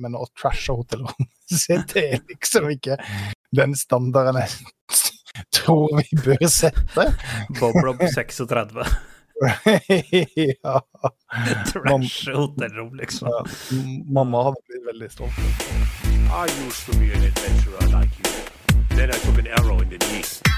men å trashe hotellrommet sitt det er liksom ikke den standarden jeg tror vi bør sette. Bob-Rob 36. ja. Trashe hotellrom, liksom. ja. Mamma hadde blitt veldig stolt. I used to be an adventurer like you. Then I took an arrow in the knee.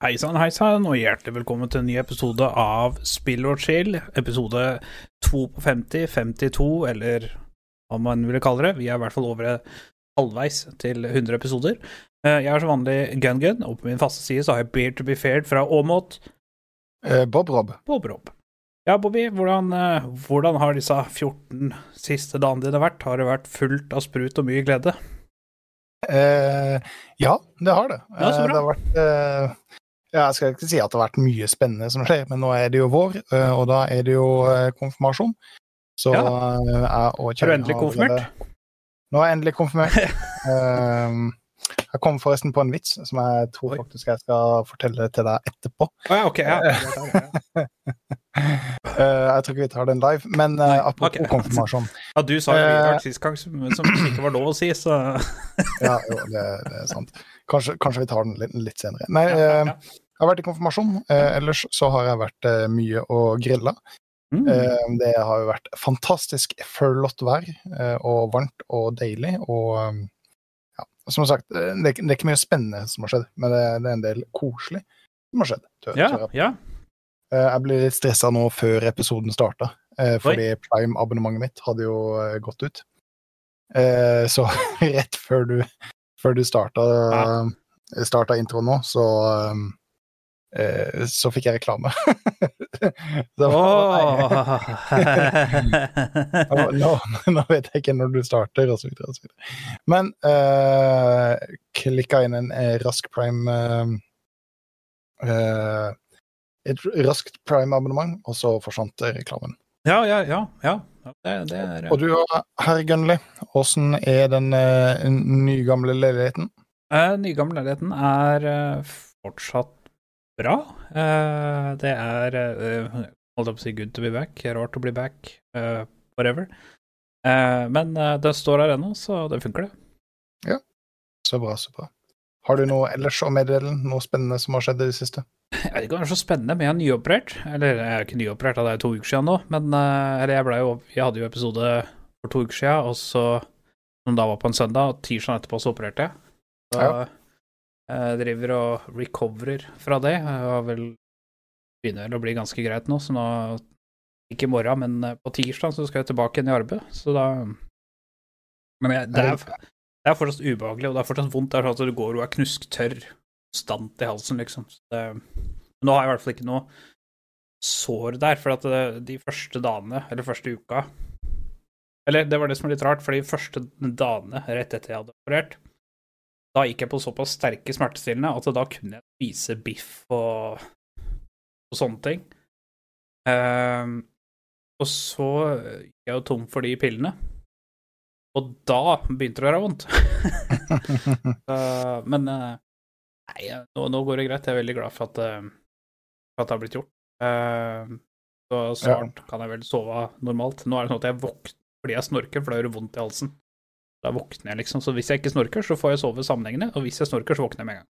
Hei sann, hei sann, og hjertelig velkommen til en ny episode av Spill og chill. Episode 2 på 50, 52, eller hva man ville kalle det. Vi er i hvert fall over halvveis til 100 episoder. Eh, Jeg er som vanlig Gun-Gun, og på min faste side så har jeg Beer to be fared fra Åmot, Eh, Bob Rob. Bob Rob. Ja, Bobby, hvordan, eh, hvordan har disse 14 siste dagene dine vært? Har det vært fullt av sprut og mye glede? Eh, ja, det har det. Ja, så Eh, bra. det har vært eh, ja, Jeg skal ikke si at det har vært mye spennende som skjer, men nå er det jo vår, eh, og da er det jo eh, konfirmasjon. Så Ja. eh, jeg og Er du endelig konfirmert? Nå er jeg endelig konfirmert. Eh, jeg kom forresten på en vits som jeg tror faktisk jeg skal fortelle til deg etterpå. Oh, ja, ok. Ja. jeg tror ikke vi tar den live, men apropos okay. konfirmasjon. ja, du sa jo mye rart sist gang som, som ikke var lov å si, så Ja, jo, det, det er sant. Kanskje, kanskje vi tar den litt, litt senere. Nei, Ja, ja. Jeg har vært i konfirmasjon. Eh, ellers så har jeg vært eh, mye og grilla. Mm. Eh, det har jo vært fantastisk flott vær, eh, og varmt og deilig. Og eh, ja, som sagt, det, er det er ikke mye spennende som har skjedd, men det, er en del koselig som har skjedd. tør- Ja, tør jeg. ja. Eh, jeg ble litt stressa nå før episoden starta, eh, fordi Prime-abonnementet mitt hadde jo gått ut. Eh, så rett før du, før du starta, starta introen nå, så så fikk jeg reklame. Så oh. nå, nå, vet jeg ikke når du starter, og så videre. Og så videre. Men uh, klikka inn en eh, rask prime eh, eh, Et raskt prime-abonnement, og så forsvant eh, reklamen. ja, ja, ja. ja. Det, det er Og du, herr Gunnli, åssen er den uh, nygamle leiligheten? uh, Nygamle leiligheten er eh, fortsatt bra. Eh, det er uh, Holdt på å si good to be back. Rart å bli back. eh, whatever. Eh, men den står her ennå, så det funker, det. Ja. Så bra, så bra. Har du noe ellers å meddele? Noe spennende som har skjedd i det siste? Jeg vet ikke om det er så spennende, men jeg er nyoperert. Eller jeg er ikke nyoperert, det er to uker siden nå, men eh, Eller jeg jo Jeg hadde jo episode for to uker siden, og så Som da var på en søndag, og tirsdag etterpå så opererte jeg. Så Ja. jeg driver og recoverer fra det. Jeg har vel begynner å bli ganske greit nå, så nå Ikke i morgen, men eh, på tirsdag så skal jeg tilbake igjen i arbeid, så da Men jeg, det, er, det er fortsatt ubehagelig, og det er fortsatt vondt. Det er sånn at du går og er knusktørr konstant i halsen, liksom. Så det, nå har jeg i hvert fall ikke noe sår der, for at det, de første dagene, eller første uka Eller det var det som var litt rart, for de første dagene rett etter jeg hadde operert, da gikk jeg på såpass sterke smertestillende at da kunne jeg spise biff og, og sånne ting. Uh, og så gikk jeg jo tom for de pillene. Og da begynte det å gjøre vondt. uh, men uh, nei, nå, nå går det greit. Jeg er veldig glad for at, eh, for at det har blitt gjort. Eh, så snart kan jeg vel sove normalt. Nå er det sånn at jeg våkner fordi jeg snorker, for da gjør det vondt i halsen. Da våkner jeg liksom. Så hvis jeg ikke snorker, så får jeg sove sammenhengende, og hvis jeg snorker, så våkner jeg med en gang.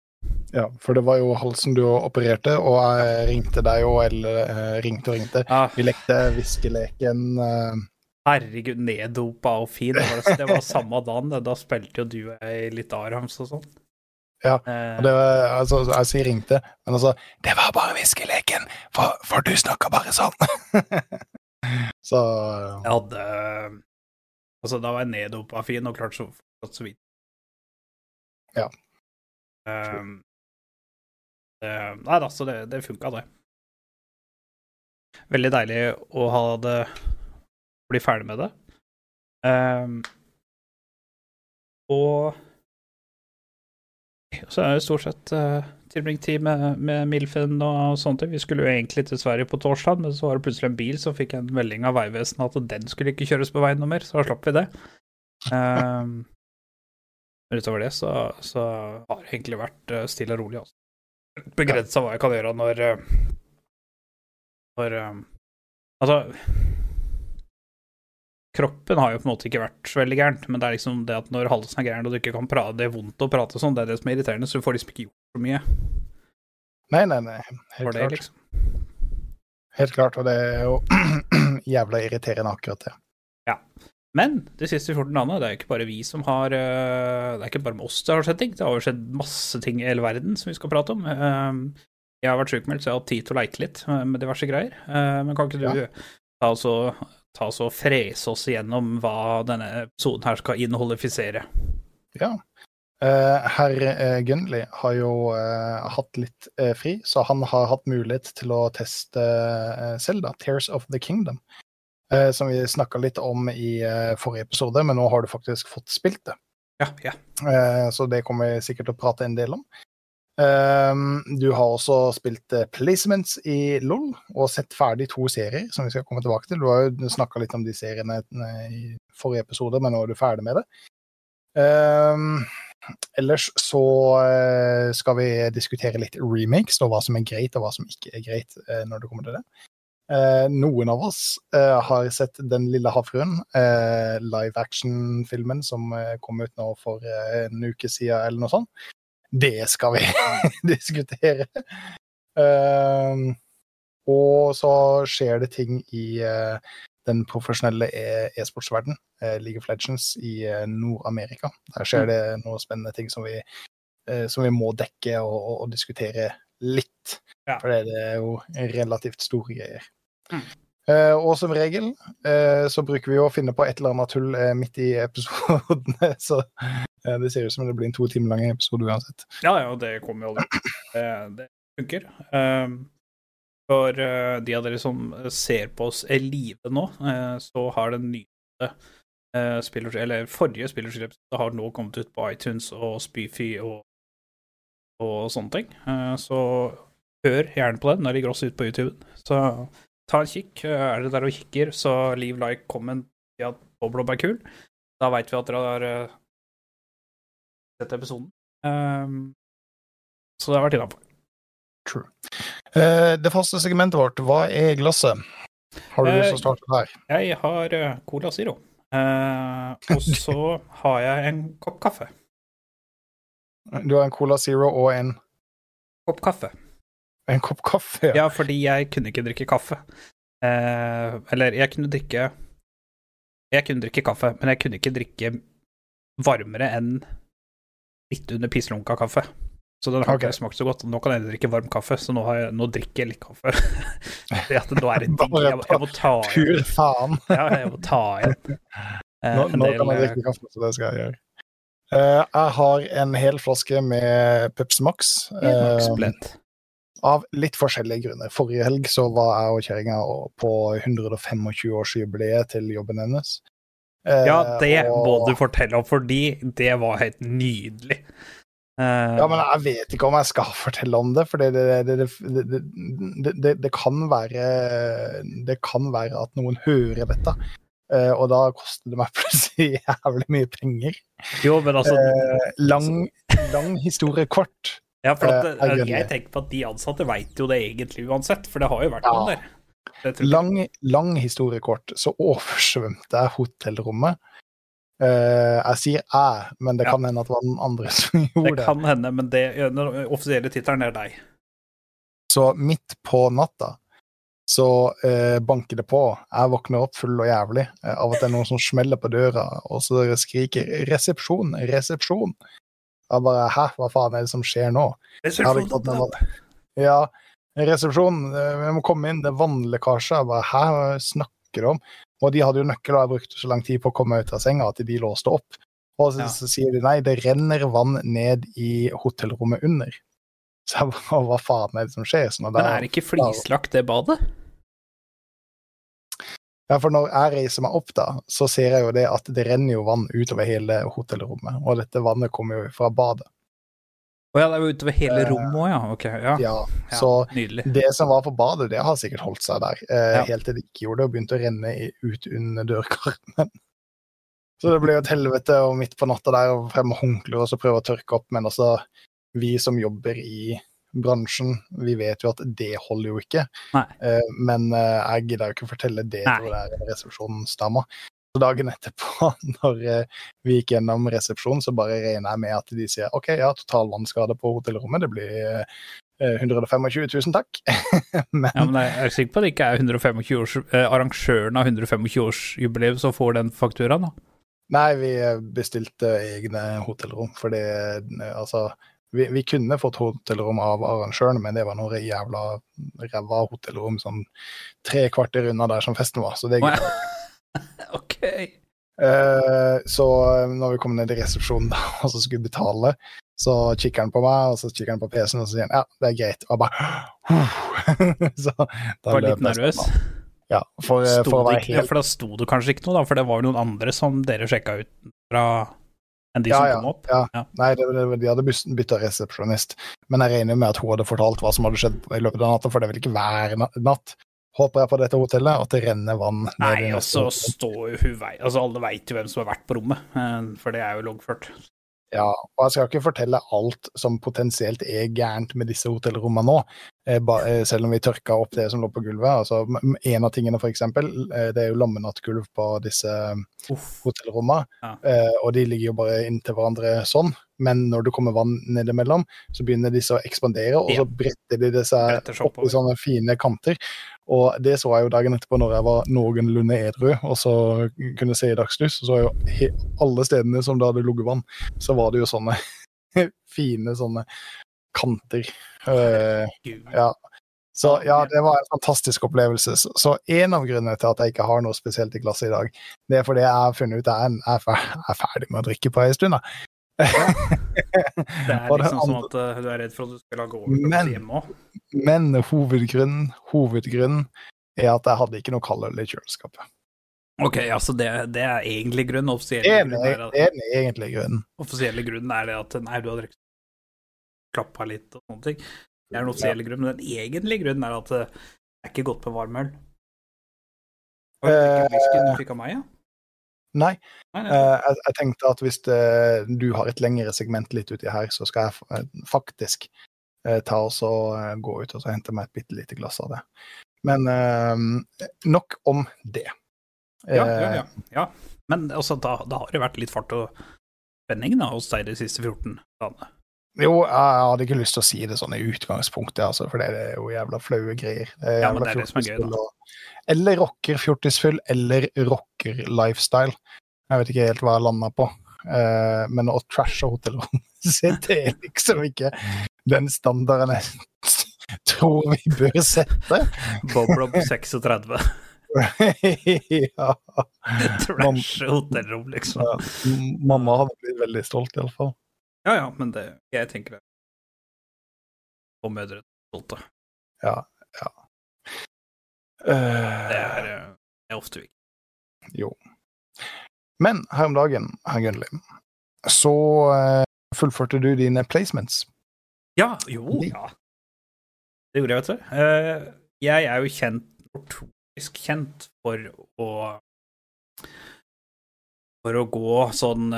Ja, for det var jo halsen du opererte, og jeg ringte deg jo, eller eh, ringte og ringte. Ah, Vi lekte hviskeleken. eh, herregud, neddopa og fin. Det var, det var samme dagen. Da spilte jo du og jeg litt Arams og sånn. Ja, Eh, og det var, altså, jeg sier ringte, men altså Det var bare hviskeleken, for, for du snakka bare sånn. så Jeg hadde Altså, da var jeg neddopa fin og klart så, så vidt. Ja. Um, det, nei da, så det, det funka, det. Veldig deilig å ha det Bli ferdig med det. Um, og så er det stort sett uh, tilbringt tid med, med Milfen og sånne ting. Vi skulle jo egentlig til Sverige på torsdag, men så var det plutselig en bil som fikk en melding av Vegvesenet at den skulle ikke kjøres på veien noe mer, så da slapp vi det. Um, men utover det så, så har det egentlig vært eh, stille og rolig. Også. Begrensa hva jeg kan gjøre når eh, Når eh, Altså Kroppen har jo på en måte ikke vært veldig gærent, men det er liksom det at når halsen er gæren og du ikke kan prate, det er vondt å prate sånn, det er det som er irriterende, så du får liksom ikke gjort så mye Nei, nei, nei. Helt det, klart. liksom. Helt klart, og det er jo jævla irriterende akkurat det. Ja. Men de siste 14 dagene, det er jo ikke bare vi som har øh, Det er ikke bare med oss det har skjedd ting, det har jo skjedd masse ting i hele verden som vi skal prate om. Um, Jeg har vært sjukmeldt, så jeg har hatt tid til å leke litt med diverse greier. Uh, Men kan ikke du Ja. ta og, ta oss og frese oss igjennom hva denne episoden her skal inneholdifisere. Ja. Uh, Herr uh, Gunnli har jo uh, hatt litt fri, så han har hatt mulighet til å teste Zelda, Tears of the Kingdom. som vi snakka litt om i forrige episode, men nå har du faktisk fått spilt det. Ja, ja. Så det kommer vi sikkert til å prate en del om. Ehm, du har også spilt eh, placements i LOL og sett ferdig to serier som vi skal komme tilbake til. Du har jo snakka litt om de seriene eh, i forrige episode, men nå er du ferdig med det. Ehm, ellers så eh, skal vi diskutere litt remakes, og hva som er greit og hva som ikke er greit når det kommer til det. Noen av oss har sett Den lille havfruen, live action-filmen som kom ut nå for en uke siden, eller noe sånt. Det skal vi diskutere. Eh, og så skjer det ting i uh, den profesjonelle e- e-sportsverden, eh, League of Legends i eh, Nord-Amerika. Der skjer det noen spennende ting som vi, som vi må dekke og, og, og diskutere litt. Ja. For det er jo relativt store greier. Mm. Uh, og som regel uh, så bruker vi å finne på et eller annet tull uh, midt i episodene, så det ser ut som det blir en to timer lang episode uansett. Ja, ja, det kommer jo aldri. Det, det funker. Um, for uh, de av dere som ser på oss i live nå, uh, så har den nye spillers, eller forrige spillerskript har nå kommet ut på iTunes og Spyfy og, og sånne ting. Så hør gjerne på den. Den ligger også ute på YouTube. Så ta en kikk. Er dere der og kikker, så leave like, comment, si at Boblob er kul. Da veit vi at dere har sett episoden. Um, så det har vært innafor. True. Uh, det faste segmentet vårt, hva er glasset? Har du lyst til å Eh, starte der? Jeg har eh, Cola Zero. Eh, og så har jeg en kopp kaffe. Du har en Cola Zero og en, Kopp kaffe. en kopp kaffe. Ja. Ja, fordi jeg kunne ikke drikke kaffe. Eh, eller jeg kunne drikke Jeg kunne drikke kaffe, men jeg kunne ikke drikke varmere enn litt under pisslunka kaffe. Så den har Ok. ikke smakt så godt. Nå kan jeg drikke varm kaffe, så nå, har jeg, nå drikker jeg litt kaffe. Fordi at nå er det digg. Jeg, jeg må ta igjen. Pur faen! Ja, jeg må ta igjen. Eh, Nå, nå del, kan jeg eh, drikke kaffe, så det skal jeg gjøre. Uh, jeg har en hel flaske med Pepsi Max. Uh, av litt forskjellige grunner. Forrige helg så var jeg og kjerringa på 125-årsjubileet til jobben hennes. Eh, Ja, det og- må du fortelle om, fordi det var helt nydelig. Eh, Ja, men jeg vet ikke om jeg skal fortelle om det, for det, det, det, det, kan være Det kan være at noen hører dette. Uh, og da koster det meg plutselig jævlig mye penger. jo, men altså Uh, lang, lang historie kort. ja, for at, jeg Jeg tenker på at de ansatte veit jo det egentlig uansett, for det har jo vært Ja. noen der. Lang, lang historie kort, så oversvømte jeg hotellrommet. Uh, jeg sier jeg, men det Ja. kan hende at det var den andre som gjorde Det det. kan hende, men det, den offisielle tittelen er deg. Så midt på natta så uh, banker det på. Jeg våkner opp full og jævlig uh, av at det er noen som smeller på døra, og så skriker 'resepsjon, resepsjon'. Jeg bare 'hæ, hva faen er det som skjer nå'? Jeg hadde ikke fått med meg Ja, resepsjon, eh, vi må komme inn, det er vannlekkasje. Jeg bare 'hæ, snakker du om'? Og de hadde jo nøkkel, og jeg brukte så lang tid på å komme ut av senga at de låste opp. Og så, Ja. så sier de nei, det renner vann ned i hotellrommet under. Så jeg bare, hva faen er det som skjer? Så når Men er det ikke flislagt, det badet? Ja, for når jeg reiser meg opp, da, så ser jeg jo det at det renner jo vann utover hele hotellrommet. Og dette vannet kommer jo fra badet. Å ja, det er jo utover hele Eh, rommet òg, ja. Ok, ja. Ja, så ja, det som var på badet, det har sikkert holdt seg der. Eh, Ja. Helt til det ikke gjorde det og begynte å renne ut under dørkarmen. Så det ble jo et helvete og midt på natta der og frem med håndklær og så prøve å tørke opp. Men altså, vi som jobber i bransjen, vi vet jo at det holder jo ikke. Eh, men eh, jeg gidder jo ikke fortelle det Nei. til resepsjonsdama. Så dagen etterpå, når eh, vi gikk gjennom resepsjonen, så bare regner jeg med at de sier OK, ja, total vannskade på hotellrommet, det blir eh, 125 000, takk. men Ja, men jeg er sikker på at det ikke er 125 års, eh, arrangøren av 125-årsjubileum som får den fakturaen, da. Nei, vi bestilte egne hotellrom, fordi eh, Altså, vi, vi kunne fått hotellrom av arrangøren, men det var noe jævla ræva hotellrom sånn tre kvarter unna der som festen var, så det gikk ja. Eh, så når vi kom ned i resepsjonen da, og så skulle betale, så kikker han på meg, og så kikker han på PC-en, og så sier han ja, det er greit. Og jeg bare Så da Var litt nervøs. sånn. Ja, for, eh, for å være helt for da sto det kanskje ikke noe, da, for det var jo noen andre som dere sjekka ut fra enn de Ja, som ja, kom opp. ja. Ja. Nei, det, det, de hadde bytta resepsjonist. Men jeg regner med at hun hadde fortalt hva som hadde skjedd i løpet av natta, for det vil ikke hver natt, håper jeg, på dette hotellet, at det renner vann Nei, og så står jo hun vei Altså, alle veit jo hvem som har vært på rommet, eh, for det er jo loggført. Ja, og jeg skal ikke fortelle alt som potensielt er gærent med disse hotellrommene nå, eh, eh, selv om vi tørka opp det som lå på gulvet. Altså, en av tingene, for eksempel, det er jo lammenattgulv på disse hotellrommene, Ja. og de ligger jo bare inntil hverandre sånn. Men når det kommer vann nedimellom, så begynner disse å ekspandere, og Ja. så bretter de det seg opp i sånne fine kanter. Og det så jeg jo dagen etterpå når jeg var noenlunde edru, og så kunne se i dagslys. Så jo alle stedene som det hadde ligget vann, så var det jo sånne fine sånne kanter. Uh, ja. Så ja, det var en fantastisk opplevelse. Så, én en av grunnene til at jeg ikke har noe spesielt i glasset i dag, det er fordi jeg har funnet ut at jeg er ferdig med å drikke på ei stund. da. Det er liksom sånn at eh, du er redd for at du skal lage over Men- hjemme òg. Men hovedgrunnen, hovedgrunnen er at jeg hadde ikke noe kaldøl i kjøleskapet. Ok, altså det, det er egentlig grunnen. Offisielle er grunnen at, det er den grunnen. offisielle grunnen er det at nei, du har drukket klappa litt og sånne ting. Det er den offisielle grunnen. Men den egentlige grunnen er at eh, det er ikke godt på varm øl. Har det Eh, whiskyen du fikk av meg, ja? Nei, Nei, nei. Uh, jeg, jeg tenkte at hvis det, du har et lengre segment litt uti her, så skal jeg eh, faktisk uh, ta og så uh, gå ut og så hente meg et bitte lite glass av det. Men eh, nok om det. Ja, Eh, ja, ja. ja. Men altså, da, da har det vært litt fart og spenning da, hos deg de siste 14 dagene. Jo, jeg hadde ikke lyst til å si det sånn i utgangspunktet, altså, for det er jo jævla flaue greier. Det Ja, men det er det som er gøy, da. Eller rocker-fjortisfyll, eller rocker-lifestyle. Jeg vet ikke helt hva jeg landa på. Uh, men å trashe hotellrommet det er liksom ikke den standarden jeg tror vi bør sette. Bob-Rob 36. ja. Trashe hotellrom, liksom. ja. Mamma hadde blitt veldig stolt, iallfall. Ja ja, men det Jeg tenker det. Og mødre stolte. Ja, ja. Uh, det er, eh, er ofte viktig. Jo. Men her om dagen, herr Gunnli, så uh, fullførte du dine placements. Ja, jo, ja. Det gjorde jeg, vet du. Uh, jeg er jo kjent, notorisk kjent, for å For å gå sånn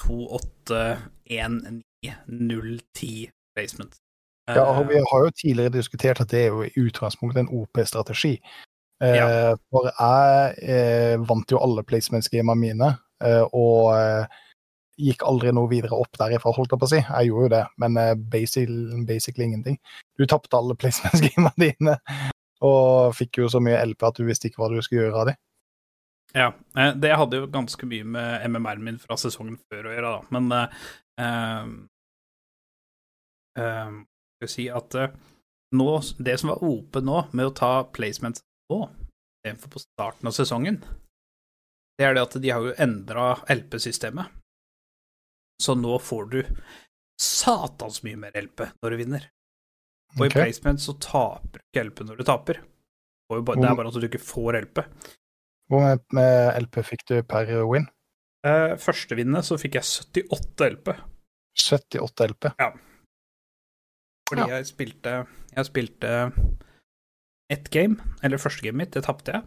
2-8 1-9-0-10 placement. Ja, og vi eh, har jo tidligere diskutert at det er jo i utgangspunktet en OP-strategi. Eh, ja. For jeg eh, vant jo alle placements-gamene mine, og gikk aldri noe videre opp derifra, holdt jeg på å si. Jeg gjorde jo det, men basically, basically ingenting. Du tapte alle placements-gamene dine, og fikk jo så mye LP at du visste ikke hva du skulle gjøre av dem. Ja, det hadde jo ganske mye med MMR-en min fra sesongen før å gjøre, da. Men eh, eh, eh, Skal vi si at uh, nå, det som var OP nå, med å ta placements nå, istedenfor på starten av sesongen, det er det at de har jo endra LP-systemet. Så nå får du satans mye mer LP når du vinner. Og i Ok. placement så taper du ikke LP når du taper. Bare, det er bare at du ikke får LP. Hvor mye med LP fikk du per win? Eh, første vinnet så fikk jeg 78 LP. 78 LP. Fordi Ja. jeg spilte Jeg spilte ett game, eller første gamet mitt, det tapte jeg.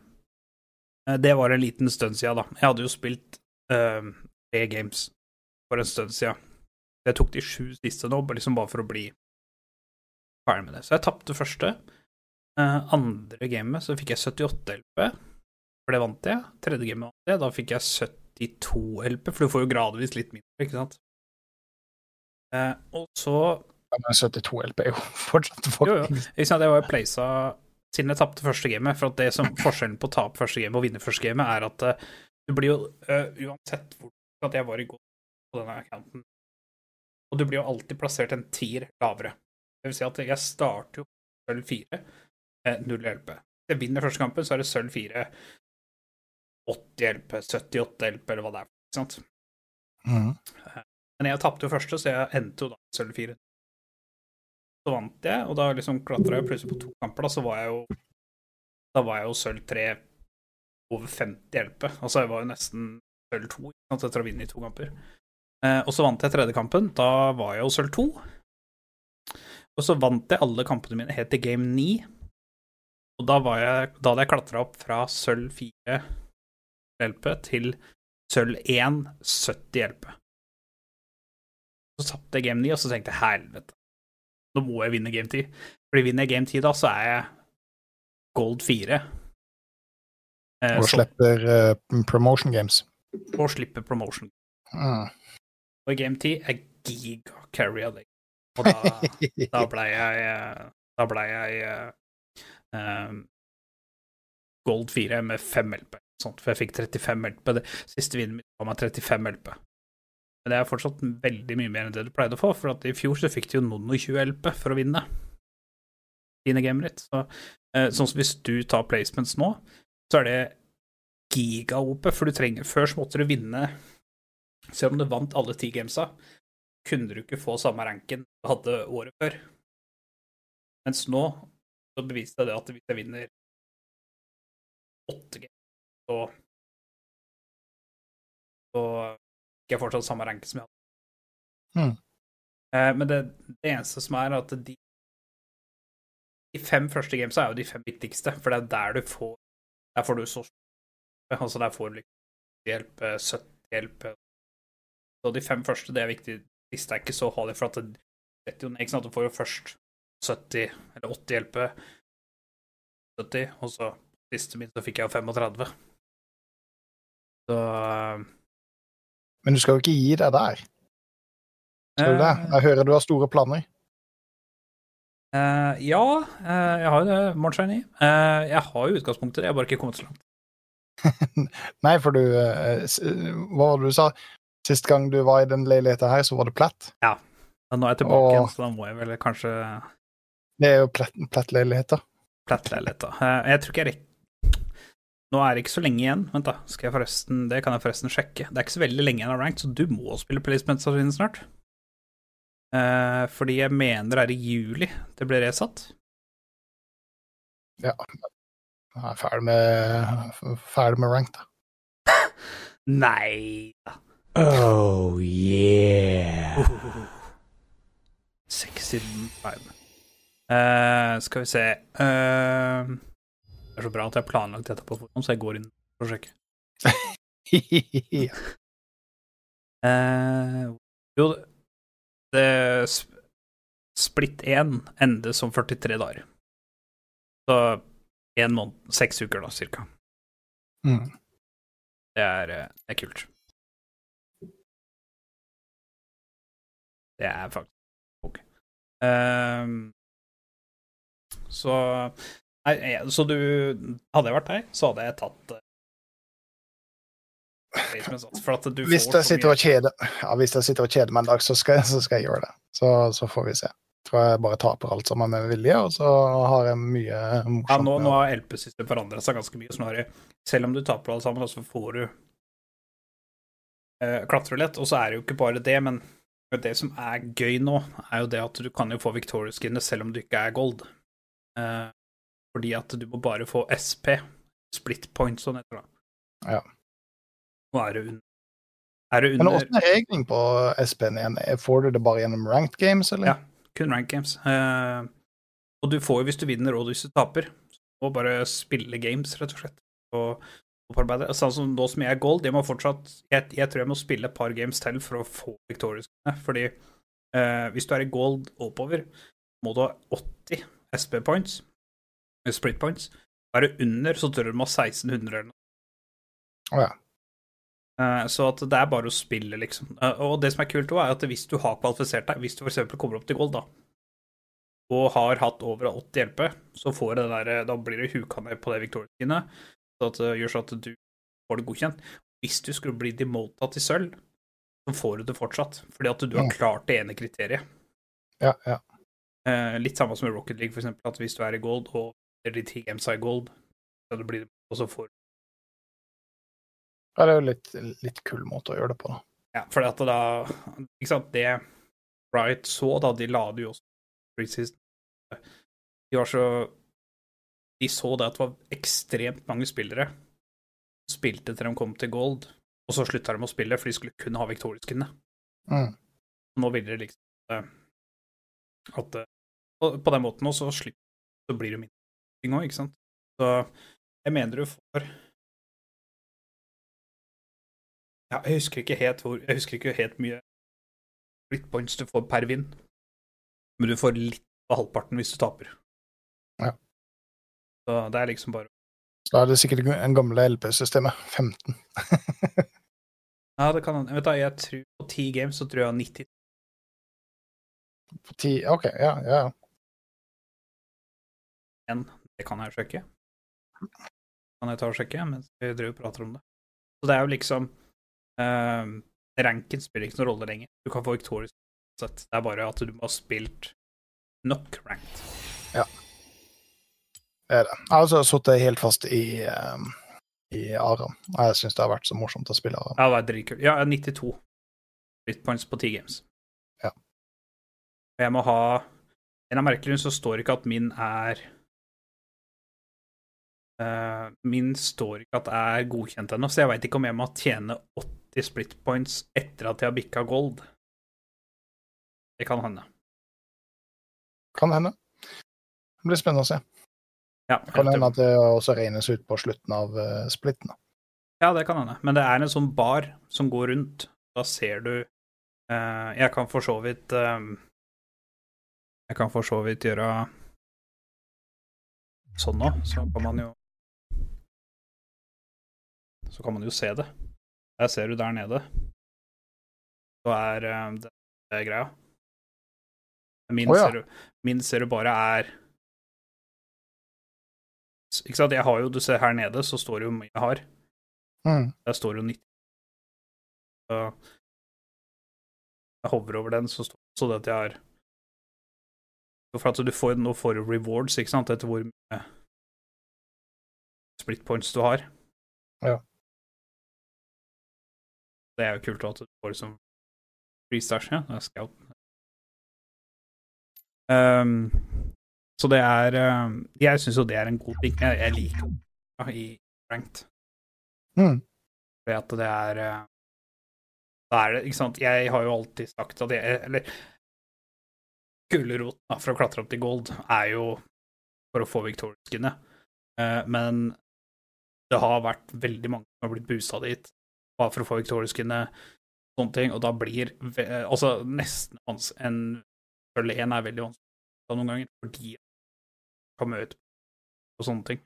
Eh, Det var en liten stund siden, da. Jeg hadde jo spilt uh, tre games for en stund siden. Jeg tok de sju siste nå, liksom bare for å bli ferdig med det. Så jeg tapte første. Uh, andre gamet så fikk jeg 78 LP, for det vant jeg. Tredje gamet vant jeg, da fikk jeg 72 LP, for du får jo gradvis litt mindre, ikke sant. Eh, og så Men 72 LP er jo fortsatt Jo, jo. Ikke sant, jeg var jo plaisa siden jeg tapte første gamet, for at det som forskjellen på å tape første game og vinne første game, er at uh, du blir jo uh, uansett hvor at jeg var i god på denne accounten, og du blir jo alltid plassert en tier lavere. Det vil si at jeg starter jo sølv 4, eh, 0 LP. Hvis jeg vinner første kampen, så er det sølv 4, 80 LP, 78 LP, eller hva det er. Ikke sant? Mhm. Men jeg tapte jo første, så jeg endte jo da sølv fire. Så vant jeg, og da liksom klatra jeg plutselig på to kamper, da, så var jeg jo Da var jeg jo sølv tre over 50 hjelpe. Altså jeg var jo nesten sølv to sant, etter å vinne i to kamper. Eh, og så vant jeg tredje kampen. Da var jeg jo sølv to. Og så vant jeg alle kampene mine helt til game 9. Og da, var jeg, da hadde jeg klatra opp fra sølv 4 hjelpe til sølv 1 70 LP. Så tapte jeg game 9, og så tenkte jeg helvete, nå må jeg vinne game 10. Fordi vinner jeg game 10 da, så er jeg gold 4. Eh, Og så- slipper uh, promotion games. og slipper promotion. Mm. Og game 10 er giga carry av deg. Og da, da blei jeg eh, Da blei jeg eh, gold 4 med 5 LP. Sånt, for jeg fikk 35 LP. Det siste vinnet min ga meg 35 LP. Men det er fortsatt veldig mye mer enn det du pleide å få, for at i fjor så fikk du jo noen og 20 LP for å vinne dine gamer ditt. Så, eh, sånn som hvis du tar placements nå, så er det giga-OP, for du trenger Før så måtte du vinne Selv om du vant alle ti gamesa, kunne du ikke få samme ranken du hadde året før. Mens nå så beviste jeg det at hvis jeg vinner åtte games, så så jeg fortsatt samme rank som jeg hadde. Mm. Eh, men det, det eneste som er, at de, de fem første gamesa er jo de fem viktigste, for det er der du får Der får du så Altså, der får du hjelp, 70 hjelp Så de fem første, det er viktig. Siste er ikke så farlig, for at det detter jo ikke sant. Du får jo først 70 eller 80 hjelpe, 70, og så siste min så fikk jeg jo 35. Så Men du skal jo ikke gi deg der. Skal du det? eh, Jeg hører du har store planer. Uh, ja, uh, jeg har jo det, Mornshiny. Uh, jeg har jo utgangspunktet, jeg har bare ikke kommet så langt. Nei, for du Hva var det du sa? Sist gang du var i den leiligheta her, så var det platt. Men nå er jeg tilbake igjen, så da må jeg vel kanskje Det er jo platt, platt Plett. Eh, Jeg tror ikke jeg rekker Nå er det ikke så lenge igjen. Vent, da. Skal jeg forresten Det kan jeg forresten sjekke. Det er ikke så veldig lenge igjen av ranked, så du må spille placements av snart. Eh, fordi jeg mener det er i juli det blir resatt. Ja. Jeg er ferdig med, ferdig med ranked, da. Nei da. Oh yeah. Sexy time. Eh, skal vi se Eh, Det er så bra at jeg har planlagt dette på forhånd, så jeg går inn for å sjekke. Eh, jo, det Splitt Split 1 endes som 43 dager. Så én måned, seks uker da, cirka. mm. Det er, eh, det er kult. Det er faktisk ok. Ehm, så Nei, så du Hadde jeg vært deg, så hadde jeg tatt For at du Hvis jeg sitter og kjeder ja, Hvis jeg sitter og kjeder meg en dag, så skal, så skal jeg gjøre det. Så, så får vi se. Tror jeg bare taper alt sammen med vilje, og så har jeg mye morsomt. Ja, nå, nå har LP-systemet forandra seg ganske mye. Er det, selv om du taper alt sammen, så får du eh, klatrelett. Og så er det jo ikke bare det, men det som er gøy nå, er jo det at du kan jo få Victoria-skinnet selv om du ikke er gold. Eh, fordi at du må bare få SP, split point, sånn heter det. Ja. Nå er det under Er det Men under åssen er regelen på SP-en igjen? Får du det bare gjennom ranked games, eller? Ja. kun ranked games. Uh, og du får jo hvis du vinner og hvis du taper. Og bare spille games, rett og slett. Og opparbeide. Sånn som nå som jeg er gold, jeg må fortsatt jeg, jeg tror jeg må spille et par games til for å få victorious. Fordi eh, hvis du er i gold oppover, må du ha 80 SP points, split points. Er du under, så tror jeg du må ha 1600 eller noe. Å ja. Eh, Så at det er bare å spille, liksom. Eh, Og det som er kult òg, er at hvis du har kvalifisert deg, hvis du f.eks. kommer opp til gold, da, og har hatt over 80 hjelpe, så får du det der, eh, da blir du huka ned på det Victoria-skinnet. så at det gjør sånn at du får det godkjent. Hvis du skulle bli demota til sølv, så får du det fortsatt, fordi at du har Mm. klart det ene kriteriet. Ja, ja. Eh, litt samme som i Rocket League, for eksempel, at hvis du er i gold, og de ti games er i gold, så det blir, også for Ja, Det er jo litt, litt kul måte å gjøre det på, da. Ja, for at da Ikke sant, det Riot så, da, de la det jo også preseason. De var så De så det at det var ekstremt mange spillere som spilte til de kom til gold, og så slutta de å spille, for de skulle kun ha victorieskene. Mm. Nå vil de liksom eh, at eh, På den måten også, så slipper så blir det mindre ting òg, ikke sant. Så jeg mener du får Ja, jeg husker ikke helt hvor Jeg husker ikke helt mye split points du får per vinn, men du får litt på halvparten hvis du taper. Ja. Så det er liksom bare Så da er det sikkert en gamle LP-systemet. 15. Ja, det kan Vet du, jeg tror på ti games så tror jeg 90 På 10 OK, ja, ja. ja. Det kan jeg sjekke. Kan jeg ta og sjekke mens vi driver og prater om det. Så det er jo liksom uh, Ranken spiller ikke noen rolle lenger. Du kan få victorious uansett. Det er bare at du må ha spilt nok ranked. Ja. Det er det. Jeg har altså sittet helt fast i, um, i Aram. Jeg syns det har vært så morsomt å spille Aram. Ja, det er dritkult. Ja, 92 split points på 10 games. Ja. Jeg må ha En av merkelighetene så står ikke at min er Min står ikke at det er godkjent ennå, så jeg veit ikke om jeg må tjene 80 split points etter at jeg har bikka gold. Det kan hende. Kan hende. Det blir spennende å se. Ja, Kan hende at det også regnes ut på slutten av uh, splitten. Ja, det kan hende. Men det er en sånn bar som går rundt. Da ser du eh, Jeg kan for så vidt eh, Jeg kan for så vidt gjøre sånn nå, så kan man jo Så kan man jo se det. Der ser du der nede. Så er eh, det, er greia. Min, oh, ja. ser du, min ser du bare er Ikke sant, jeg har jo Du ser her nede, så står det jo mye jeg har. Mm. Der står det jo 90. Så jeg hover over den, så står det det at jeg har For at du får, nå får du rewards, ikke sant, etter hvor mye split points du har. Ja. Det er jo kult at du får som freestars, ja. Det er scout. Um, så det er um, Jeg syns jo det er en god ting. Jeg, jeg liker ja, i ranked. Mm. Fordi at det er eh, Da er det, ikke sant Jeg har jo alltid sagt at jeg Eller Gulroten for å klatre opp til gold er jo for å få Victoria-skinnet. Eh, men det har vært veldig mange som har blitt boosta dit bare for å få Victoria-skinnet, sånne ting, og da blir Altså nesten en Følge 1 er veldig vanskelig noen ganger, fordi kan møte på sånne ting.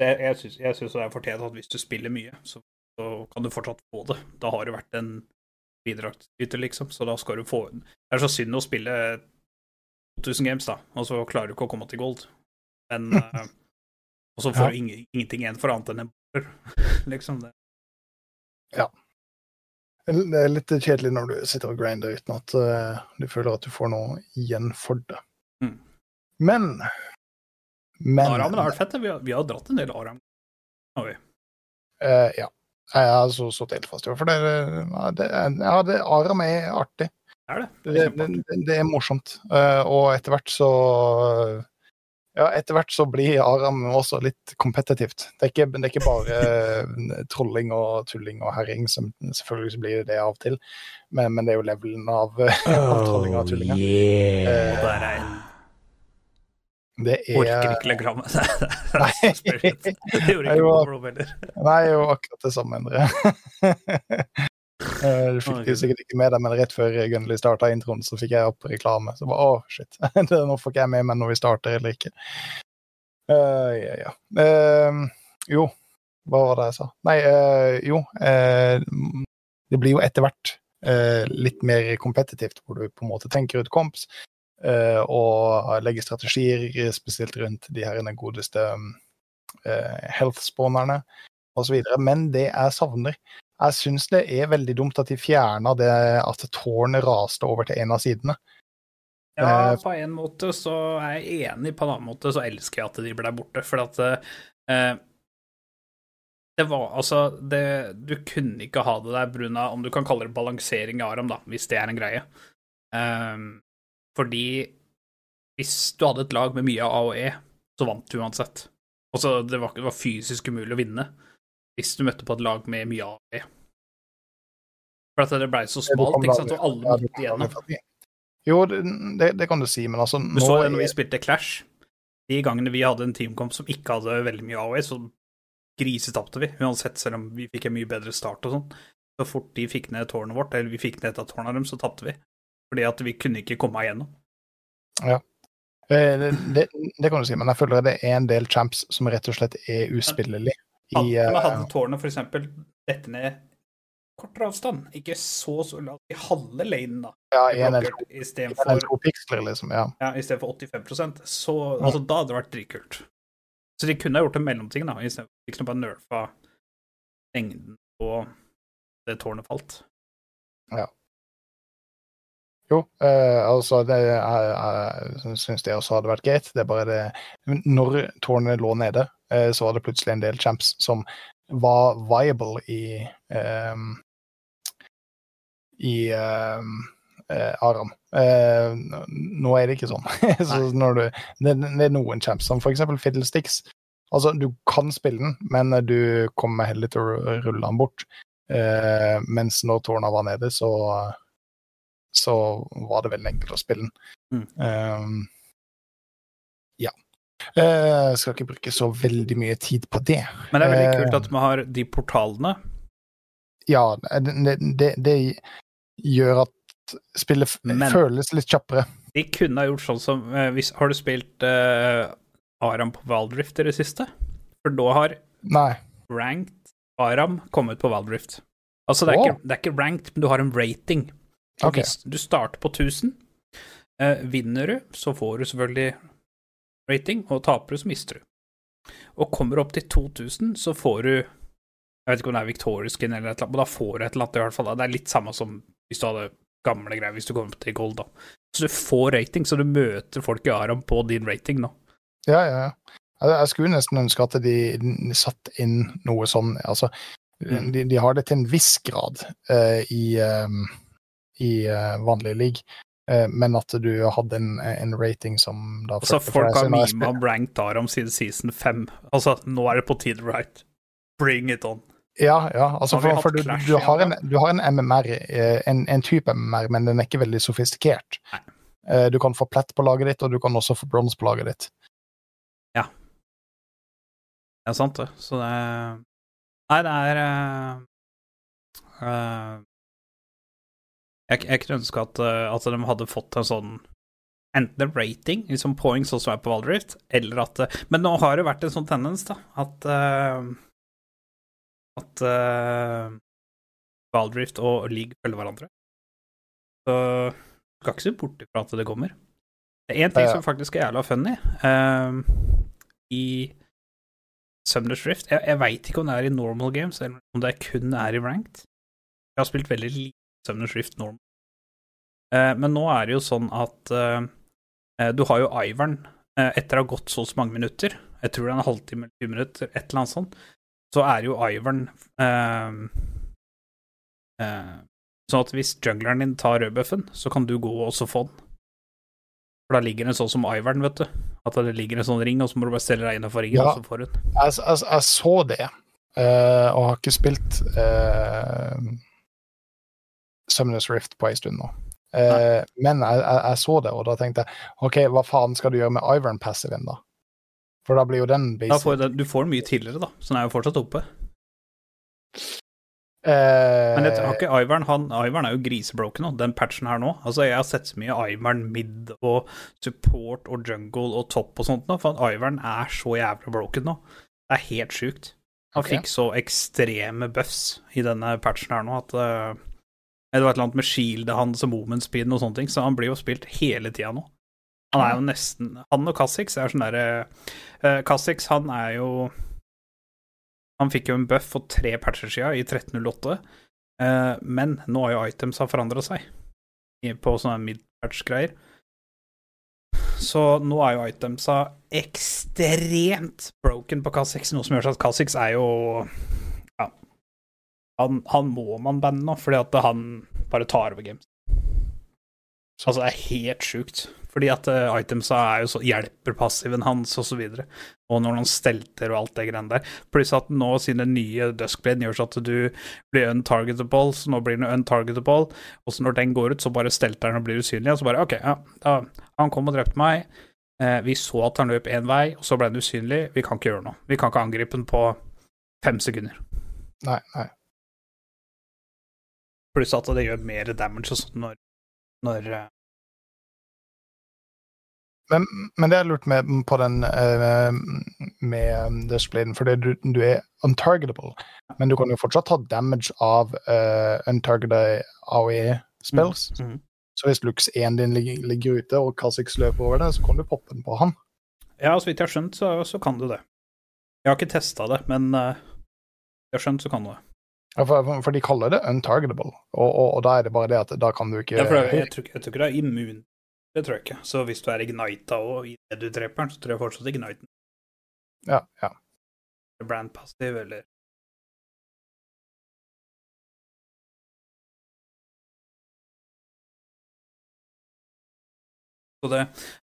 det, jeg syns det er fortjent at hvis du spiller mye, så, så kan du fortsatt få det. Da har du vært en bidragsyter, liksom, så da skal du få Det er så synd å spille 2000 games, da, og så klarer du ikke å komme til gold. Men eh, Og så får Ja. du ing ingenting igjen for annet enn en baller, liksom. Det. Det er litt kjedelig når du sitter og grinder uten at uh, du føler at du får noe igjen for det. Mm. Men Men Aram har vært fett. Vi har, vi har dratt en del Aram. Har vi. Uh, Ja. Jeg har så stått helt fast i det. For det, ja, det, ja, det, Aram er artig. Det det. Det, Det er det, det, det er morsomt. Uh, og etter hvert så Ja, etter hvert så blir Aram også litt kompetitivt. Det er ikke, det er ikke bare eh, trolling og tulling og herring, som selvfølgelig så blir det av og til, men, men det er jo levelen av, av trolling og Oh, tullinger. yeah. Og der er Det orker er ikke legge meg. seg Det gjorde ikke var- Bob heller. Nei, det jo akkurat det samme, Endre. Eh, Du fikk det sikkert ikke med deg, men rett før Gunnli starta introen, så fikk jeg opp reklame. Så bare, å, shit. Det- Nå får ikke jeg med meg når vi starter eller ikke. Uh, ja, ja. Uh, jo, hva var det jeg sa? Nei, uh, jo. det blir jo etter hvert litt mer kompetitivt, hvor du på en måte tenker ut komps og legger strategier, spesielt rundt de her godeste health-spawnerne osv. Men det jeg savner Jeg syns det er veldig dumt at de fjerna det at tårnet raste over til en av sidene. Ja, Eh, på en måte så er jeg enig, på en annen måte så elsker jeg at de ble borte, for at eh, det var altså det, Du kunne ikke ha det der bruna om du kan kalle det balansering i Aram, da, hvis det er en greie. Ehm, fordi hvis du hadde et lag med mye A og E, så vant du uansett. Altså, det var, det var fysisk umulig å vinne hvis du møtte på et lag med mye av. For at det blei så smalt, ikke sant, og alle måtte igjennom. Jo, det, det, kan du si, men altså Du så det når vi spilte Clash. De gangene vi hadde en teamcomp som ikke hadde veldig mye AOE, så grisetapte vi. Uansett, selv om vi fikk en mye bedre start og sånn. Så fort de fikk ned tårnet vårt, eller vi fikk ned et av tårna dem, så tapte vi. Fordi at vi kunne ikke komme igjennom. Ja. Det, det, det kan du si, men jeg føler det er en del champs som rett og slett er uspillelig. I, Hadde, men eh, hadde tårnet eksempel dette ned kortere avstand, ikke så så langt i halve lanen, da, ja, istedenfor liksom. Ja. ja, i stedet for 85 så altså, da hadde det vært dritkult. Så de kunne ha gjort en mellomting, da, istedenfor liksom bare nerfa lengden på det tårnet falt. Jo, eh, altså det Jeg, jeg syns det også hadde vært greit. Det er bare det Når tårnet lå nede, eh, så var det plutselig en del champs som var viable i eh, I eh, Aram. Eh, nå er det ikke sånn. så du, det, det er noen champs, som f.eks. Fiddlesticks. Altså, du kan spille den, men du kommer heller til å rulle den bort. Eh, mens når tårna var nede, så så var det veldig enkelt å spille den. Mm. Um, ja. Uh, skal ikke bruke så veldig mye tid på det. Men det er veldig Eh, kult at vi har de portalene. Ja, det, det, det gjør at spillet Men- føles litt kjappere. De kunne ha gjort sånn som eh, hvis, Har du spilt uh, Aram på Valdrift i det siste? For da har Nei. ranked Aram kommet på Valdrift. Altså, det er, oh. ikke, det er ikke ranked, men du har en rating. Og Ok. Hvis du starter på 1000, eh, vinner du, så får du selvfølgelig rating, og taper du, så mister du. Og kommer du opp til 2000, så får du Jeg vet ikke om det er Victoria skin eller et eller annet, men da får du et eller annet i hvert fall. Det er litt samme som hvis du hadde gamle greier, hvis du kommer til gold, da. Så du får rating, så du møter folk i Aram på din rating nå. Ja, ja, ja. Jeg, skulle nesten ønske at de, de satt inn noe sånn Altså, Mm. de, de har det til en viss grad uh, i, um, i eh, vanlig league, eh, men at du hadde en, en rating som da Altså, folk har mima om Rank Aram siden season 5. Altså, nå er det på tide, right? Bring it on. Ja, ja. Altså, for, for du, du, har en, du har en MMR, eh, en, en type MMR, men den er ikke veldig sofistikert. Nei. Du kan få plett på laget ditt, og du kan også få bronse på laget ditt. Ja. Det er sant, det. Så det Nei, det er uh, eh, jeg, jeg kunne ønske at, eh, at de hadde fått en sånn Enten en rating, liksom poeng, sånn som er på Valdrift, eller at eh, Men nå har det vært en sånn tendens, da, at eh, At uh, Valdrift og League følger hverandre. Så du skal ikke se bort ifra at det kommer. Det er én ting Ja, ja. som faktisk er jævla funny. Uh, I Summer's Rift Jeg, jeg veit ikke om det er i normal games, eller om det kun er i ranked. Jeg har spilt veldig Summoners Rift normal. Eh, men nå er det jo sånn at eh, eh, du har jo Ivern eh, etter å ha gått så og så mange minutter, jeg tror det er en halvtime eller 20 minutter, et eller annet sånt, så er jo Ivern eh, eh, Sånn at hvis jungleren din tar rødbuffen, så kan du gå og også få den. For da ligger den sånn som Ivern, vet du. At det ligger en sånn ring, og så må du bare stelle deg innenfor ringen, Ja. og så får du den. Jeg, jeg, jeg så det, uh, og har ikke spilt uh, Summoners Rift på ei stund nå. Eh, men jeg, jeg, jeg så det, og da tenkte jeg OK, hva faen skal du gjøre med Ivern Passiven, da? For da blir jo den basic. får du, du får den mye tidligere, da, så den er jo fortsatt oppe. Eh, Men jeg har ikke Ivern han, Ivern er jo grisebroken nå, den patchen her nå. Altså, jeg har sett så mye Ivern mid og support og jungle og topp og sånt nå, for Ivern er så jævlig broken nå. Det er helt sjukt. Han okay. fikk så ekstreme buffs i denne patchen her nå at eh, Det var et eller annet med shieldet hans og moment speeden og sånne ting, så han blir jo spilt hele tida nå. Han er jo nesten Han og Kassix er sånn derre uh, Kassix, han er jo Han fikk jo en buff for tre patcher sia, i 1308. Eh, men nå har jo items har forandra seg på sånne mid-patch-greier. Så nå er jo itemsa ekstremt broken på Kha'Zix, noe som gjør at Kha'Zix er jo. Han, han må man banne nå, fordi at han bare tar over games. Altså, det er helt sjukt. Fordi at uh, itemsa er jo så hjelper passiven hans, og så videre. Og når han stelter og alt det greiene der. Pluss at nå, siden den nye Duskblade gjør så at du blir untargetable, så nå blir den untargetable, og så når den går ut, så bare stelter den og blir usynlig, og så bare OK, ja, da, han kom og drepte meg. Eh, vi så at han løp én vei, og så ble han usynlig. Vi kan ikke gjøre noe. Vi kan ikke angripe den på fem sekunder. Nei, nei. Pluss at det gjør mer damage og når, når eh, Men, men det jeg lurte med på den eh, med displayen, fordi du, du er untargetable, men du kan jo fortsatt ta damage av uh, untargeted AOE-spills. Mhm. Så hvis Lux 1 din ligger, ligger ute, og Kha'Zix løper over det, så kan du poppe den på han. Ja, så vidt jeg har skjønt, så, så kan du det. Jeg har ikke testa det, men uh, jeg har skjønt, så kan du det. For, for- de kaller det untargetable, og, og, og da er det bare det at da kan du ikke Ja, for jeg, tror, jeg tror ikke det er immun. Det tror jeg ikke. Så hvis du er ignita og i det du dreper den, så tror jeg fortsatt igniten Ja, ja. brand passive, eller Så det,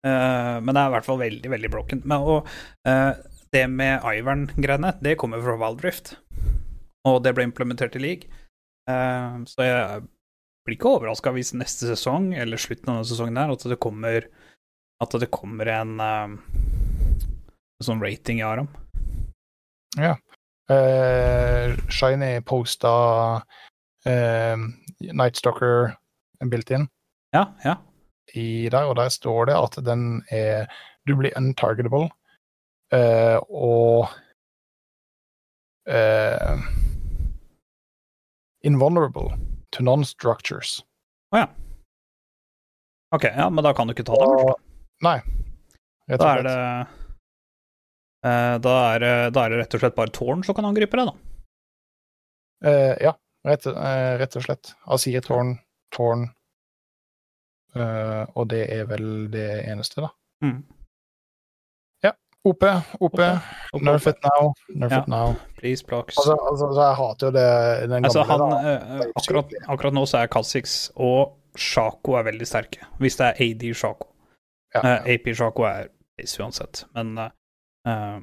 uh, men det er i hvert fall veldig, veldig broken. Men, og uh, det med Ivern-greiene, det kommer fra Valdrift. Og det ble implementert i league. Uh, så jeg blir ikke overraska hvis neste sesong, eller slutten av denne sesongen her, at det kommer At det kommer en, uh, sånn rating i Aram. Eh, Shiny posta uh, Nightstalker built-in Ja, ja. i der, og der står det at den er Du blir untargetable, og Invulnerable to non-structures. Å ja. Ok, ja, men da kan du ikke ta det, Og- Nei. Rett og Da er det eh, da, er, da er det rett og slett bare tårn som kan angripe deg, da. Eh, ja, rett, eh, rett og slett. Asir tårn, tårn eh, Og det er vel det eneste, da. Mm. OP, OP, nerf it now, nerf Ja. it now. Please, blocks. Altså, altså, så jeg hater jo det den gamle, Altså, han, eh, jo akkurat, akkurat nå så er Kha'Zix og Shaco er veldig sterke. Hvis det er AD Shaco. Ja, ja. Uh, AP Shaco er base uansett, men uh, eh,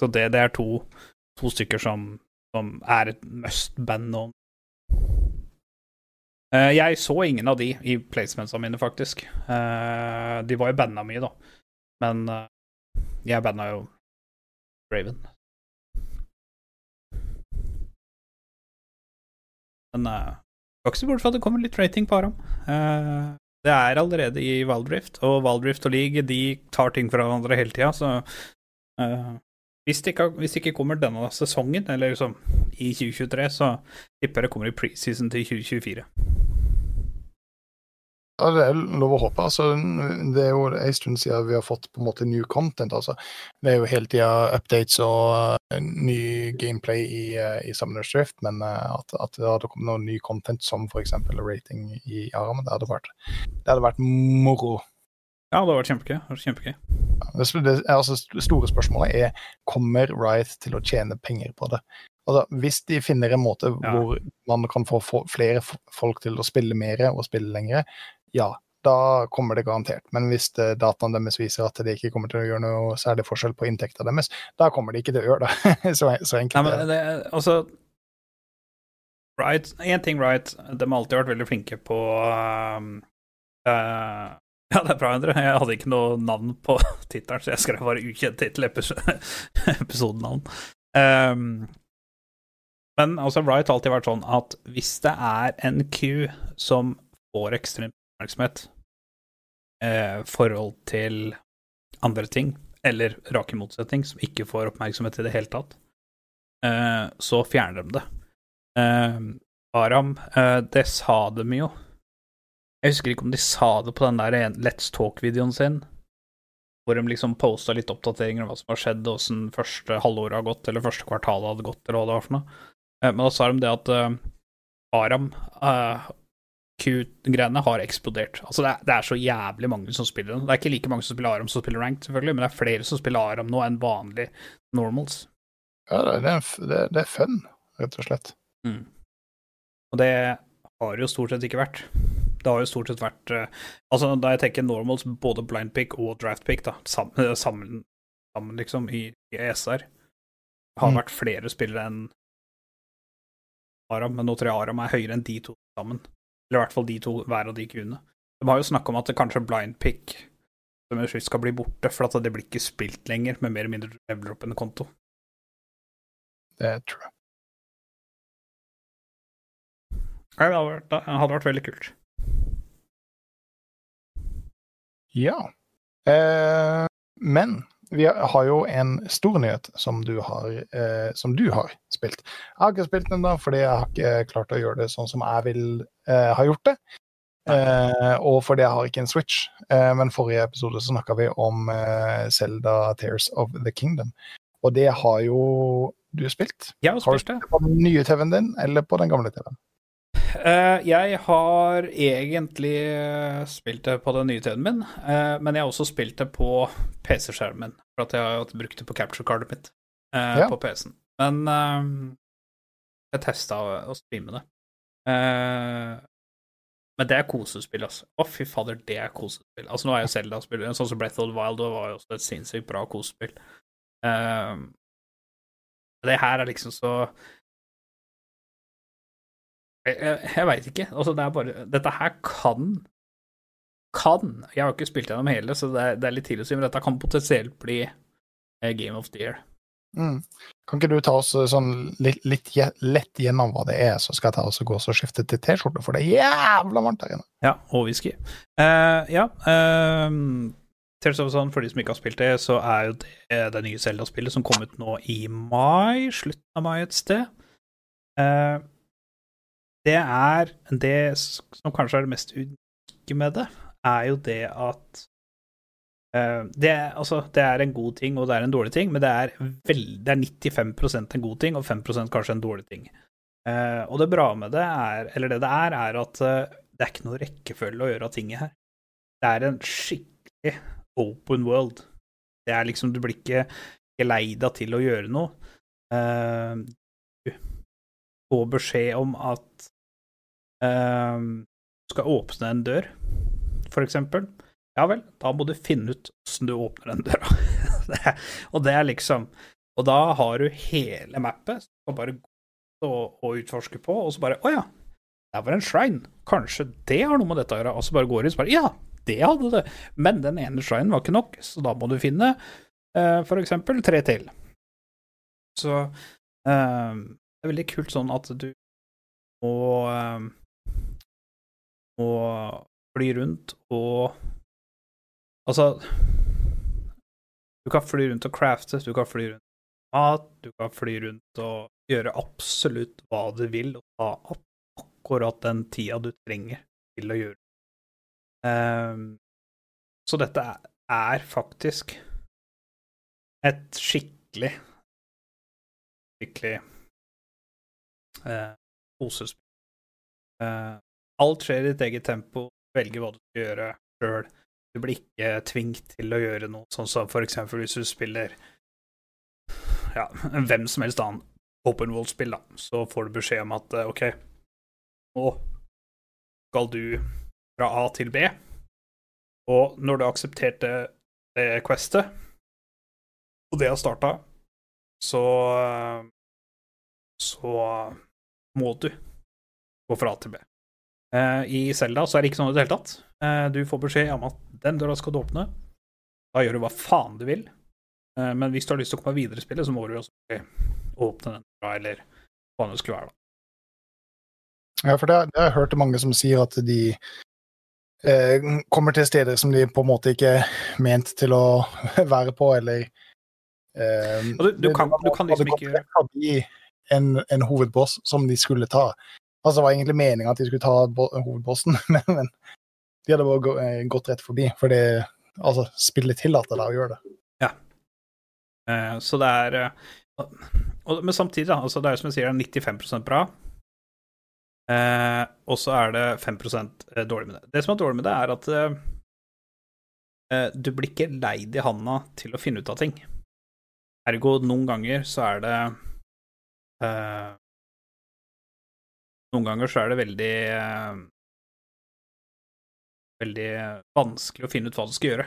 Så det, det er to, to stykker som, som er et must-band nå. Uh, jeg så ingen av de i placementsa mine, faktisk. Eh, de var jo banda mye, da. Men eh, jeg banna jo Raven. Men uh, ikke så bort fra at det kommer litt rating på Aram. Uh, det er allerede i Valdrift, og Valdrift og League de tar ting fra hverandre hele tida, så uh, hvis, det ikke, hvis det ikke kommer denne sesongen, eller liksom i 2023, så tipper jeg det kommer i preseason til 2024. Ja, det er lov å håpe. Altså, det er jo en stund siden vi har fått på en måte new content. Altså. Det er jo hele tida updates og uh, ny gameplay i, uh, i Summoner's Drift, men uh, at, at det hadde kommet noe ny content som f.eks. rating i Aram, det hadde vært, det hadde vært moro. Ja, det hadde vært kjempegøy. Det kjempegøy. Det, det, altså, store spørsmålet er kommer Riot til å tjene penger på det. Altså, hvis de finner en måte Ja. hvor man kan få få flere folk til å spille mer og spille lengre, ja, da kommer det garantert. Men hvis dataene deres viser at det ikke kommer til å gjøre noe særlig forskjell på inntekta deres, da kommer de ikke til å gjøre det. så, så Nei, enkelt men er det. er altså Right, Én ting right, de har alltid vært veldig flinke på uh, uh, Ja, det er bra, Endre. Jeg hadde ikke noe navn på tittelen, så jeg skrev bare ukjent tittel, episo- episodenavn. Um, men altså, Wright har alltid vært sånn at hvis det er en Q som får ekstrem oppmerksomhet eh, forhold til andre ting, eller rake motsetning, som ikke får oppmerksomhet i det hele tatt, eh, så fjerner de det. Eh, Aram, eh, det sa de jo. Jeg husker ikke om de sa det på den der Let's Talk-videoen sin, hvor de liksom posta litt oppdateringer om hva som har skjedd, og åssen første halvåret har gått, eller første kvartalet hadde gått, eller hva det var for noe. Eh, men da sa de det at eh, Aram Q-greiene har eksplodert. Altså det er, det er så jævlig mange som spiller den. Det er ikke like mange som spiller Aram som spiller Ranked, selvfølgelig, men det er flere som spiller Aram nå enn vanlig normals. Ja, det, er, det, er fun, rett og slett. Mm. Og det har det jo stort sett ikke vært. Det har jo stort sett vært eh, Altså, da jeg tenker normals, både blind pick og draft pick, da, sammen, sammen, sammen liksom, i, i ESR, har Mm. vært flere spillere enn Aram, men nå tror jeg Aram er høyere enn de to sammen. Eller i hvert fall de to, hver av de kuene. De har jo snakka om at det kanskje blind pick som en synes skal bli borte, for at det blir ikke spilt lenger, med mer eller mindre leveler opp en konto. Det tror jeg. Det hadde vært, det hadde vært veldig kult. Ja. Eh, men vi har jo en stor nyhet som du har, eh, som du har spilt. Jeg har ikke spilt den da, fordi jeg har ikke klart å gjøre det sånn som jeg vil eh, ha gjort det. Eh, og fordi jeg har ikke en Switch. Eh, men forrige episode så snakka vi om eh, Zelda Tears of the Kingdom. Og det har jo du spilt. Jeg har Har du spilt det. spilt det på den nye TV-en din, eller på den gamle TV-en? Eh, jeg har egentlig eh, spilt det på den nye TV-en min, eh, men jeg har også spilt det på PC-skjermen, for at jeg har brukt det på capture-cardet mitt Ja. på PC-en. Men jeg testa å, streame det. Men det er kosespill, altså. Å, fy fader, det er kosespill. Altså, nå er jo Selda spiller sånn som Breath of the Wild, var jo også et sinnssykt bra kosespill. Det her er liksom så jeg, jeg, veit ikke. Altså, det er bare Dette her kan Kan Jeg har ikke spilt gjennom hele, så det er, det er litt tidlig å si, men dette kan potensielt bli eh, Game of the Year. Mm. Kan ikke du ta oss eh, sånn litt, litt lett gjennom hva det er, så skal jeg ta oss og gå og skifte til T-skjorte, for det er jævla varmt her inne. Ja, og whisky. Uh, ja. Uh, Tales of Sun, for de som ikke har spilt det, så er jo det det nye Zelda-spillet som kom ut nå i mai, slutten av mai et sted. Eh, det er Det som kanskje er det mest unike med det, er jo det at uh, det, altså, det er en god ting, og det er en dårlig ting, men det er, vel, det er 95% en god ting, og 5% kanskje en dårlig ting. Uh, og det bra med det er, eller det det er, er at uh, det er ikke noe rekkefølge å gjøre av tinget her. Det er en skikkelig open world. Det er liksom, du blir ikke geleida til å gjøre noe. Får beskjed om at eh, du skal åpne en dør, for eksempel. Ja vel, da må du finne ut åssen du åpner den døra. Og det er liksom Og da har du hele mappet, som du bare gå og, og utforske på, og så bare Å ja, der var en shrine. Kanskje det har noe med dette å gjøre. Og så bare går du inn og bare Ja, det hadde det. Men den ene shrinen var ikke nok, så da må du finne eh, for eksempel tre til. Så eh, det er veldig kult sånn at du må eh, må fly rundt og Altså Du kan fly rundt og crafte, du kan fly rundt mat, du kan fly rundt og gjøre absolutt hva du vil, og ta opp akkurat den tida du trenger til å gjøre. Ehm, så dette er faktisk et skikkelig Skikkelig eh, kosespill. Eh, alt skjer i ditt eget tempo, Velger hva du skal gjøre sjøl. Du blir ikke tvingt til å gjøre noe, sånn som for eksempel hvis du spiller ja, hvem som helst annen open world-spill, da, så får du beskjed om at eh, OK, nå skal du fra A til B, Og når du har akseptert det, questet, og det har starta, så så må du gå fra A til B. Uh, I Selda så er det ikke sånn i det hele tatt. Uh, du får beskjed om at den døra skal du åpne. Da gjør du hva faen du vil. Uh, men hvis du har lyst til å komme videre i spillet, så må du også åpne den døra, eller hva det skulle være. da. Ja, for det, det har jeg hørt mange som sier at de eh, kommer til steder som de på en måte ikke er ment til å være på, eller eh, du, du, kan, du kan liksom ikke en, en hovedboss som de skulle ta. Altså, det var egentlig meninga at de skulle ta hovedbossen, men, men de hadde bare eh, gått rett forbi, For det, altså, spillet tillater deg å gjøre det. Eh, Så det er eh, og, Men samtidig, da. Altså det er som jeg sier, det er 95% bra. Eh, og så er det 5% dårlig med det. Det som er dårlig med det, er at eh, eh, du blir ikke leid i handa til å finne ut av ting. Ergo noen ganger så er det eh, Noen ganger så er det veldig eh, Veldig vanskelig å finne ut hva du skal gjøre.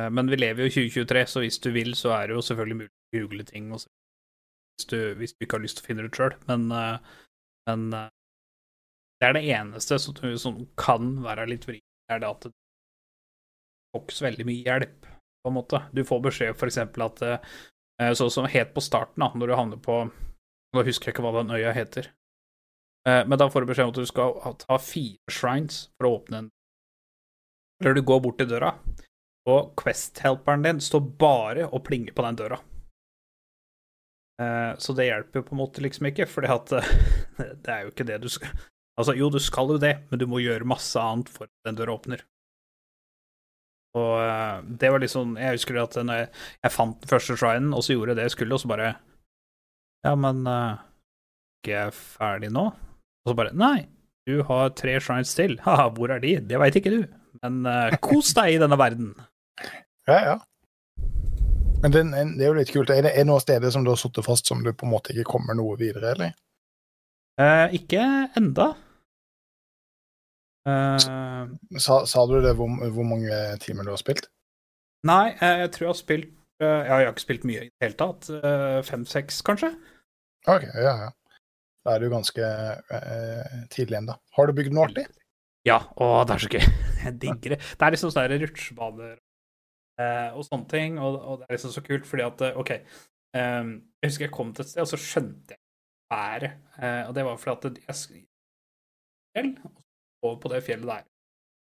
Eh, Men vi lever jo i 2023, så hvis du vil, så er det jo selvfølgelig mulig å google ting hvis du, hvis du ikke har lyst til å finne det ut sjøl. Men, men det er det eneste som, som kan være litt vri, er det at du får ikke så veldig mye hjelp, på en måte. Du får beskjed eksempel at Sånn som helt på starten, da, når du havner på Nå husker jeg ikke hva den øya heter. Eh, Men da får du beskjed om at du skal ta fire shrines for å åpne en Eller du går bort til døra, og Quest-helperen din står bare og plinger på den døra. Eh, Så det hjelper jo på en måte liksom ikke, fordi at eh, det er jo ikke det du skal Altså, jo, du skal jo det, men du må gjøre masse annet for at den døra åpner. Og eh, det var liksom Jeg husker at når jeg, jeg fant den første shrinen, og så gjorde jeg det jeg skulle, og så bare Ja, men uh, ikke jeg ferdig nå? Og så bare Nei, du har tre shrines til. Haha, hvor er de? Det veit ikke du. Men uh, kos deg i denne verden. Ja, ja. Men det, det er jo litt kult. Er det, er det noen steder som du har sittet fast som du på en måte ikke kommer noe videre, eller? Eh, ikke enda. Eh, Sa, sa du det hvor, hvor mange timer du har spilt? nei, eh, jeg tror jeg har spilt ja, Jeg har ikke spilt mye i det hele tatt. Eh, Fem-seks, kanskje? OK, ja, ja. Da er du ganske eh, tidlig ennå. Har du bygd noe artig? Ja, å, det er så gøy. Jeg digger det. Det er liksom sånne rutsjebaner eh, og sånne ting, og, og det er liksom så kult fordi at OK, eh, jeg husker jeg kom til et sted, og så skjønte jeg været, eh, og det var fordi at jeg fjell, og over på det fjellet der.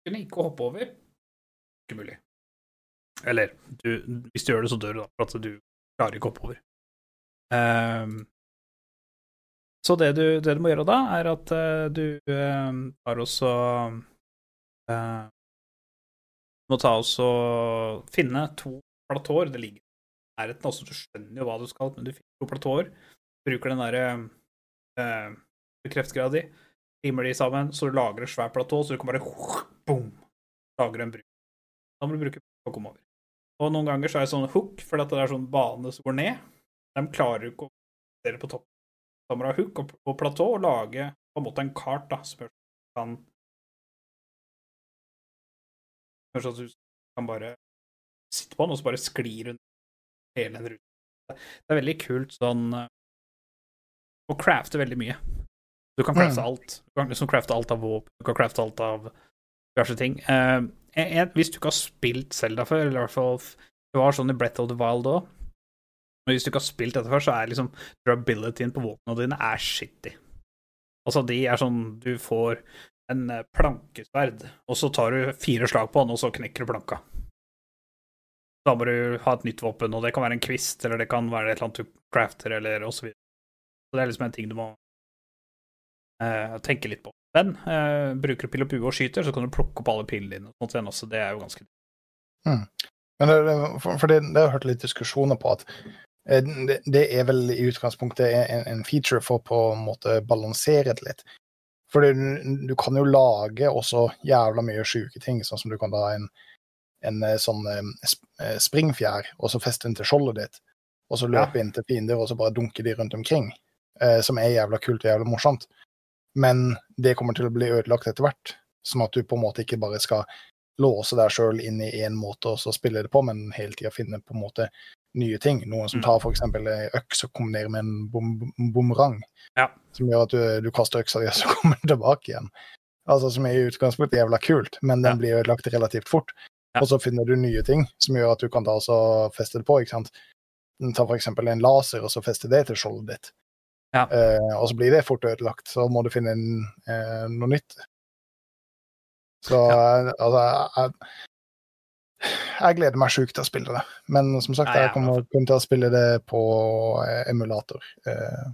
Kunne ikke hoppe over. Ikke mulig. Eller, du, hvis du gjør det, så dør du, da, for at du klarer ikke å hoppe over. Um, så det du, det du må gjøre da, er at uh, du uh, tar også uh, må ta og finne to platåer. Det ligger i nærheten, altså du skjønner jo hva du skal, men du finner to platåer. Bruker den derre eh, kreftgrad di, limer de sammen, så du lager et svært platå, så du kan bare boom, lager en bru. Da må du bruke for å komme over. Og noen ganger så er det sånn hook, fordi at det er sånn bane som går ned. De klarer ikke å dele på toppen. Da må du ha hook og, og platå og lage på en måte en kart da, som gjør kan Kanskje sånn at du kan bare sitte på den, og så bare sklir hun hele den ruta. Det er veldig kult sånn eh, Å crafte veldig mye. Du kan crafte Mm. alt. Du kan liksom crafte alt av våpen, du kan crafte alt av diverse ting. Uh, en- hvis du ikke har spilt Zelda før, eller i hvert fall Det var sånn i Breath of the Wild òg. Men hvis du ikke har spilt dette før, så er liksom durabilityen på våpnene dine er shitty. Altså, de er sånn Du får en eh, plankesverd, og så tar du fire slag på den, og så knekker du planka. Da må du ha et nytt våpen, og det kan være en kvist, eller det kan være et eller annet du crafter, eller og så. Så det er liksom en ting du må eh, tenke litt på. Men eh, bruker du pil og bue og skyter, så kan du plukke opp alle pilene dine, og sånt også. Det er jo ganske Men det, det- for, for det, det har jeg hørt litt diskusjoner på at eh, det, det er vel i utgangspunktet en, en feature for på en måte balansere det litt. For du, du kan jo lage også jævla mye sjuke ting, sånn som du kan ha en, en eh, sånn eh, springfjær, og så feste den til skjoldet ditt, og så løpe inn til fiender, og så bare dunke de rundt omkring. Eh, som er jævla kult og jævla morsomt. Men det kommer til å bli ødelagt etter hvert. Sånn at du på en måte ikke bare skal låse deg sjøl inn i én måte og så spille det på, men hele tida finne på en måte nye ting. Noen som Mm. tar f.eks. øks og kombinerer med en bom bumerang, Ja. som gjør at du, du kaster øksa di, og så kommer den tilbake igjen. Altså Som er i utgangspunktet jævla kult, men den Ja. blir ødelagt relativt fort. Ja. Og så finner du nye ting som gjør at du kan ta også feste det på. ikke sant? Ta f.eks. en laser, og så feste det til skjoldet ditt. Ja. Eh, og så blir det fort ødelagt. Så må du finne en, eh, noe nytt. Så eh, altså jeg, jeg gleder meg sjukt til å spille det. Men som sagt, Ja, jeg kommer kun til å spille det på eh, emulator. Eh,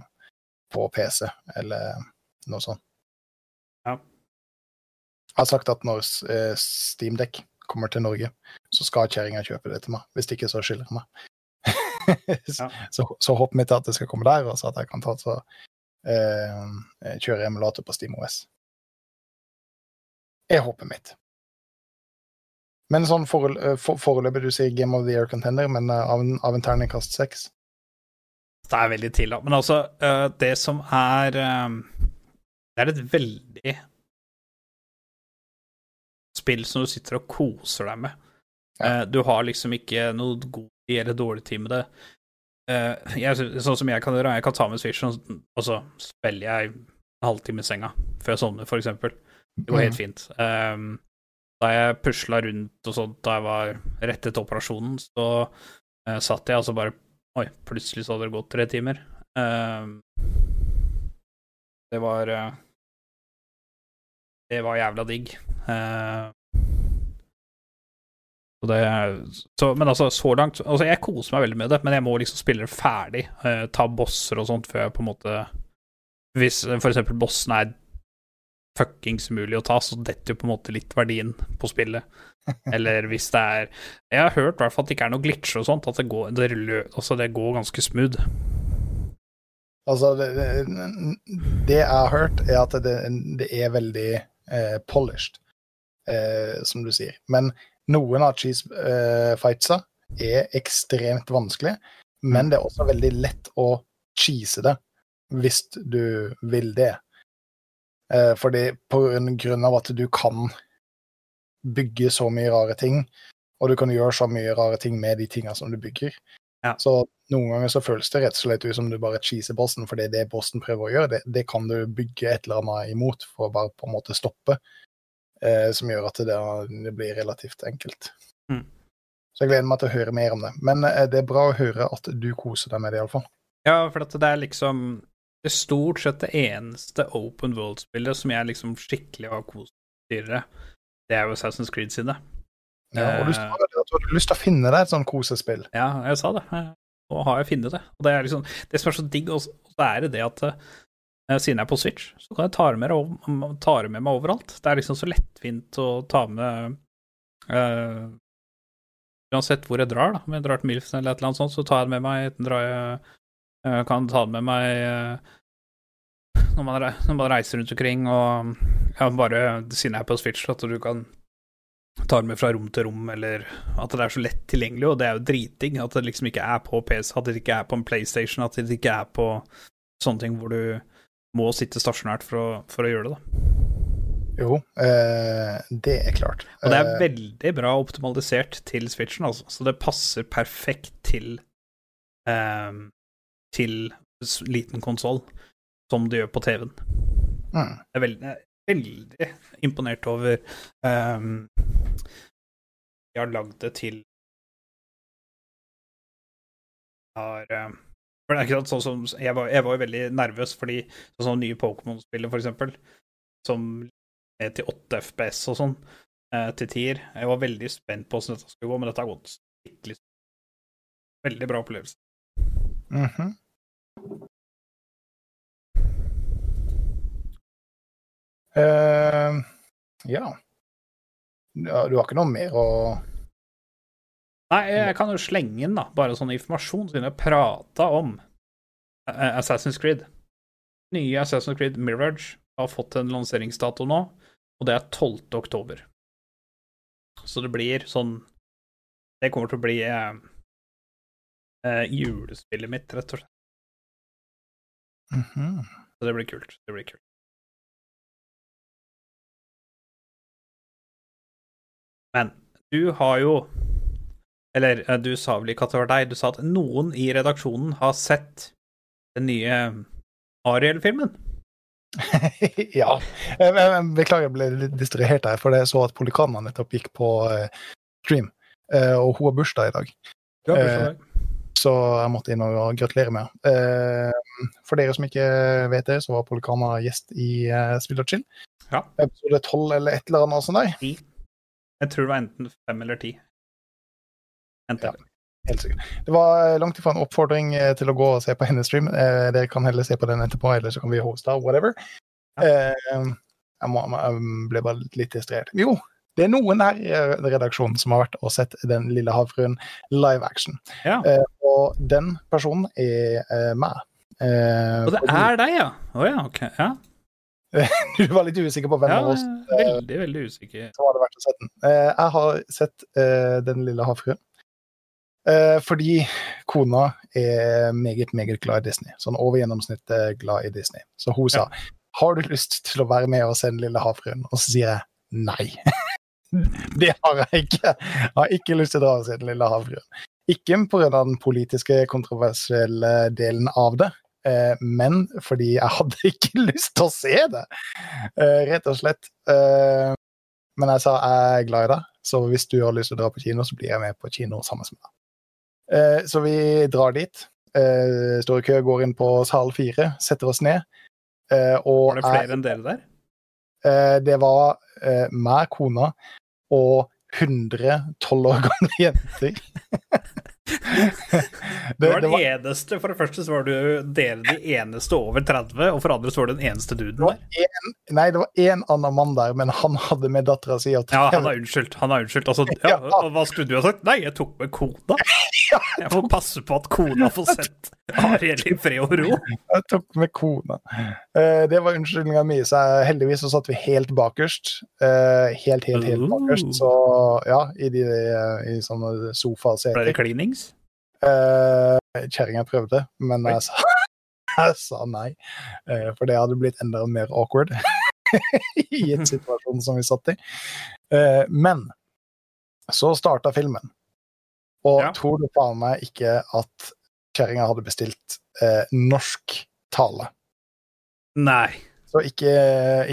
på PC, eller noe sånt. Ja. Jeg har sagt at når eh, Steamdekk kommer til Norge, så skal kjerringa kjøpe det til meg. Hvis ikke, så skylder jeg meg. så, så, så håpet mitt er at det skal komme der, og så at jeg kan ta så, eh, kjøre emulator på SteamOS. Er håpet mitt. Men sånn eh, for, foreløpig, du sier Game of the Year Contender, men eh, av en, av en terningkast seks? Det er veldig til, da. Men altså, eh, det som er Det er et veldig spill som du sitter og koser deg med. Ja. Du har liksom ikke noe god eller dårlig tid med det. Uh, Jeg, sånn som jeg kan gjøre, jeg kan ta med Switchen, og så spiller jeg en halvtime i senga før jeg sovner, for eksempel. Det går helt fint. Um, da jeg pusla rundt og sånt da jeg var rett etter operasjonen, så uh, satt jeg og så bare Oi, plutselig så hadde det gått tre timer. Um, det var uh, Det var jævla digg. Eh, så det så, Men altså, så langt Altså, jeg koser meg veldig med det, men jeg må liksom spille det ferdig. eh, ta bosser og sånt før jeg på en måte Hvis for eksempel bossen er fuckings umulig å ta, så detter jo på en måte litt verdien på spillet. Eller hvis det er Jeg har hørt i hvert fall at det ikke er noe glitcher og sånt, at det går, det, altså det går ganske smooth. Altså, det, det, det jeg har hørt, er at det, det er veldig eh, polished, eh, som du sier. Men noen av cheese eh, fightsa er ekstremt vanskelig, men det er også veldig lett å cheese det, hvis du vil det. Eh, fordi på grunn av at du kan bygge så mye rare ting, og du kan gjøre så mye rare ting med de tinga som du bygger. Ja. Så noen ganger så føles det rett og slett ut som du bare cheeser bossen, for det er det bossen prøver å gjøre. Det, det kan du bygge et eller annet imot for å bare på en måte stoppe, eh, som gjør at det, det blir relativt enkelt. Mm. Så jeg gleder meg til å høre mer om det. Men eh, det er bra å høre at du koser deg med det, iallfall. Ja, for at det er liksom Det er stort sett det eneste open world-spillet som jeg liksom skikkelig har kost dyrere. Det er jo Assassin's Creed sine. Ja, og du sa Eh. at du hadde lyst til å finne deg et sånt kosespill. Ja, jeg sa det. Nå har jeg funnet det. Og det er liksom Det som er så digg, også, så så er det det at eh, siden jeg er på Switch, så kan jeg ta det med, ta det med meg overalt. Det er liksom så lettvint å ta med uh, Uansett hvor jeg drar, da. Om jeg drar til Milfsen eller et eller annet sånt, så tar jeg det med meg. Drar jeg uh, kan ta det med meg uh, når man, når man reiser rundt omkring, og ja, bare siden jeg er på Switch, at du kan ta det med fra rom til rom, eller at det er så lett tilgjengelig, og det er jo driting At det liksom ikke er på PC, at det ikke er på en PlayStation, at det ikke er på sånne ting hvor du må sitte stasjonært for å, for å gjøre det. da. Jo, eh, det er klart. Og det er Eh, veldig bra optimalisert til Switchen, altså. Så det passer perfekt til ehm, til liten konsoll, som det gjør på TV-en. mm. Jeg er veldig, veldig imponert over ehm, Jeg har lagd det til Jeg har for det er ikke sant, sånn som, jeg, var, jeg var jo veldig nervøs fordi sånn som nye Pokémon-spillet, for eksempel, som er til 8 FPS og sånn, eh, til tier. Jeg var veldig spent på åssen dette skulle gå, men dette har gått skikkelig Veldig bra opplevelse. Mhm. Eh, ja. ja. Du har ikke noe mer å Nei, jeg kan jo slenge inn da, bare sånn informasjon, siden jeg prata om eh, Assassin's Creed. Nye Assassin's Creed Mirage har fått en lanseringsdato nå, og det er 12. oktober. Så det blir sånn Det kommer til å bli eh, eh, julespillet mitt, rett og slett. Mhm. Så det blir kult. Det blir kult. du har jo Eller eh, du sa vel ikke at det var deg, du sa at noen i redaksjonen har sett den nye Ariel-filmen. ja. Beklager, jeg ble litt distrahert her, for jeg så at Polikana nettopp gikk på eh, stream. Eh, og hun har bursdag i dag, Du har Eh, bursdag i dag. så jeg måtte inn og gratulere med henne. Eh, for dere som ikke vet det, så var Polikana gjest i Spill og chill. Ja. Episode 12 eller et eller annet sånt der. Jeg tror det var enten fem eller ti. Ja. Helt sikkert. Det var langt ifra en oppfordring eh, til å gå og se på hennes stream. Eh, dere kan heller se på den etterpå, eller så kan vi hoste, whatever. Eh, jeg, må, jeg ble bare litt, distrahert. Jo, det er noen her i eh, redaksjonen som har vært og sett Den lille havfruen live action. Ja. Eh, og den personen er eh, meg. Eh, Og det fordi er deg, ja? Å ja, ok. Ja, Du var litt usikker på hvem ja av oss veldig, veldig usikker. som hadde vært og sett den. Eh, jeg har sett eh, Den lille havfruen. Eh, fordi kona er meget, meget glad i Disney. Sånn over gjennomsnittet glad i Disney. Så hun sa har du lyst til å være med og se Den lille havfruen? Og så sier jeg nei. det har jeg ikke. Jeg har ikke lyst til å dra og se Den lille havfruen. Ikke pga. den politiske, kontroversielle delen av det, eh, men fordi jeg hadde ikke lyst til å se det. Eh, rett og slett. Men jeg sa jeg er glad i deg, så hvis du har lyst til å dra på kino, så blir jeg med på kino sammen med deg. Eh, så vi drar dit. Eh, står i kø, går inn på sal fire, setter oss ned. Eh, og Var det flere enn dere der? det var meg, kona og 100 tolv år gamle jenter. Du var den eneste, For det første så var du dere de eneste over 30, og for andre så var du den eneste duden der. nei, det var én annen mann der, men han hadde med dattera si. Ja, han har unnskyldt. Han har unnskyldt. Altså, ja, hva skulle du ha sagt? Nei, jeg tok med kona. Jeg får passe på at kona får sett Ariel i fred og ro. Jeg tok med kona. Eh, det var unnskyldninga mi, så heldigvis så satt vi helt bakerst. Eh, helt, helt, helt bakerst. Så ja, i, de, i sånne Ble det klinings? Kjerringa prøvde, men jeg sa, jeg sa nei. Eh, for det hadde blitt enda mer awkward i en situasjon som vi satt i. Eh, men så starta filmen, og Ja. tror du faen meg ikke at kjerringa hadde bestilt eh, norsk tale? Nei. Så ikke,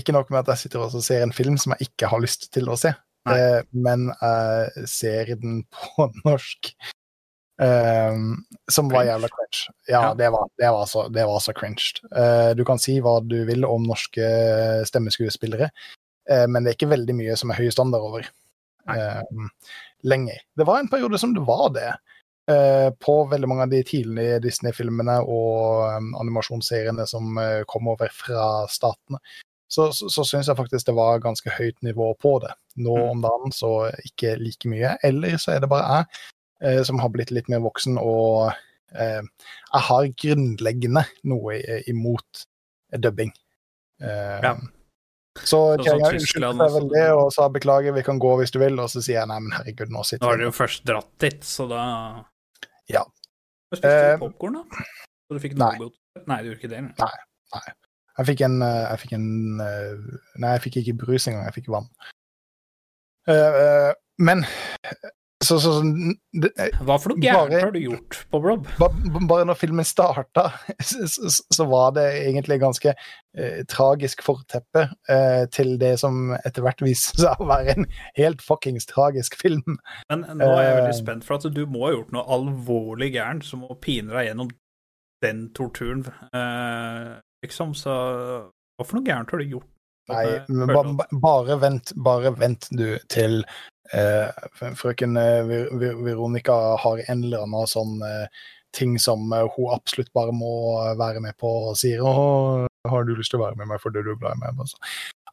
ikke nok med at jeg sitter og ser en film som jeg ikke har lyst til å se, eh, men jeg ser den på norsk. Um, som var jævla cringe. Ja, Ja. Det, var, det, var så, det var så cringed. Uh, du kan si hva du vil om norske stemmeskuespillere, uh, men det er ikke veldig mye som er høy standard over Uh, lenger. Det var en periode som det var det. Eh, på veldig mange av de tidlige Disney-filmene og um, animasjonsseriene som eh, kom over fra statene. Så, så, så syns jeg faktisk det var ganske høyt nivå på det. Nå Mm. om dagen så ikke like mye. Eller så er det bare jeg eh, som har blitt litt mer voksen og jeg har grunnleggende noe imot dubbing. Ja. Så Sånn kjerringa Tyskland unnskyldte seg veldig og sa beklager, vi kan gå hvis du vil. Og så sier jeg nei, men herregud, nå Nå har vi dere jo først dratt dit, så da Ja. Hva Spiste Eh, du popkorn, da? Så du fikk nei. godt? Nei, du gjorde ikke det? eller? Jeg fikk en, eh, jeg fikk en eh, Nei, jeg fikk ikke brus engang, jeg fikk vann. Eh, eh, men så, så, så det, eh, Hva for noe gærent har du gjort på Blob? Bare, bare når filmen starta, så, så, så var det egentlig ganske eh, tragisk forteppe eh, til det som etter hvert viste seg å være en helt fuckings tragisk film. Men nå er jeg veldig Eh. spent, for at du må ha gjort noe alvorlig gærent som å pine deg gjennom den torturen, eh, liksom. Så hva for noe gærent har du gjort? Nei, men ba, ba, bare vent, bare vent du til eh, frøken eh, Ver- Ver- Veronica har en eller annen sånn eh, ting som eh, hun absolutt bare må være med på og sier å, har du lyst til å være med meg fordi du er glad i meg? Altså,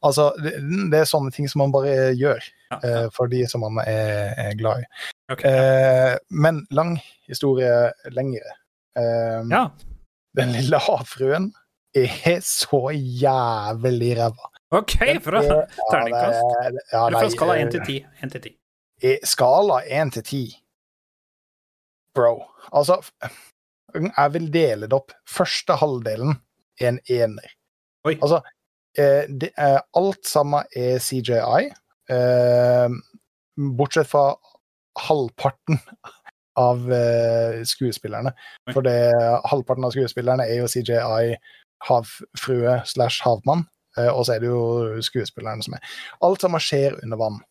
altså det, det er sånne ting som man bare gjør Ja, eh, for de som man er, er glad i. Okay. Eh, men lang historie lengre. Ja. Den lille havfruen er så jævlig ræva. OK, fra Ja, terningkast. er- ja, Eller fra skala 1 eh, til 10. 1 til 10. i skala 1 til 10 Bro. Altså, jeg vil dele det opp. Første halvdelen er en ener. Oi. Altså, eh, det er, alt sammen er CJI. Eh, bortsett fra halvparten av eh, skuespillerne. For det, halvparten av skuespillerne er jo CJI havfrue slash havmann, eh, og så er det jo skuespillerne som er Alt sammen skjer under vann.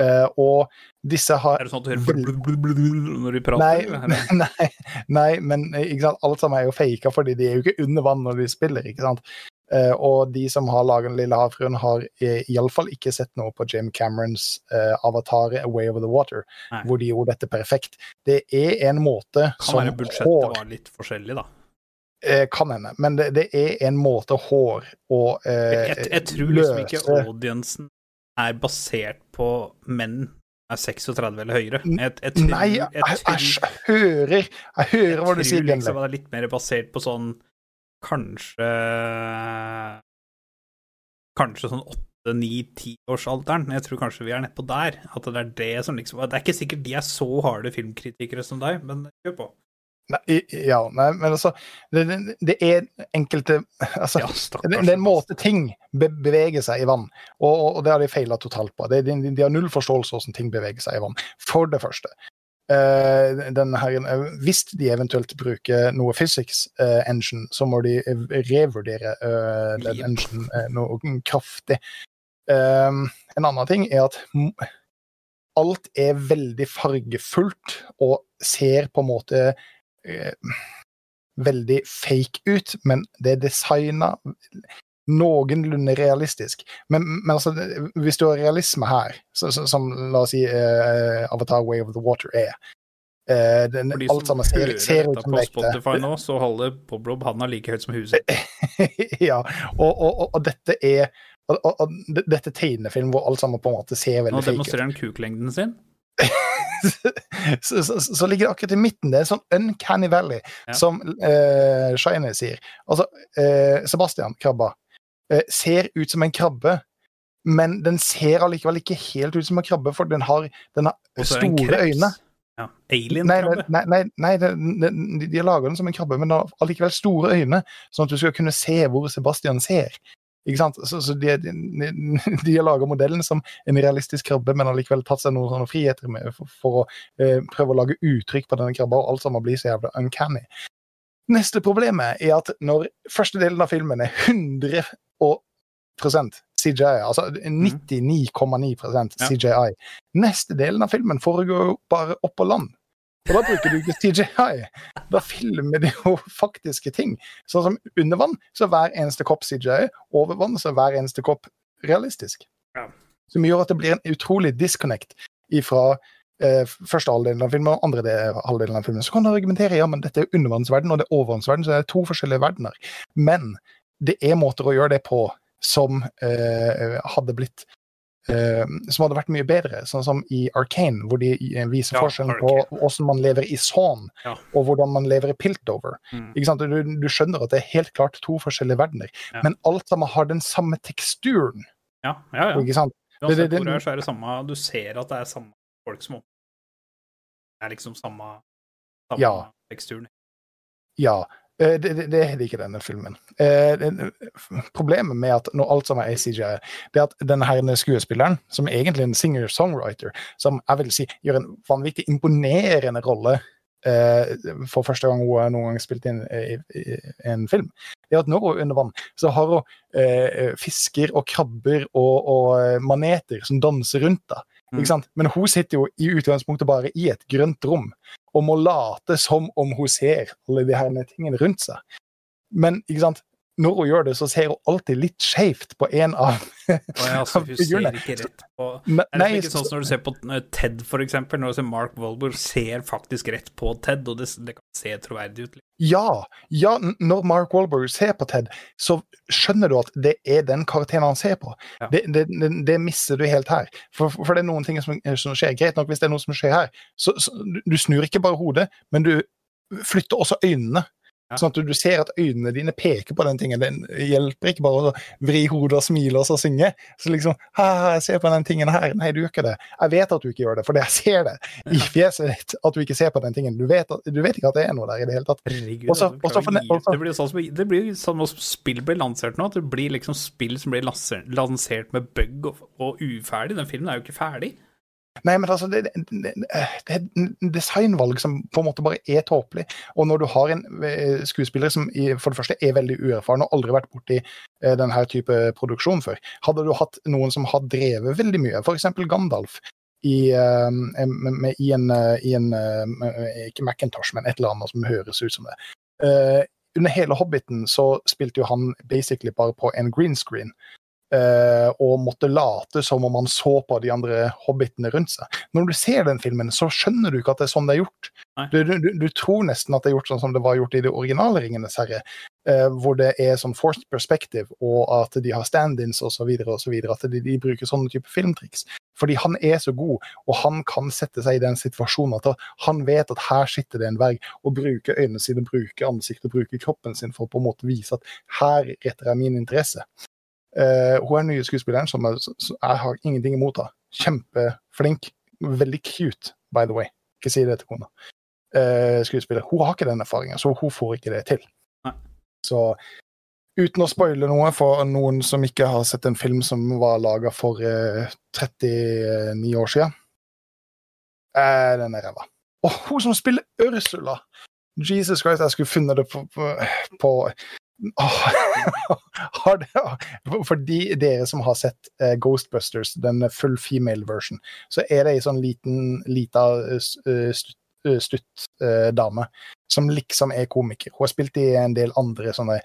Eh, og disse har Er det sånn at du hører når de prater? Nei, nei, nei, men eh, alt sammen er jo faka, fordi de er jo ikke under vann når de spiller. ikke sant? Uh, og de som har laget Den lille havfruen, har eh, iallfall ikke sett noe på Jim Camerons uh, avatar A Way Over The Water, Nei. hvor de gjorde dette perfekt. Det er en måte Kan som være budsjettet hår var litt forskjellig, da. Eh, Kan hende, men det, det er en måte hår og eh, Jeg, jeg tror liksom ikke audiencen er basert på menn er 36 eller høyere. Jeg, jeg tror, Nei, jeg, jeg, hører Jeg hører hva du sier, Jeg tror liksom det er litt mer basert på sånn kanskje Kanskje sånn åtte-ni-tiårsalderen. Jeg tror kanskje vi er nedpå der. At det er det som liksom Det er ikke sikkert de er så harde filmkritikere som deg, men kjør på. Nei, ja, nei, men altså Det, det, er enkelte altså, Ja, det, er en måte ting beveger seg i vann, og, og, det har de feila totalt på. De, de, de har null forståelse hvordan ting beveger seg i vann, for det første. Uh, den her, eh, hvis de eventuelt bruker noe physics uh, engine, så må de revurdere uh, den engine noe kraftig. En annen ting er at alt er veldig fargefullt og ser på en måte veldig fake ut, men det er designa noenlunde realistisk. Men, men altså, hvis du har realisme her, så, så, som la oss si eh, Avatar Way of the Water er eh, den, For de Alt som hører dette på. Spotify nå, så holder Bob handa like høyt som huset. ja, og, og, og, og dette er og, og, dette tegnefilm hvor alt sammen på en måte ser veldig fake ut. Nå demonstrerer han kuklengden sin. så, så, så ligger det akkurat i midten. Det er en sånn uncanny valley, Ja. som uh, Shiny sier. Altså, uh, Sebastian, krabba, uh, ser ut som en krabbe, men den ser allikevel ikke helt ut som en krabbe, for den har, den har store øyne. Ja. Alien-krabbe. nei, nei, nei nei de, de laga den som en krabbe, men den har allikevel store øyne, sånn at du skal kunne se hvor Sebastian ser. Ikke sant? Så, så de, de, de har laga modellen som en realistisk krabbe, men har likevel tatt seg noen sånne friheter med for, for å eh, prøve å lage uttrykk på denne krabba, og alt sammen blir så jævla uncanny. Neste problemet er at når første delen av filmen er 100% CGI, altså 99,9% CGI, neste delen av filmen foregår bare oppå land. Og da bruker du ikke CGI. Da filmer de jo faktiske ting. Sånn som under vann, så er hver eneste kopp CGI. Over vann så er hver eneste kopp realistisk. Ja. Som gjør at det blir en utrolig disconnect ifra eh, første halvdelen av filmen og andre halvdelen av filmen. Så kan du argumentere ja, men dette er undervannsverden og det er overvannsverden, så det er to forskjellige verdener. Men det er måter å gjøre det på som eh, hadde blitt som hadde vært mye bedre, sånn som i Arcane, hvor de eh, viser Ja, forskjellen Arcane. på hvordan man lever i Sawn, Ja. og hvordan man lever i Piltover. Mm. Du, du skjønner at det er helt klart to forskjellige verdener, Ja. men alt sammen har den samme teksturen. Ja, ja, ja. Ikke sant? Det- det- det er, det samme Du ser at det er samme folk som Det er liksom samme, samme Ja. teksturen. Ja. Eh, Det, det, det er ikke denne filmen. Eh, Problemet med at når alt sammen er CGI, det er at denne her skuespilleren, som er egentlig en singer-songwriter, som jeg vil si gjør en vanvittig imponerende rolle eh, for første gang hun har noen gang spilt inn i, en film, det er at når hun er under vann, så har hun fisker og krabber og, og maneter som danser rundt henne. Mm. Men hun sitter jo i utgangspunktet bare i et grønt rom og må late som om hun ser alle de her tingene rundt seg. Men ikke sant? Når hun gjør det, så ser hun alltid litt skjevt på en av, altså, figurene. Det er Nei, ikke sånn som når du ser på eh, Ted, for eksempel. Når du ser Mark Wahlberg, ser faktisk rett på Ted, og det, det kan se troverdig ut. Ja, ja, når Mark Wahlberg ser på Ted, så skjønner du at det er den karakteren han ser på. Ja. Det, det, det, misser du helt her. For, for det er noen ting som, som skjer. Greit nok hvis det er noe som skjer her, så, så du- du snur ikke bare hodet, men du flytter også øynene. Sånn at du, ser at øynene dine peker på den tingen. Det hjelper ikke bare å vri hodet og smile og så synge. Så liksom ha, ha, jeg ser på den tingen her. Nei, du gjør ikke det. Jeg vet at du ikke gjør det, for jeg ser det i fjeset ditt at du ikke ser på den tingen. Du vet, at, du vet ikke at det er noe der i det hele tatt. Herregud, Også- altså, også også- det blir jo sånn som det blir sånn som spill blir lansert nå. At det blir liksom spill som blir lansert med bug og, og uferdig. Den filmen er jo ikke ferdig. Nei, men altså, det, det, det, er et designvalg som på en måte bare er tåpelig. Og når du har en eh, skuespiller som for det første er veldig uerfaren og aldri vært borti eh, denne type produksjon før, hadde du hatt noen som har drevet veldig mye, f.eks. Gandalf, i, eh, i en, i en Ikke Macintosh, men et eller annet som høres ut som det. Under hele Hobbiten så spilte jo han basically bare på en green screen. Eh, og måtte late som om han så på de andre hobbitene rundt seg. Når du ser den filmen, så skjønner du ikke at det er sånn det er gjort. Du, du, du tror nesten at det er gjort sånn som det var gjort i det originale Ringenes herre, eh, hvor det er sånn forced perspective, og at de har stand-ins osv., at de, de bruker sånne type filmtriks. Fordi han er så god, og han kan sette seg i den situasjonen at han vet at her sitter det en dverg, og bruker øynene sine, bruker ansiktet, bruker kroppen sin for å på en måte vise at her retter jeg min interesse. Eh, hun er nye skuespilleren, som så jeg har ingenting imot da. Kjempeflink. Veldig cute, by the way. Ikke si det til kona. Uh, skuespiller. Hun har ikke den erfaringen, så hun får ikke det til. Nei. Så uten å spoile noe for noen som ikke har sett en film som var laga for uh, 39 år siden, uh, den er ræva. Og hun som spiller Ursula! Jesus Christ, jeg skulle funnet det på, på, på har det, for- de dere som har sett uh, Ghostbusters, den full female version, så er det ei sånn liten, lita uh, eh, eh, stutt eh, som liksom er komiker. Hun har spilt i en del andre sånne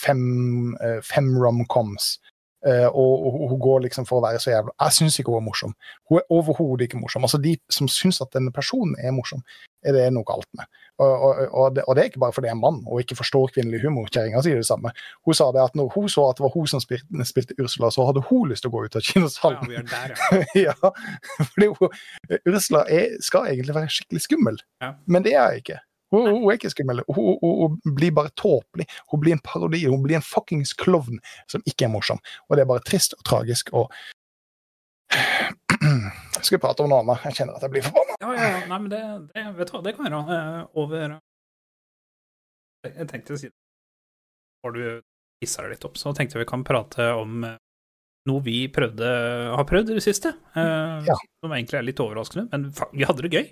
fem, fem romcoms. Uh, og hun går liksom for å være så jævla Jeg syns ikke hun er morsom. Hun er overhodet ikke morsom. Altså De som syns at denne personen er morsom, er det noe galt med. Og, og, og, det, og det er ikke bare fordi jeg er mann og ikke forstår kvinnelig humor. Kjerringa sier det samme. Hun sa det at når hun så at det var hun som spilte, spilte Ursula, så hadde hun lyst til å gå ut av Ja, kinosalen. der, ja. ja, fordi hun, Ursula er, skal egentlig være skikkelig skummel, Ja. men det er hun ikke. Hun, hun er ikke skummel. Hun, hun, hun blir bare tåpelig. Hun blir en parodi. Hun blir en fuckings klovn som ikke er morsom. Og det er bare trist og tragisk og Skal vi prate om noe annet? Jeg kjenner at jeg blir forbanna. Ja, ja, ja. Nei, men det, det vet du hva, det kan være eh, over Jeg tenkte å si det. Har du hissa deg litt opp, så tenkte jeg vi kan prate om eh, noe vi prøvde, har prøvd i det siste. eh, Ja. Som egentlig er litt overraskende, men vi hadde det gøy.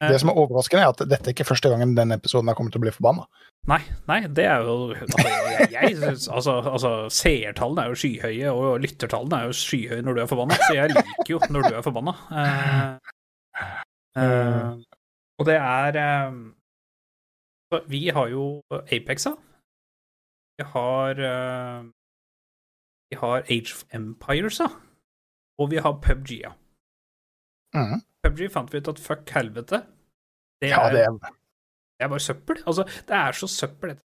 Eh, Det som er overraskende, er at dette er ikke første gangen denne episoden har kommet til å bli forbanna. Nei, nei, det er jo altså, jeg, jeg synes, altså, altså, Seertallene er jo skyhøye, og lyttertallene er jo skyhøye når du er forbanna, så jeg liker jo når du er forbanna. Uh, uh, og det er uh, Vi har jo Apexa. Vi har eh, Vi har Age of Empires, ja. Og vi har PubG, ja. Mhm. PubG fant vi ut at fuck helvete. Det Ja, er, det er det er bare søppel. Altså, det er så søppel dette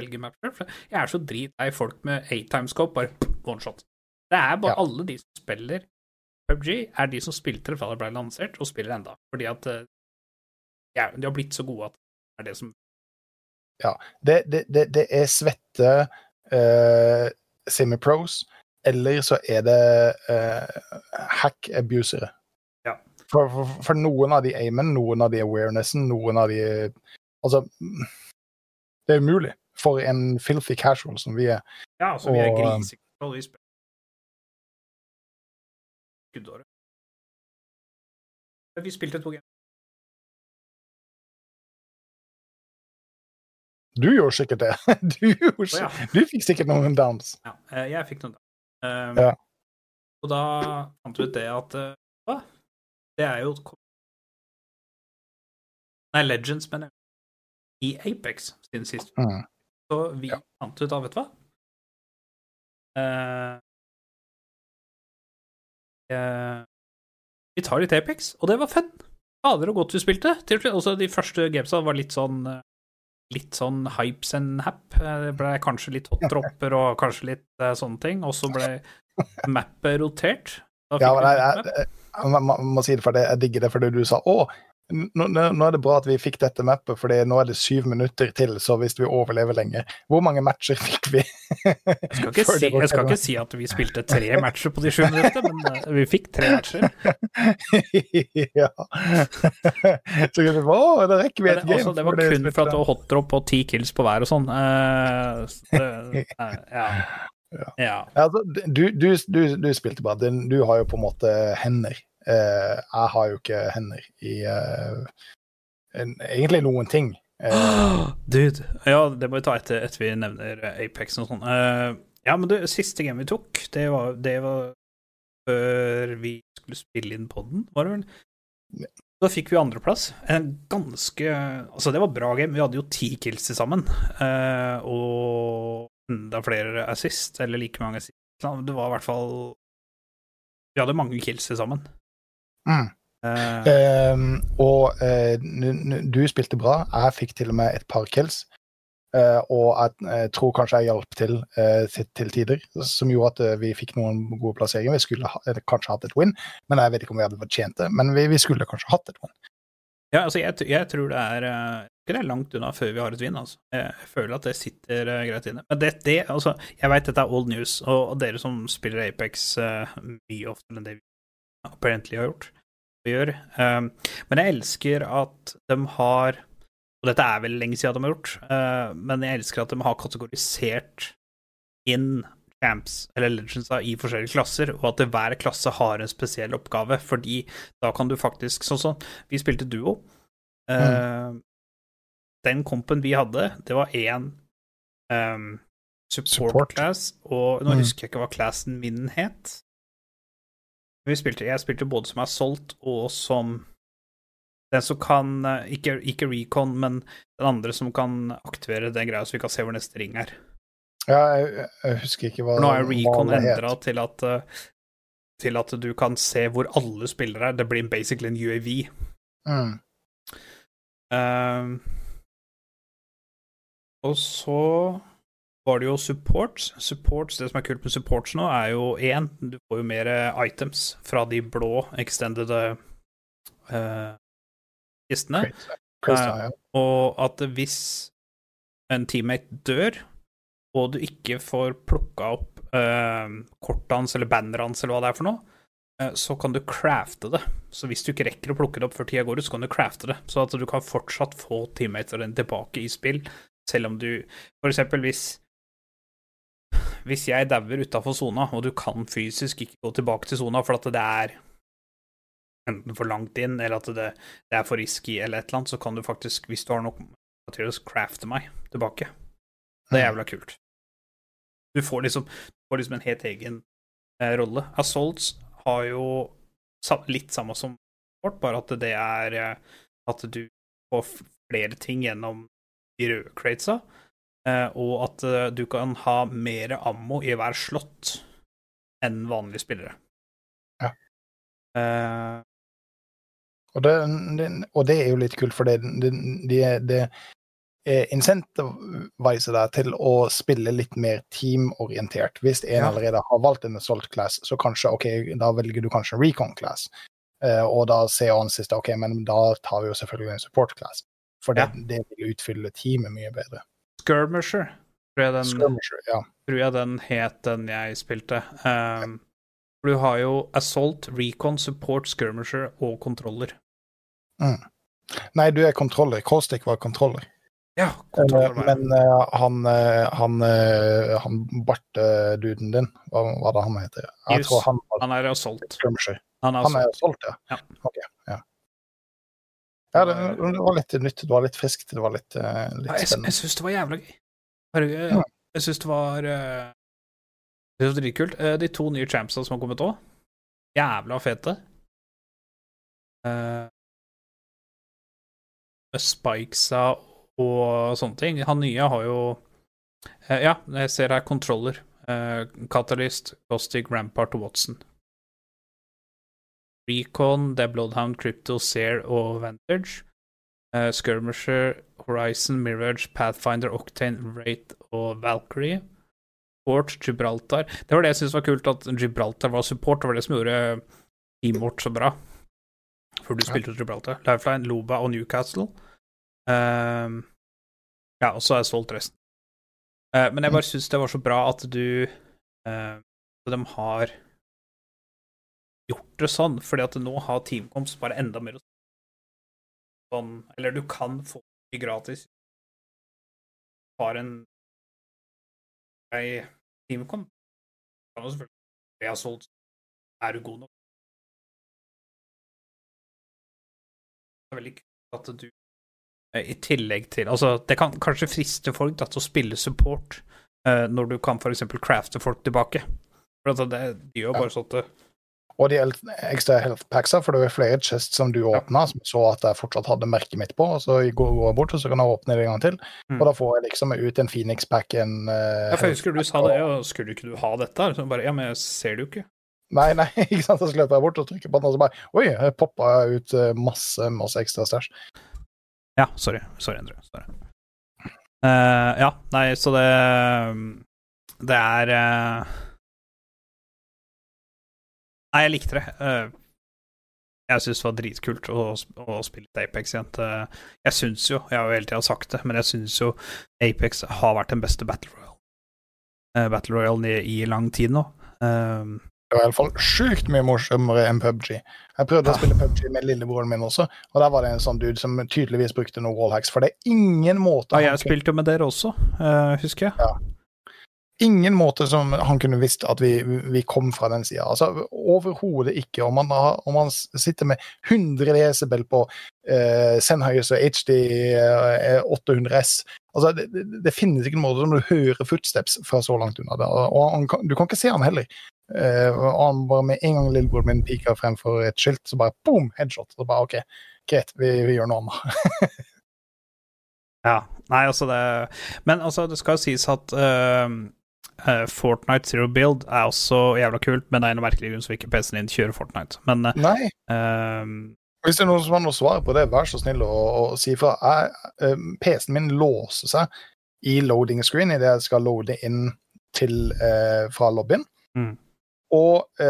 jeg er så dritlei folk med eight-timescope, bare one shot. Det er bare Ja. alle de som spiller PubG, er de som spilte det fra det ble lansert, og spiller enda. Fordi at eh, ja, de har blitt så gode at det er det som det, det, det, det er svette uh, semi-pros, eller så er det uh, hack-abusere. For, for, for noen av de aimen, noen av de awarenessen, noen av de Altså Det er umulig for en filthy casual som vi er. Ja, altså, vi er Og, griseklare, vi spiller Skuddåret. Vi spilte to game. Du gjorde sikkert det. Du, gjorde, oh, ja. du fikk sikkert noen downs. Ja, eh, jeg fikk noen downs. Um, Ja. Og da fant vi ut det at eh? Det er jo Nei, Legends, mener jeg. I Apex siden sist. Mm. Så vi Ja. fant ut av, vet du hva uh, uh, Vi tar litt Apex, og det var fun. Fader og godt vi spilte. Også de første gamesa var litt sånn eh, Litt sånn hypes and hap. Det ble kanskje litt hot dropper og kanskje litt uh, sånne ting. Og så ble mappet rotert. Da Ja, fikk men vi jeg, jeg, jeg, må- si det, for det, jeg digger det fordi du sa å, nå, nå er det bra at vi fikk dette mappet, for nå er det syv minutter til, så hvis vi overlever lenge Hvor mange matcher fikk vi? Jeg skal, ikke si, jeg skal ikke si at vi spilte tre matcher på de sju minuttene, men eh, vi fikk tre matcher. ja. Så vi Å, da rekker vi et game. altså, det var kun for at det var hotdrop og ti kills på hver og sånn. Uh, ja. Ja. Ja, altså, du, du, du, du spilte bra. Du, du har jo på en måte hender eh, jeg har jo ikke hender i eh, en, egentlig noen ting. Eh, Dude. Ja, det må vi ta etter, etter vi nevner Apex og sånn. Ja, men det siste game vi tok, det var, det var før vi skulle spille inn podden, var det vel? Da fikk vi andreplass. En ganske Altså, det var bra game. Vi hadde jo ti kills til sammen. og enda flere assist, eller like mange assist. Det var i hvert fall Vi hadde mange kills til sammen. mm. Uh, um, og uh, du spilte bra. Jeg fikk til og med et par kills. Uh, og jeg eh, tror kanskje jeg hjalp til til, tider, som gjorde at vi fikk noen gode plasseringer. Vi skulle ha, eller kanskje hatt et win, men jeg vet ikke om vi hadde fortjent det. Men vi, vi skulle kanskje hatt et win. Ja, altså, jeg, jeg tror det er ikke det er langt unna før vi har et vinn, altså. Jeg føler at det sitter eh, greit inne. Men det, det altså, jeg veit dette er old news, og, dere som spiller Apex uh, mye oftere enn det vi apparently har gjort, gjør. Um, men jeg elsker at de har Og dette er vel lenge siden de har gjort, uh, men jeg elsker at de har kategorisert inn champs, eller legendsa, i forskjellige klasser, og at hver klasse har en spesiell oppgave, fordi da kan du faktisk Sånn som vi spilte duo. Eh, Den kompen vi hadde, det var én um, support, Support. class, og nå Mm. husker jeg ikke hva classen min het. Vi spilte, jeg spilte både som er solgt, og som den som kan eh, ikke, ikke recon, men den andre som kan aktivere den greia, så vi kan se hvor neste ring er. Ja, jeg, jeg husker ikke hva For nå er recon endra til eh, til at du kan se hvor alle spillere er. Det blir basically en UAV. Mm. Ehm, og så var det jo supports. Supports, Det som er kult med supports nå, er jo én, du får jo mer items fra de blå extended uh, kistene. Crazy. Og at hvis en teammate dør, og du ikke får plukka opp uh, kortet hans eller banneret hans eller hva det er for noe, så kan du crafte det. Så hvis du ikke rekker å plukke det opp før tida går ut, så kan du crafte det. Så at du kan fortsatt få teammatene tilbake i spill, selv om du For eksempel hvis hvis jeg dauer utafor sona, og du kan fysisk ikke gå tilbake til sona for at det er enten for langt inn, eller at det, det er for risky, eller et eller annet, så kan du faktisk, hvis du har nok materials, crafte meg tilbake. Det er jævla kult. Du får liksom, du får liksom en helt egen eh, rolle. Assaults har jo litt samme som Fort, bare at det er eh, at du får flere ting gjennom de røde cratesa, eh, og at eh, du kan ha mer ammo i hver slott enn vanlige spillere. Ja. Eh, Og det, og det er jo litt kult, for det, det, det, er incentiviser deg til å spille litt mer teamorientert. Hvis en Ja. allerede har valgt en assault class, så kanskje, ok, da velger du kanskje en recon class. Og da ser han siste, ok, men da tar vi jo selvfølgelig en support class. For det, Ja. det vil utfylle teamet mye bedre. Skirmisher, tror jeg den Skirmisher, ja. tror jeg den het, den jeg spilte. Um, du har jo Assault, Recon, Support, Skirmisher og kontroller. Nei, du er kontroller. Caustic var kontroller. Ja, Eh, kontroller var men uh, han, eh, han, uh, han Bart-duden din, hva var det han heter? Jeg Just, tror han var Han er Assault. skirmisher. Han er Han er assault. ja? Ja. Ok, ja. Ja, det, det var litt nytt, det var litt friskt, det var litt, Ja, litt jeg spennende. jeg syns det var jævla gøy. Herregud, Ja. jeg syns det var uh, Det var dritkult. Uh, de to nye champsa som har kommet òg, jævla fete. Uh, Spikesa og sånne ting. Han nye har jo Ja, jeg ser her controller. Uh, Catalyst, Gostic, Rampart og Watson. Recon, det er Bloodhound, Crypto, Sear og Vantage. Uh, Skirmisher, Horizon, Mirage, Pathfinder, Octane, Wraith og Valkyrie. Support, Gibraltar. Det var det jeg syntes var kult, at Gibraltar var support. Det var det som gjorde teamet vårt så bra. For du Ja. spilte Gibraltar. Lifeline, Loba og Newcastle. Uh, ja, og så er jeg solgt resten. Uh, men jeg bare syns det var så bra at du uh, De har gjort det sånn, fordi at nå har Teamcoms bare enda mer sånn Eller du kan få det gratis. Har en ei Teamcom. Kan jo selvfølgelig Det er solgt. Er du god nok? Det er veldig kult at du eh, i tillegg til Altså, det kan kanskje friste folk da, til å spille support uh, når du kan f.eks. crafte folk tilbake. For at det, de gjør Ja. bare sånn at det, Og de ekstra health packsa, for det var flere chests som du åpna, som så at jeg fortsatt hadde merket mitt på. og Så går jeg bort, og så kan jeg åpne det en gang til. Mm. Og da får jeg liksom ut en Phoenix pack, en uh, Ja, for jeg husker du sa det, og- skulle ikke du ha dette? Så bare, ja, men jeg ser det jo ikke. Nei, nei, ikke sant. Så løper jeg bort og trykker på den, og så bare Oi, jeg poppa ut eh, masse, masse ekstra stæsj. Ja, sorry. Sorry, Endre. Sorry. Uh, ja, nei, så det Det er eh, Nei, jeg likte det. Eh, jeg syns det var dritkult å, å spille Apex igjen. Jeg syns jo, jeg har jo hele tida sagt det, men jeg syns jo Apex har vært den beste Battle Royale. Eh, Battle Royale i, i lang tid nå. Eh, Det var iallfall sjukt mye morsommere enn PubG. Jeg prøvde å spille PubG med lillebroren min også, og der var det en sånn dude som tydeligvis brukte noen wallhacks, for det er ingen måte ja, jeg spilte jo med dere også, eh, husker jeg. Ingen måte som han kunne visst at vi, vi kom fra den sida. Altså, Overhodet ikke. Om man, har, om man sitter med 100 decibel på eh, Sennheiser HD eh, 800S altså, det, det, det finnes ikke en måte som du hører footsteps fra så langt unna. Det. Og han, du kan ikke se han heller. Eh, og han bare Med en gang lillebroren min piker fremfor et skilt, så bare boom, headshot. Så bare OK, greit, vi, vi gjør noe annet. Ja. Nei, altså det Men altså, det skal jo sies at eh, eh, Fortnite Zero Build er også jævla kult, men det er en merkelig grunn så ikke PC-en din kjører Fortnite. Men eh, Nei. Uh, Hvis det er noen som har noe svar på det, vær så snill å, å si ifra. Jeg, eh, PC-en min låser seg i loading screen idet jeg skal loade inn til, eh, fra lobbyen. Mm. Og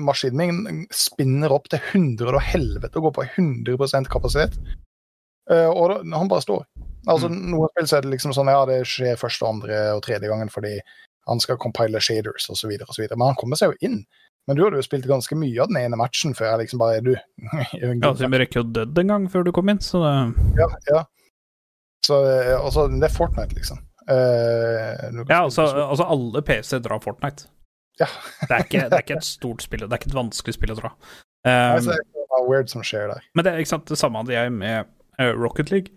maskinen min spinner opp til 100 og helvete og går på 100 kapasitet. Og da, han bare står. Altså, Noen spill så er det liksom sånn ja, det skjer første, andre og tredje gangen fordi han skal compile shaders osv. Men han kommer seg jo inn. Men du hadde jo spilt ganske mye av den ene matchen før jeg liksom bare er Du. ja, så vi rekker jo dødd en gang før du kom inn, så det ja, ja. Så eh, altså, det er Fortnite, liksom. Uh, Ja, altså, altså alle PC drar Fortnite. Ja. det, er ikke, det er ikke et stort spill, det er ikke et vanskelig spill å dra. Nei, Um, så det er weird som skjer der. men det er ikke sant, det samme hadde jeg med eh, Rocket League.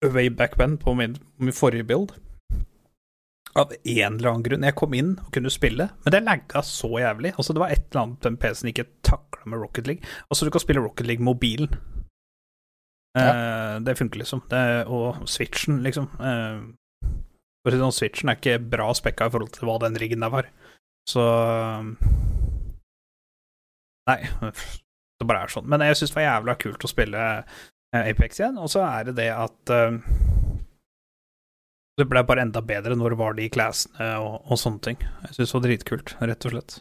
Way back when, på min, min forrige build. Av en eller annen grunn. Jeg kom inn og kunne spille, men det lagga så jævlig. Altså, det var et eller annet den PC-en ikke takla med Rocket League. Altså, du kan spille Rocket League mobilen. Eh, det funker, liksom. Det, og Switchen, liksom. Eh, for sånn, Switchen er ikke bra spekka i forhold til hva den riggen der var. Så Nei, det bare er sånn. Men jeg syns det var jævla kult å spille eh, Apex igjen, og så er det det at eh, det ble bare enda bedre når det var de classene og, og sånne ting. Jeg syns det var dritkult, rett og slett.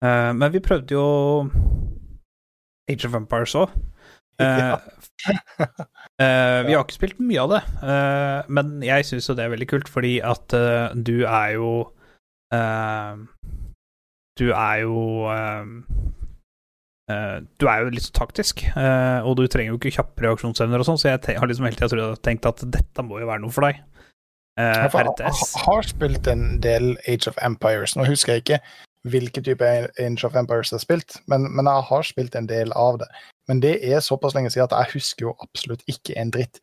Uh, men vi prøvde jo Age of Empires òg. Uh, uh, vi har ikke spilt mye av det, eh, men jeg syns jo det er veldig kult, fordi at eh, du er jo Du er jo Du er jo litt så taktisk, eh, og du trenger jo ikke kjappe reaksjonsevner og sånn, så jeg har liksom hele tida tenkt at dette må jo være noe for deg. Eh, Jeg har, har spilt en del Age of Empires. Nå husker jeg ikke hvilken type Age of Empires jeg har spilt, men, men jeg har spilt en del av det. Men det er såpass lenge siden at jeg husker jo absolutt ikke en dritt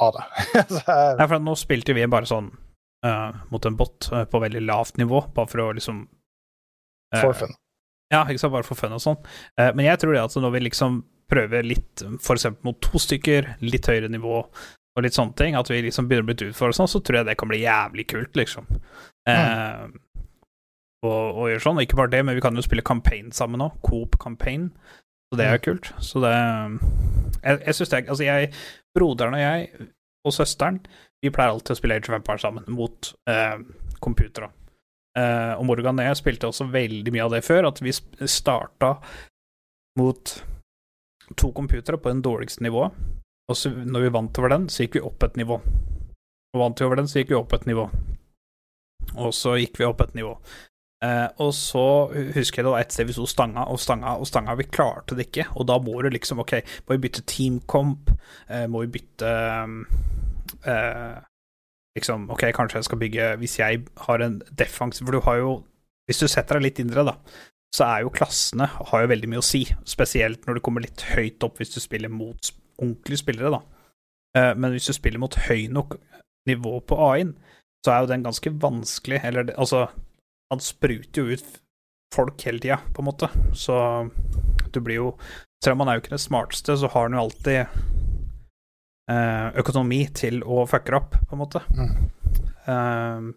av det. Jeg, Nei, for nå spilte vi bare sånn uh, mot en bot uh, på veldig lavt nivå, bare for å liksom uh, for fun. Ja, ikke sant, bare for fun og sånn. Eh, men jeg tror det at når vi liksom prøver litt, eksempel mot to stykker, litt høyere nivå og litt sånne ting, at vi liksom begynner å bli utfordret sånn, så tror jeg det kan bli jævlig kult, liksom. Eh, og, og gjøre sånn. Og ikke bare det, men vi kan jo spille campaign sammen òg. Coop campaign. Så det er jo kult. Så det Jeg, jeg syns det er Altså, jeg Broderen og jeg og søsteren, vi pleier alltid å spille Age of Empire sammen, mot eh, computere. Eh, og Morgan og jeg spilte også veldig mye av det før, at vi starta mot to computere på den dårligste nivået, og så når vi vant over den, så gikk vi opp et nivå. Og vant vi over den, så gikk vi opp et nivå. Og så gikk vi opp et nivå. Uh, og så husker jeg det var et sted vi sto stanga og stanga og stanga, vi klarte det ikke, og da må du liksom Ok, må vi bytte teamcomp? Uh, må vi bytte eh, Liksom, ok, kanskje jeg skal bygge Hvis jeg har en defensiv For du har jo Hvis du setter deg litt indre, da, så er jo klassene har jo veldig mye å si. Spesielt når du kommer litt høyt opp hvis du spiller mot ordentlige spillere, da. Eh, men hvis du spiller mot høy nok nivå på A-en, så er jo den ganske vanskelig. Eller altså Han spruter jo ut folk hele tida, på en måte. Så du blir jo Selv om han er jo ikke det smarteste, så har han jo alltid økonomi til å fucke opp, på en måte. Mm. Eh,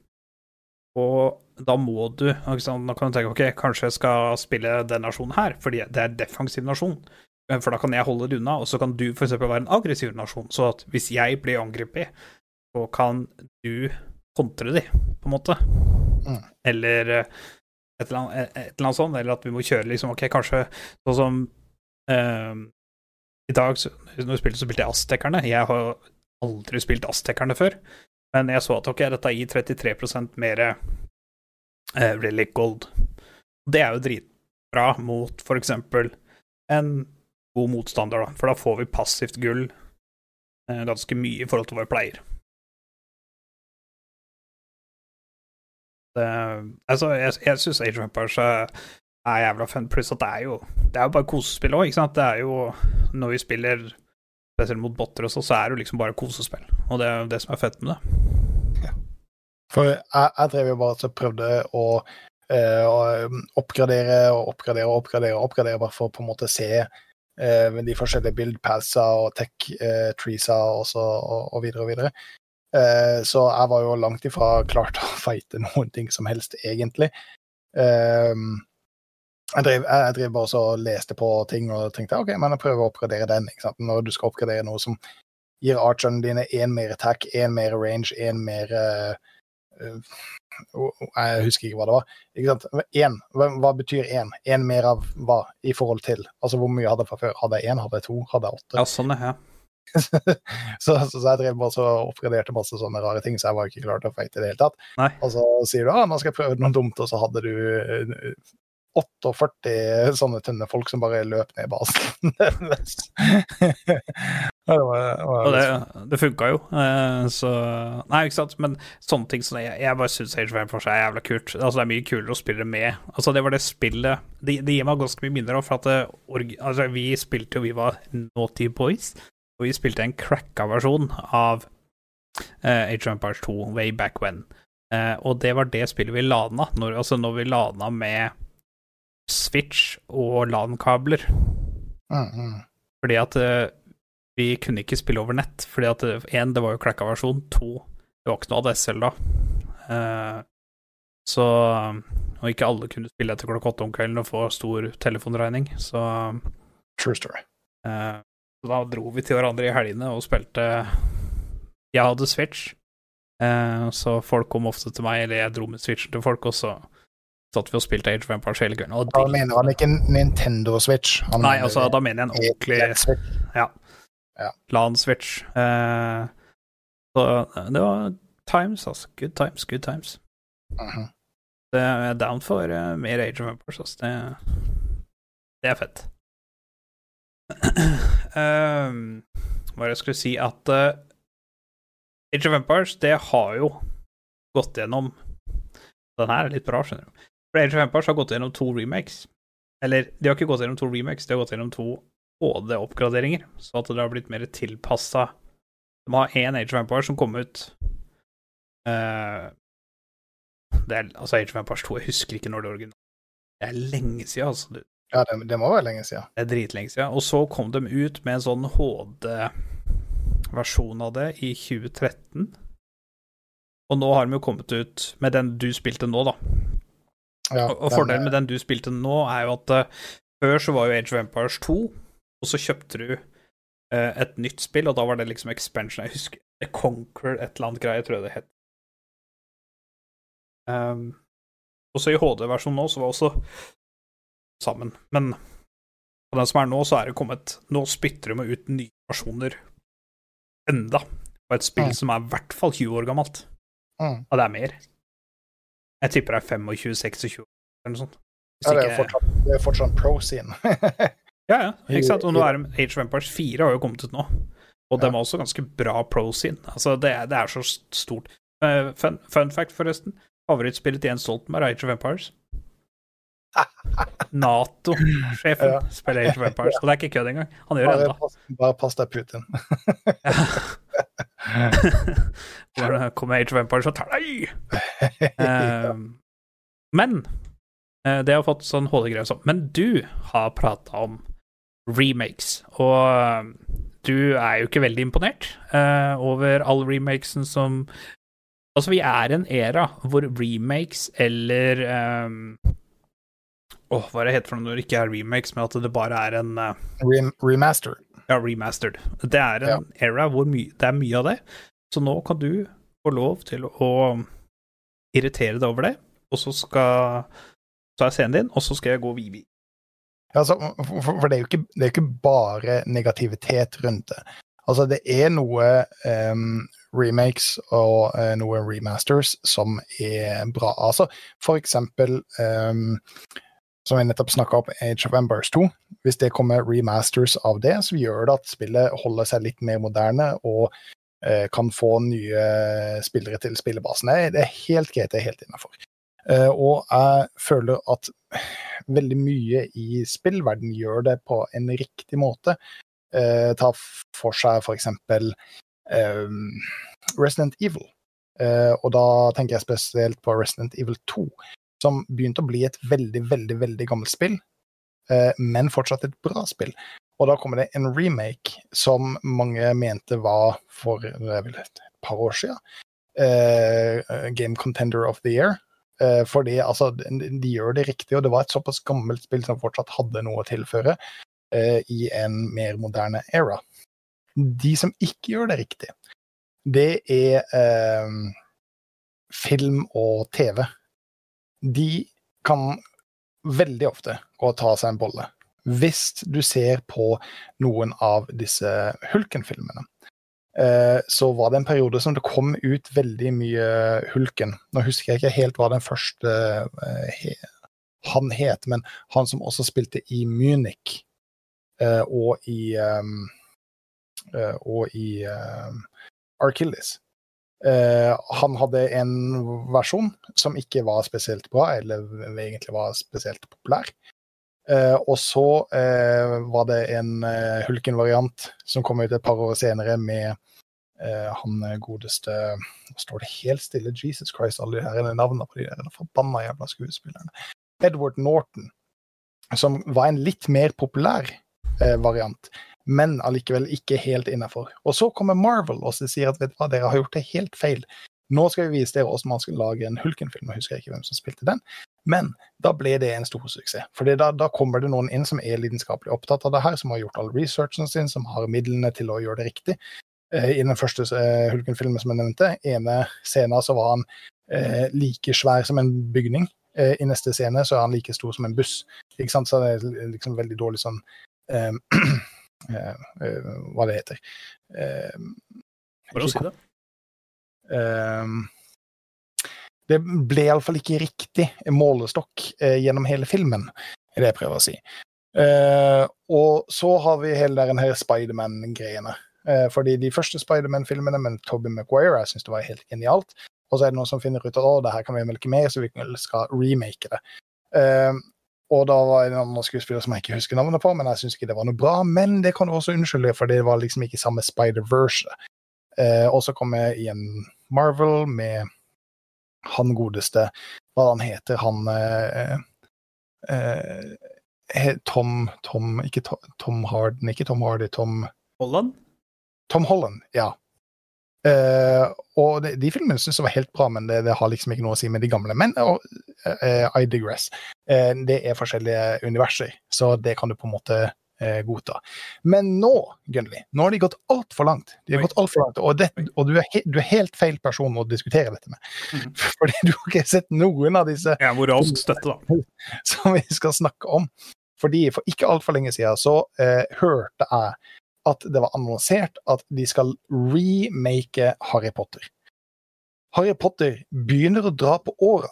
og da må du sant, Da kan du tenke ok, kanskje jeg skal spille den nasjonen her, fordi det er defensiv nasjon. Eh, For da kan jeg holde det unna, og så kan du f.eks. være en aggressiv nasjon. Så at hvis jeg blir angrepet, så kan du kontre de, på en måte. Mm. Eller eh, et eller, annet, et eller annet sånt. Eller at vi må kjøre liksom Ok, kanskje sånn som eh, I dag, når vi spilte, så spilte jeg Aztekerne. Jeg har aldri spilt Aztekerne før. Men jeg så at ok, dette gir 33% mer eh, relic gold. Det er jo dritbra mot eksempel en god motstander, da. For da får vi passivt gull eh, ganske mye i forhold til hva vi pleier. Det, altså, jeg, jeg syns Age of Empires er, er jævla fun, pluss at det er jo Det er jo bare kosespill òg, ikke sant. Det er jo Når vi spiller spesielt mot botter og så, så er det jo liksom bare kosespill. Og det er jo det som er fett med det. For jeg, jeg drev jo bare og prøvde å, eh, oppgradere og oppgradere og oppgradere, og oppgradere bare for å på en måte se eh, de forskjellige build-passa og tech-treesa og, så- og, og videre og videre. Eh, så jeg var jo langt ifra klart å fighte noen ting som helst, egentlig. Eh, jeg drev, jeg, drev bare så og leste på ting og tenkte ok, men jeg prøver å oppgradere den. ikke sant? Når du skal oppgradere noe som gir archerne dine én mer attack, én mer range, én mer eh, Jeg husker ikke hva det var. Ikke sant? Én, hva, hva betyr én? Én mer av hva i forhold til? Altså hvor mye hadde jeg fra før? Hadde jeg én, hadde jeg to, hadde jeg åtte? Ja, sånn, ja. så, så, så jeg drev bare så oppgraderte masse sånne rare ting, så jeg var ikke klar til å fighte i det hele tatt. Nei. Og så sier du ah, nå skal jeg prøve noe dumt, og så hadde du eh, 48 sånne tynne folk som bare løp ned basen. Det var, var det, det funka jo, eh, så Nei, ikke sant, men sånne ting som jeg, jeg bare syns Age of Empires er jævla kult. Altså, det er mye kulere å spille med. Altså, det var det spillet Det, det gir meg ganske mye minner om, for at det, altså, vi spilte jo Vi var Naughty Boys, og vi spilte en cracka versjon av uh, Age of Empires 2 way back when. Uh, og det var det spillet vi lana, når, altså når vi lana med Switch og LAN-kabler. mm, mm. Fordi at eh, vi kunne ikke spille over nett. Fordi at én, det var jo klekka versjon. To, det var ikke noe ADSL da. Uh, så Og ikke alle kunne spille etter klokka åtte om kvelden og få stor telefonregning. Så, True story. Uh, så da dro vi til hverandre i helgene og spilte Jeg hadde Switch, eh, så folk kom ofte til meg, eller jeg dro med Switchen til folk, og så satt vi og spilte Age of Empires hele kvelden. Og Da mener han ikke Nintendo Switch. Han Nei, altså, da mener jeg en ordentlig Switch. LAN-switch. Eh, så det var times, altså. Good times, good times. Mhm. Det jeg er down for uh, mer Age of Empires, altså. Det, det er fett. um, hva var det jeg skulle si at uh, Age of Empires, det har jo gått gjennom Den her er litt bra, skjønner du. For Age of Empires har gått gjennom to remakes. Eller, de har ikke gått gjennom to remakes, de har gått gjennom to HD-oppgraderinger, så at det har blitt mer tilpassa De har én Age of Empires som kom ut uh, det er, Altså, Age of Empires 2, jeg husker ikke når det originale Det er lenge siden, altså. Du. Ja, det, det må være lenge siden. det er dritlenge siden. Og så kom de ut med en sånn HD-versjon av det i 2013. Og nå har de jo kommet ut med den du spilte nå, da. Ja, Og, og fordelen med den du spilte nå, er jo at uh, før så var jo Age of Empires 2, og så kjøpte du uh, et nytt spill, og da var det liksom expansion. Jeg husker The Conquer et eller annet greie, tror jeg det het. Um, og så i HD-versjonen nå, så var også sammen. Men på den som er nå, så er det kommet Nå spytter de ut nye versjoner enda på et spill Mm. som er i hvert fall 20 år gammelt. Mm. Og det er mer. Jeg tipper det er 25-26 eller noe sånt. Ja, det er jo fortsatt, det er fortsatt pro-scene. Ja, ja, ikke sant. Og nå er Age of Empires 4 har jo kommet ut nå. Og Ja. de har også ganske bra pro-scene. Altså, det, er- det er så stort. Eh, fun, fun fact, forresten. Favorittspillet til Jens Stoltenberg er Age of Empires. Nato-sjefen Ja. spiller Age of Empires. Og det er ikke kødd engang. Han gjør det ennå. bare pass deg, Putin. Kommer Age of Empires og tar deg! Eh, men uh, det har fått sånn HD-greier sånn. Men du har prata om remakes, og eh, du er jo ikke veldig imponert uh, over all remakesen som Altså, vi er i en era hvor remakes eller um, Åh, hva er det heter for noe når det ikke er remakes, men at det bare er en Rem remaster. ja, remastered. Det er en era hvor my det er mye av det. Så nå kan du få lov til å irritere deg over det, og så skal er scenen din, og så skal jeg gå videre. Altså, for, for det er jo ikke, det er ikke bare negativitet rundt det. Altså, det er noe um, remakes og uh, noe remasters som er bra. Altså, for eksempel um, som jeg nettopp snakka om, Age of Embers 2. Hvis det kommer remasters av det, så gjør det at spillet holder seg litt mer moderne og eh, kan få nye spillere til spillebasen. Er- det er helt greit, det er helt innafor. og jeg føler at veldig mye i spillverden gjør det på en riktig måte. Eh, ta for seg for eksempel eh, Resident Evil. Eh, og da tenker jeg spesielt på Resident Evil 2, som begynte å bli et veldig, veldig, veldig gammelt spill, eh, men fortsatt et bra spill. Og da kommer det en remake som mange mente var for er vel et par år siden. Eh, Game Contender of the Year. Eh, fordi altså, de, de gjør det riktig, og det var et såpass gammelt spill som fortsatt hadde noe å tilføre eh, i en mer moderne era. De som ikke gjør det riktig, det er eh, film og TV. De kan veldig ofte gå og ta seg en bolle. Hvis du ser på noen av disse Hulken-filmene, eh, så var det en periode som det kom ut veldig mye Hulken. Nå husker jeg ikke helt hva den første eh, han het, men han som også spilte i Munich eh, og i og i Archilles. Han hadde en versjon som ikke var spesielt bra, eller egentlig var spesielt populær. Eh, og så eh, var det en eh, Hulken-variant som kom ut et par år senere med eh, han godeste Nå står det helt stille, Jesus Christ, alle de her navnene på de der forbanna jævla skuespillerne. Edward Norton, som var en litt mer populær eh, variant, men allikevel ikke helt innafor. Og så kommer Marvel og så sier at vet du hva, dere har gjort det helt feil. Nå skal vi vise dere hvordan man skal lage en Hulken-film. Jeg husker ikke hvem som spilte den. Men da ble det en stor suksess. For da, da kommer det noen inn som er lidenskapelig opptatt av det her, som har gjort all researchen sin, som har midlene til å gjøre det riktig. Eh, I den første eh, Hulken-filmen som jeg nevnte, ene scenen så var han eh, like svær som en bygning. Eh, I neste scene så er han like stor som en buss. Ikke sant? Så det er liksom veldig dårlig sånn eh, eh, eh, Hva det heter. For å si det. Ehm, det ble iallfall ikke riktig målestokk eh, gjennom hele filmen, er det jeg prøver å si. Eh, og så har vi hele den her Spiderman-greiene. Eh, fordi de første Spiderman-filmene med Tobey Maguire jeg synes det var helt genialt. Og så er det noen som finner ut at å, det her kan vi melke mer, så vi skal remake det. Og da var det en annen skuespiller som jeg ikke husker navnet på, men jeg syns ikke det var noe bra. Men det kan du også unnskylde, for det var liksom ikke samme Spider-Verse. Eh, og så kom jeg igjen Marvel med han godeste Hva han heter han eh, eh, Tom Tom Ikke Tom, Tom Harden, ikke Tom Hardy, Tom Holland? Tom Holland, ja. Eh, og de, de filmene syns jeg var helt bra, men det, det har liksom ikke noe å si med de gamle. Men og, eh, I digress. Eh, det er forskjellige universer, så det kan du på en måte eh, godta. Men nå, Gunnli, nå har de gått altfor langt. De har Oi. gått alt for langt, og, det, og du, er he, du er helt feil person å diskutere dette med. Mm. Fordi du har ikke sett noen av disse Ja, støtte, som vi skal snakke om. Fordi For ikke altfor lenge siden så eh, hørte jeg at det var annonsert at de skal remake Harry Potter. Harry Potter begynner å dra på åra,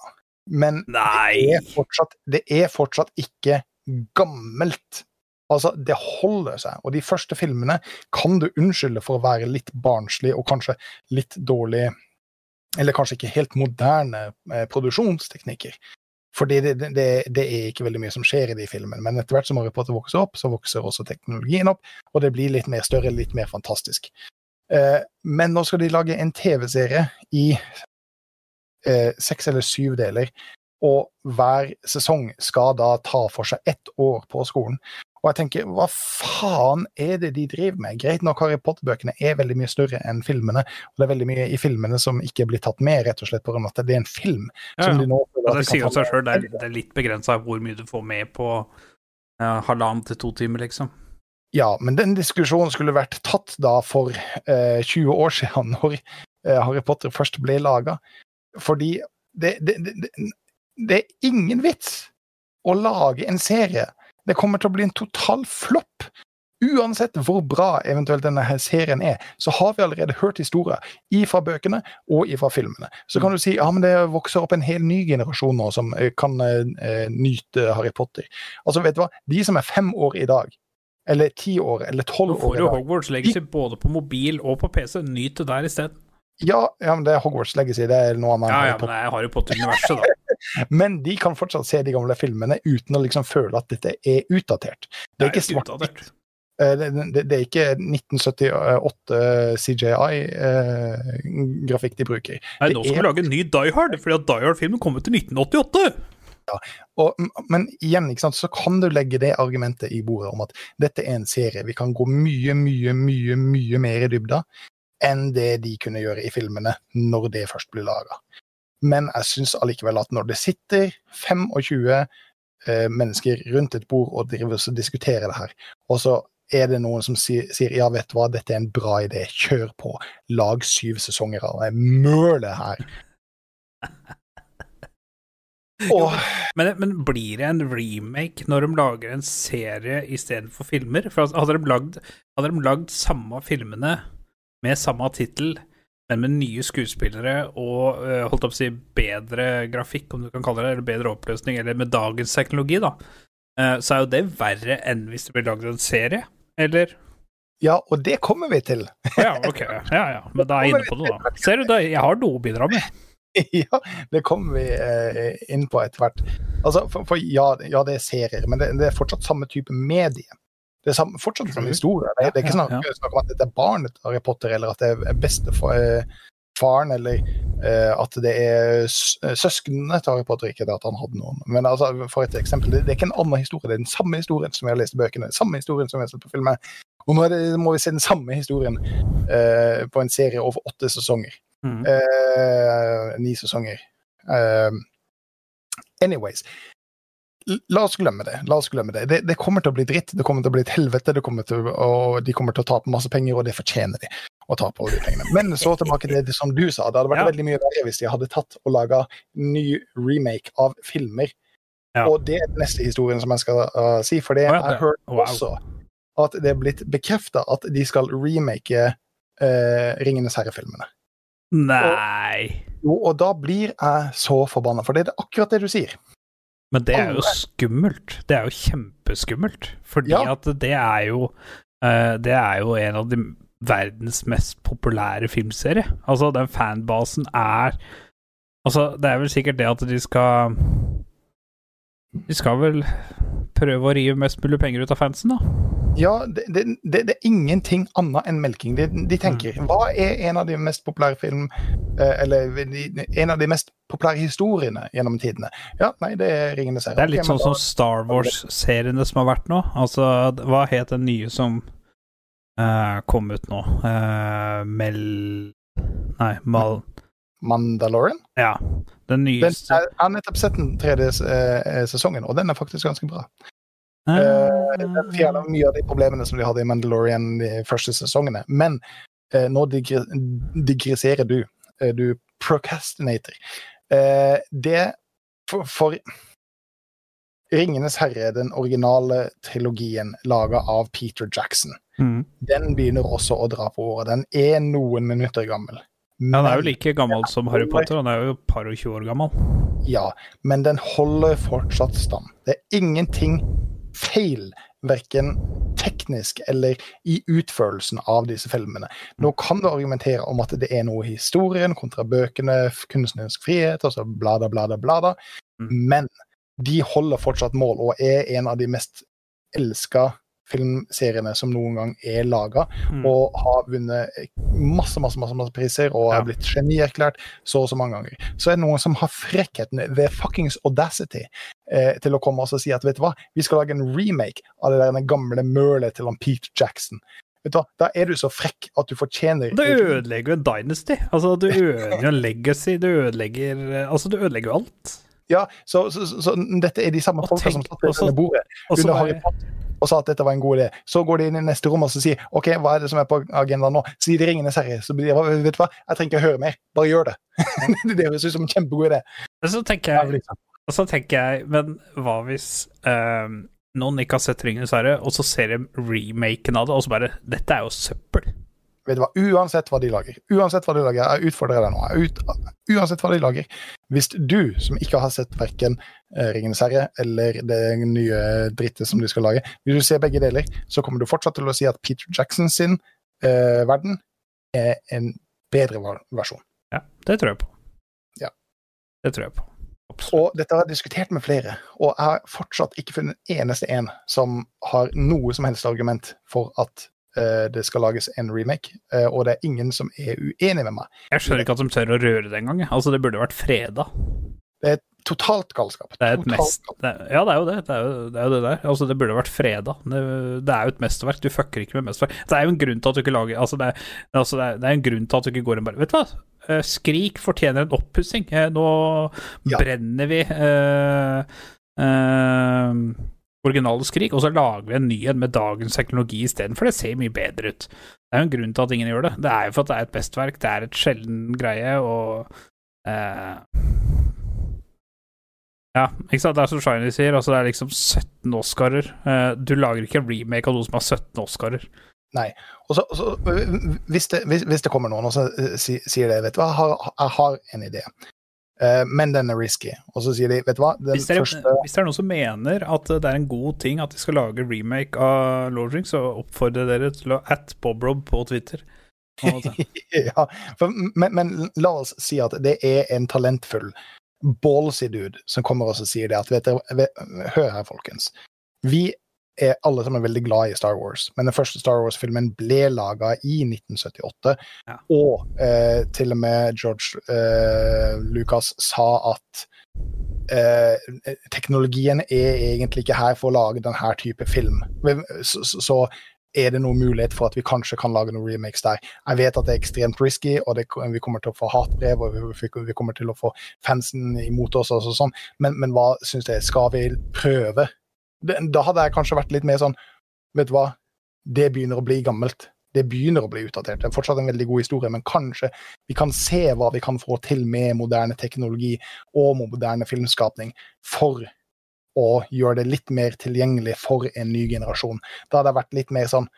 men det er, fortsatt, det er fortsatt ikke gammelt. Altså, det holder seg. Og de første filmene kan du unnskylde for å være litt barnslig og kanskje litt dårlig Eller kanskje ikke helt moderne eh, produksjonsteknikker. Fordi det, det, det- er ikke veldig mye som skjer i de filmene. Men etter hvert som Harry Potter vokser opp, så vokser også teknologien opp, og det blir litt mer større, litt mer fantastisk. Eh, men nå skal de lage en TV-serie i eh, seks eller syv deler, og hver sesong skal da ta for seg ett år på skolen. Og jeg tenker, hva faen er det de driver med? Greit nok, Harry Potter-bøkene er veldig mye større enn filmene, og det er veldig mye i filmene som ikke blir tatt med, rett og slett grunn at det er en film. Ja, som ja. de nå Ja, det de sier jo seg sjøl, det, er- litt begrensa hvor mye du får med på ja, halvannen til to timer, liksom. Ja, men den diskusjonen skulle vært tatt da for eh, 20 år siden, når eh, Harry Potter først ble laga. Fordi det, det, det, det, det er ingen vits å lage en serie. Det kommer til å bli en total flopp. Uansett hvor bra eventuelt denne her serien er, så har vi allerede hørt historier ifra bøkene og ifra filmene. Så kan du si ja, men det vokser opp en hel ny generasjon nå som eh, kan eh, nyte Harry Potter. Altså, vet du hva? De som er fem år i dag, eller ti år, eller tolv år får i du jo Hogwarts Legacy både på mobil og på PC. Nyt det der isteden. ja, ja, men det er Hogwarts Legacy. Det er noe annet. Ja, ja, men det er Harry Potter-universet, da. Men de kan fortsatt se de gamle filmene uten å liksom føle at dette er utdatert. Det er ikke svart-hvitt. Eh, Det, det, det er ikke 1978 CJI-grafikk eh, de bruker. Nei, nå skal er- vi lage en ny Die Hard, fordi at Die Hard-filmen kom ut i 1988! Og, men igjen, sant, så kan du legge det argumentet i bordet om at dette er en serie. Vi kan gå mye, mye, mye, mye mer i dybda enn det de kunne gjøre i filmene når det først blir laga. Men jeg syns allikevel at når det sitter 25 eh, mennesker rundt et bord og driver og diskuterer det her, og så er det noen som sier, sier ja, vet du hva, dette er en bra idé, kjør på, lag syv sesonger av det, møl det her. Åh, Men, men blir det en remake når de lager en serie istedenfor filmer? For altså, hadde de lagd, hadde de lagd samme filmene med samme tittel, men med nye skuespillere og øh, holdt opp å si bedre grafikk, om du kan kalle det, eller bedre oppløsning, eller med dagens teknologi, da, eh, så er jo det verre enn hvis det blir lagd en serie, eller? ja, og det kommer vi til. Ja, ok, ja, ja, men da er jeg inne på det, da. Ser du, da, jeg har noe å bidra med. ja, det kommer vi eh, inn på etter hvert. Altså, for, for ja, ja, det er serier, men det, det er fortsatt samme type medie. Det er samme, fortsatt samme historie. Det, det er ikke snakk, Ja, ja. snakk om at det er barnet til Harry Potter, eller at det er bestefaren, eller uh, at det er s- søsknene til Harry Potter, ikke det at han hadde noen. Men altså, for et eksempel, det, det er ikke en annen historie, det er den samme historien som vi har lest i bøkene, den samme historien som vi har sett på filmen. Og nå det, må vi se den samme historien uh, på en serie over åtte sesonger. Mm. Uh, ni sesonger. Eh, anyways. La oss glemme det. La oss glemme det. det. Det kommer til å bli dritt, det kommer til å bli et helvete, det kommer til, og de kommer til å tape masse penger, og det fortjener de. å tape alle de pengene. Men så tilbake til det som du sa. Det hadde vært Ja. veldig mye verre hvis de hadde tatt og laga ny remake av filmer. Ja. Og det er den neste historien som jeg skal uh, si, for det Å ja, jeg hørte wow. også at det er blitt bekrefta at de skal remake uh, Ringenes herre-filmene. Nei. Jo, og da blir jeg så forbanna, for det er akkurat det du sier. Men det er jo skummelt. Det er jo kjempeskummelt. Fordi Ja. at det er jo eh, Det er jo en av de verdens mest populære filmserier. Altså, den fanbasen er Altså, det er vel sikkert det at de skal De skal vel prøve å rive mest mulig penger ut av fansen, da. Ja, det, det, det, det er ingenting annet enn melking. De, de tenker Mm. hva er en av de mest populære film eh, Eller en av de mest populære historiene gjennom tidene? Ja, nei, det er Ringenes herre. Det er litt okay, sånn som Star Wars-seriene som har vært nå. Altså, hva het den nye som uh, kom ut nå? Uh, Mel... Nei, Mal... da- Mandalorian? Ja. Den Den, jeg har nettopp sett den tredje eh, sesongen, og den er faktisk ganske bra. Uh, Eh, Den fjerner mye av de problemene som de hadde i Mandalorian de første sesongene. Men eh, nå digre, digresserer du. Eh, du procrastinator. Eh, det for, for Ringenes herre, den originale trilogien laga av Peter Jackson, Mm. den begynner også å dra på året. Den er noen minutter gammel. Ja, han er jo like gammel som Harry Potter, han er jo et par og tjue år gammel. Ja, men den holder fortsatt stand. Det er ingenting feil, verken teknisk eller i utførelsen av disse filmene. Nå kan du argumentere om at det er noe i historien kontra bøkene, kunstnerisk frihet, altså blada, blada, blada, Mm. men de holder fortsatt mål og er en av de mest elska filmseriene som noen gang er laga, Mm. og har vunnet masse, masse, masse, masse priser og Ja. er blitt genierklært så og så mange ganger. Så er det noen som har frekkheten ved fuckings audacity eh, til å komme og si at vet du hva, vi skal lage en remake av det der den gamle mølet til han Pete Jackson. Vet du hva, Da er du så frekk at du fortjener Det ødelegger jo dynasty. Altså, du ødelegger legacy. Du ødelegger Altså, du ødelegger jo alt. Ja, så, så, så, så dette er de samme folka som satt ved bordet under Harry Potter og sa at dette var en god idé. Så går de inn i neste rom og så sier OK, hva er det som er på agendaen nå? Sier de ringende herre. Så blir de, vet du hva, jeg trenger ikke å høre mer, bare gjør det. det høres ut som en kjempegod idé. Så tenker jeg liksom. Og så tenker jeg, men hva hvis ehm, noen ikke har sett Ringenes herre, og så ser de remaken av det, og så bare Dette er jo søppel. Vet du hva, Uansett hva de lager, uansett hva de lager, jeg utfordrer deg nå. Ut, uansett hva de lager. Hvis du, som ikke har sett verken eh, Ringenes herre eller det nye drittet som de skal lage, hvis du ser begge deler, så kommer du fortsatt til å si at Peter Jackson sin eh, verden er en bedre versjon. Ja, det tror jeg på. Ja. Det tror jeg på. Absolutt. Og dette har jeg diskutert med flere, og jeg har fortsatt ikke funnet en eneste en som har noe som helst argument for at det skal lages en remake, eh, og det er ingen som er uenig med meg. Jeg skjønner ikke at de tør å røre det engang. Altså, det burde vært freda. Det er totalt galskap. Det er et mest... Det, er- ja, det er jo det. Det er jo det, er jo det der. Altså, det burde vært freda. Det, det er jo et mesterverk. Du fucker ikke med mesterverk. Det er jo en grunn til at du ikke lager Altså, det er, altså, det er, en grunn til at du ikke går inn bare Vet du hva? Eh, Skrik fortjener en oppussing. Eh, Nå Ja. brenner vi eh, eh, originale Skrik, og så lager vi en ny en med dagens teknologi istedenfor. Det ser mye bedre ut. Det er jo en grunn til at ingen gjør det. Det er jo for at det er et bestverk, det er et sjelden greie, og eh, Ja, ikke sant. Det er som Shiny sier, altså det er liksom 17 Oscarer. Eh, du lager ikke en remake av noe som har 17 Oscarer. Nei. og så, hvis, hvis, hvis det kommer noen og øh, sier det, vet du hva, jeg har, jeg har en idé, Eh, men den er risky. Og så sier de, vet du hva, Hvis det, er, første hvis det er noen som mener at det er en god ting at de skal lage remake av Lord Rings, så oppfordrer dere til å at Bobrob på Twitter. Ja, for, men, men la oss si at det er en talentfull, ballsy dude som kommer og sier det at vet dere, Hør her, folkens. Vi er alle sammen veldig glad i Star Wars, men den første Star Wars-filmen ble laga i 1978, Ja. og eh, til og med George eh, Lucas sa at eh, teknologien er egentlig ikke her for å lage denne type film. Så, så, er det noen mulighet for at vi kanskje kan lage noen remakes der. Jeg vet at det er ekstremt risky, og det, vi kommer til å få hatbrev, og vi, vi kommer til å få fansen imot oss, og sånn, men, men hva syns dere? Skal vi prøve? Da hadde jeg kanskje vært litt mer sånn Vet du hva, det begynner å bli gammelt. Det begynner å bli utdatert. Det er fortsatt en veldig god historie, men kanskje vi kan se hva vi kan få til med moderne teknologi og moderne filmskapning for å gjøre det litt mer tilgjengelig for en ny generasjon. Da hadde jeg vært litt mer sånn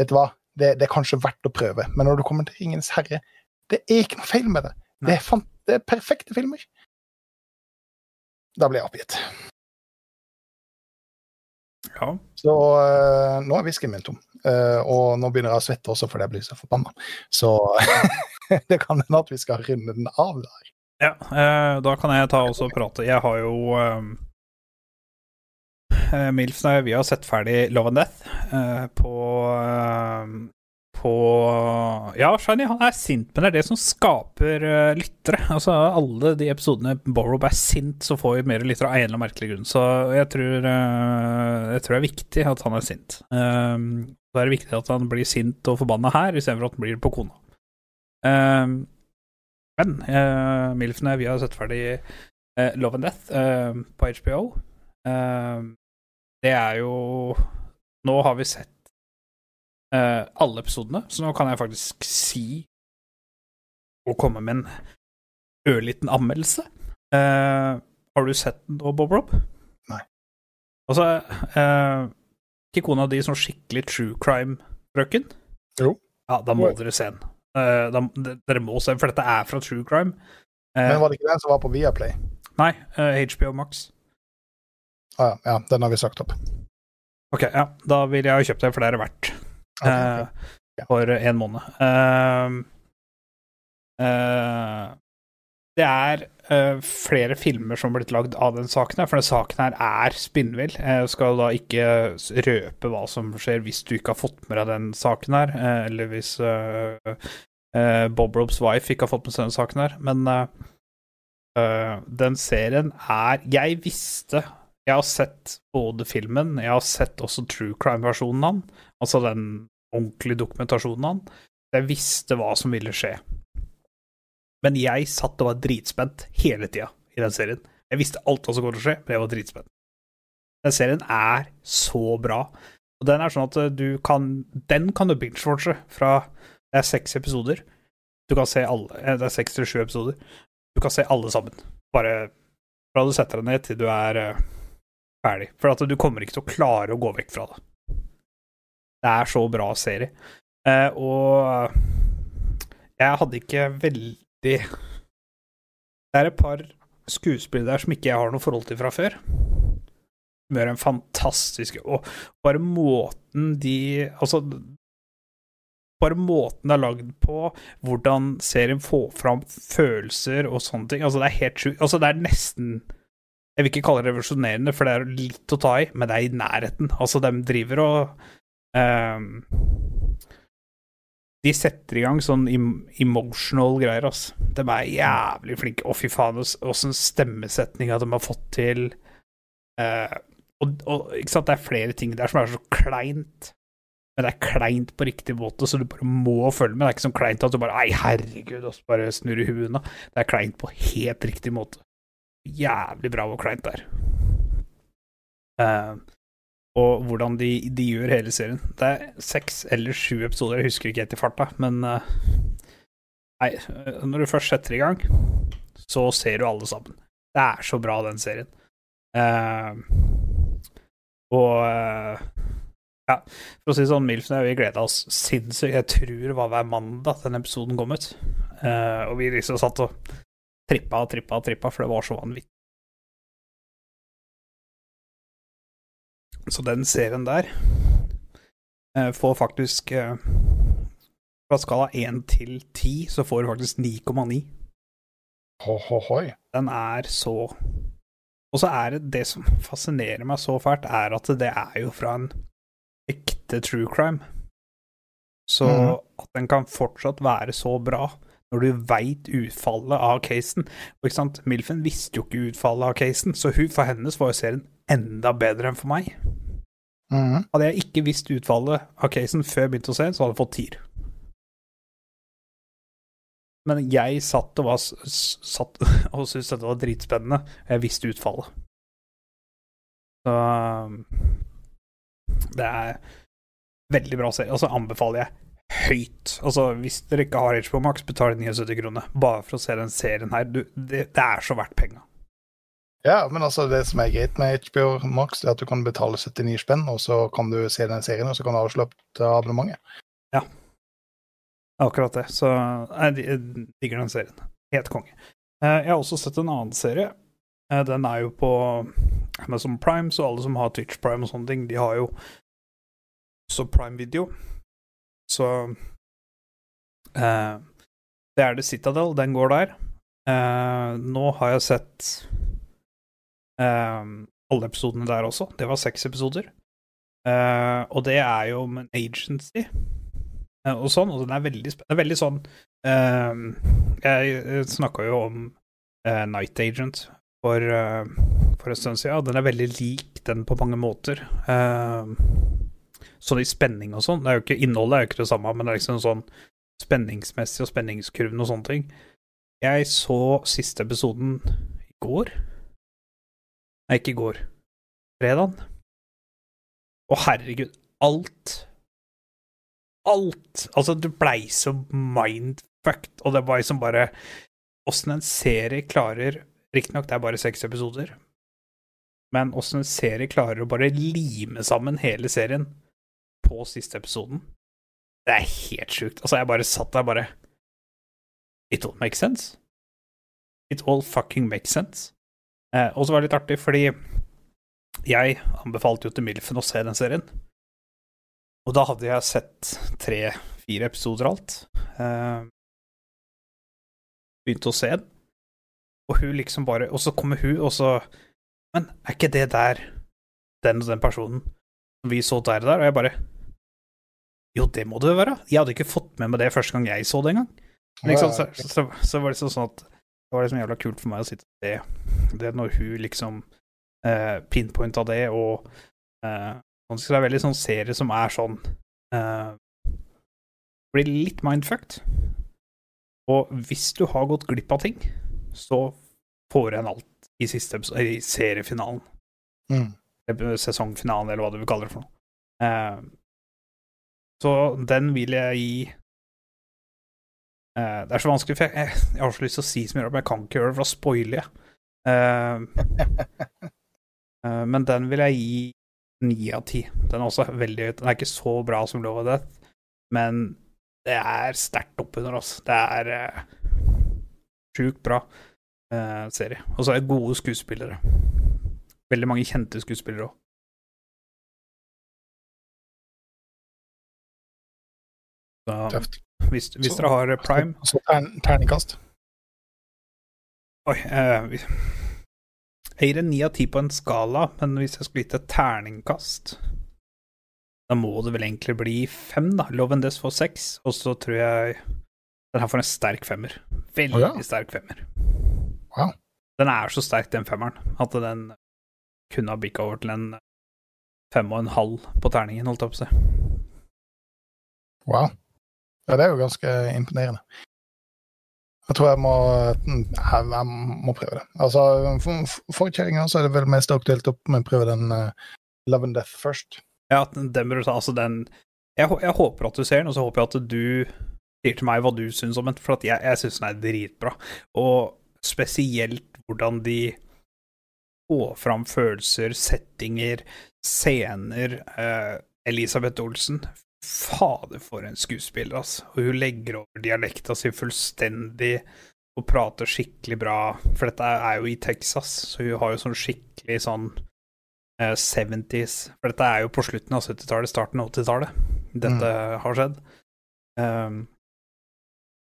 Vet du hva, det, det er kanskje verdt å prøve, men når du kommer til Ringenes herre, det er ikke noe feil med det. Det er, det er perfekte filmer. Da ble jeg oppgitt. Ja. Så uh, nå er whiskyen min tom. Uh, og nå begynner jeg å svette også fordi jeg blir så forbanna. Så det kan hende at vi skal runde den av der. Ja, uh, da kan jeg ta også og prate. Jeg har jo eh, eh, Milf vi har sett ferdig Love and Death på på Ja, Shiny han er sint, men det er det som skaper uh, lyttere. Altså, alle de episodene Borrow er sint, så får vi mer lyttere av en eller annen merkelig grunn. Så jeg tror, uh, jeg tror det er viktig at han er sint. Um, så er det viktig at han blir sint og forbanna her, istedenfor at han blir på kona. Um, men uh, Milfene, vi har sett ferdig uh, Love and Death uh, på HBO. Eh, det er jo Nå har vi sett eh, alle episodene, så nå kan jeg faktisk si og komme med en ørliten anmeldelse. Uh, har du sett den da, Bob Rob? Nei. Altså uh, Ikke kona di sånn skikkelig true crime-frøken? Jo. Ja, da må Jo. dere se den. Uh, da, dere må se den, for dette er fra true crime. Men var det ikke den som var på Viaplay? Nei, HBO Max. Ah, ja, ja, den har vi sagt opp. Ok, ja. Da vil jeg ha kjøpt den, for det er det verdt. Ok, Eh, Ja. For en måned. Ehm, eh, det er eh, flere filmer som har blitt lagd av den saken her, for den saken her er spinnvill. Jeg skal da ikke røpe hva som skjer hvis du ikke har fått med deg den saken her, eh, eller hvis eh, eh, Bob Robs wife ikke har fått med seg den saken her, men eh, eh, den serien er Jeg visste Jeg har sett både filmen, jeg har sett også true crime-versjonen av den, altså den ordentlige dokumentasjonen den. Jeg visste hva som ville skje. Men jeg satt og var dritspent hele tida i den serien. Jeg visste alt hva som kom til å skje, men jeg var dritspent. Den serien er så bra. Og den er sånn at eh, du kan Den kan du binge-watche fra Det er seks episoder. Du kan se alle eh, Det er seks til sju episoder. Du kan se alle sammen. Bare fra du setter deg ned til du er eh, ferdig. For at du kommer ikke til å klare å gå vekk fra det. Det er så bra serie. Eh, og jeg hadde ikke veldig Det er et par skuespillere der som ikke jeg har noe forhold til fra før. De gjør en fantastisk Og bare måten de Altså bare måten det er lagd på, hvordan serien får fram følelser og sånne ting. Altså, det er helt sjukt. Altså, det er nesten Jeg vil ikke kalle det revolusjonerende, for det er litt å ta i, men det er i nærheten. Altså, de driver og ehm, De setter i gang sånn emotional greier, ass. De er jævlig flinke. Å, fy faen, åssen stemmesetninga de har fått til. Uh, og, og ikke sant, det er flere ting der som er så kleint. Men det er kleint på riktig måte, så du bare må følge med. Det er ikke sånn kleint at du bare Ei, herregud, og så bare snurrer huet unna. Det er kleint på helt riktig måte. Jævlig bra hvor kleint det er. Eh, og hvordan de, de gjør hele serien. Det er seks eller sju episoder, jeg husker ikke helt i farta, men eh, Nei, eh, når du først setter i gang, så ser du alle sammen. Det er så bra, den serien. Uh, og uh, ja, for å si det sånn, Milfen og jeg gleda oss sinnssykt. Jeg tror det var hver mandag den episoden kom ut. Uh, og vi liksom satt og trippa og trippa og trippa, for det var så vanvittig. Så den serien der eh, får faktisk eh, Fra skala 1 til 10 så får du faktisk 9,9. Ho-ho-hoi. Den er så Og så er det det som fascinerer meg så fælt, er at det er jo fra en ekte true crime. Så mm. at den kan fortsatt være så bra når du veit utfallet av casen. Og ikke sant, Milfen visste jo ikke utfallet av casen, så hun, for hennes var jo serien enda bedre enn for meg. Mm. Hadde jeg ikke visst utfallet av casen før jeg begynte å se så hadde jeg fått tier. Men jeg satt og, var, satt og syntes dette var dritspennende. og Jeg visste utfallet. Så um, Det er veldig bra serie. Og så anbefaler jeg høyt. Altså, hvis dere ikke har HBO Max, betal 79 kroner bare for å se den serien her. Du, det, det er så verdt penga. Ja, men altså det som er greit med HBO Max, er at du kan betale 79 spenn, og så kan du se den serien, og så kan du avslutte abonnementet. Ja, Akkurat det. Så jeg di- jeg digger den serien. Helt konge. Eh, Jeg har også sett en annen serie. Eh, Den er jo på Amazon Prime, så alle som har Twitch Prime og sånne ting, de har jo også Prime Video. Så eh, Det er The Citadel, den går der. Eh, nå har jeg sett eh, alle episodene der også. Det var seks episoder. Uh, og det er jo om en agency uh, og sånn, og den er veldig, er veldig sånn uh, Jeg snakka jo om eh, Night Agent for, eh, for en stund siden, og den er veldig lik den på mange måter. Sånn i spenning og sånn. Innholdet er jo ikke det samme, men det er liksom sånn spenningsmessig og spenningskurven og sånne ting. Jeg så siste episoden i går. Nei, ikke i går. Fredag. Å, herregud. Alt alt Altså, du blei så mindfucked, og det var liksom bare Åssen en serie klarer Riktignok, det er bare seks episoder, men åssen en serie klarer å bare lime sammen hele serien på siste episoden, det er helt sjukt. Altså, jeg bare satt der bare It all makes sense. It all fucking makes sense. Eh, og så var det litt artig, fordi jeg anbefalte jo til Milfen å se den serien. Og da hadde jeg sett tre-fire episoder alt. Eh, begynte å se den, og hun liksom bare Og så kommer hun, og så Men er ikke det der den og den personen som vi så der og der? Og jeg bare Jo, det må det jo være. Jeg hadde ikke fått med meg det første gang jeg så det engang. Liksom, så, så, så var det liksom sånn at det var liksom jævla kult for meg å sitte det. Det det når hun liksom eh, pinpointa det, og eh, sånn, så det er veldig sånn serie som er sånn eh, Blir litt mindfucked. Og hvis du har gått glipp av ting, så får en alt i siste i seriefinalen. Mm. Sesongfinalen, eller hva du vil kalle det for noe. Eh, så den vil jeg gi eh, Det er så vanskelig, for jeg, jeg, jeg har så lyst til å si så mye, men jeg kan ikke gjøre det, for da spoiler jeg. Uh, uh, men den vil jeg gi ni av ti. Den er også veldig høyt. Den er ikke så bra som Love of Death, men det er sterkt oppunder, altså. Det er uh, sjukt bra serie. Og så er det gode skuespillere. Veldig mange kjente skuespillere òg. Tøft. Hvis, hvis Så- dere har Prime Så tern, terningkast. Oi eh, Jeg gir en ni av ti på en skala, men hvis jeg skulle gitt et terningkast Da må det vel egentlig bli fem, da. Love and Death får seks, og så tror jeg den her får en sterk femmer. Veldig oh, ja. sterk femmer. Wow. Den er så sterk, den femmeren, at den kunne ha bikka over til en fem og en halv på terningen, holdt jeg på å si. Wow. Ja, det er jo ganske imponerende. Jeg tror jeg må, jeg, jeg må prøve det. Altså, for, for så er det vel mest aktuelt å prøve den uh, Love and Death først. Ja, den du ta. Altså, den jeg, jeg håper at du ser den, og så håper jeg at du sier til meg hva du syns om den, for jeg, jeg syns den er dritbra. Og spesielt hvordan de får fram følelser, settinger, scener. Eh, Elisabeth Olsen, fader for en skuespiller, altså. Og hun legger over dialekta si fullstendig og prater skikkelig bra. For dette er jo i Texas, så hun har jo sånn skikkelig sånn uh, 70s For dette er jo på slutten av 70-tallet, starten av 80-tallet dette har skjedd. Um,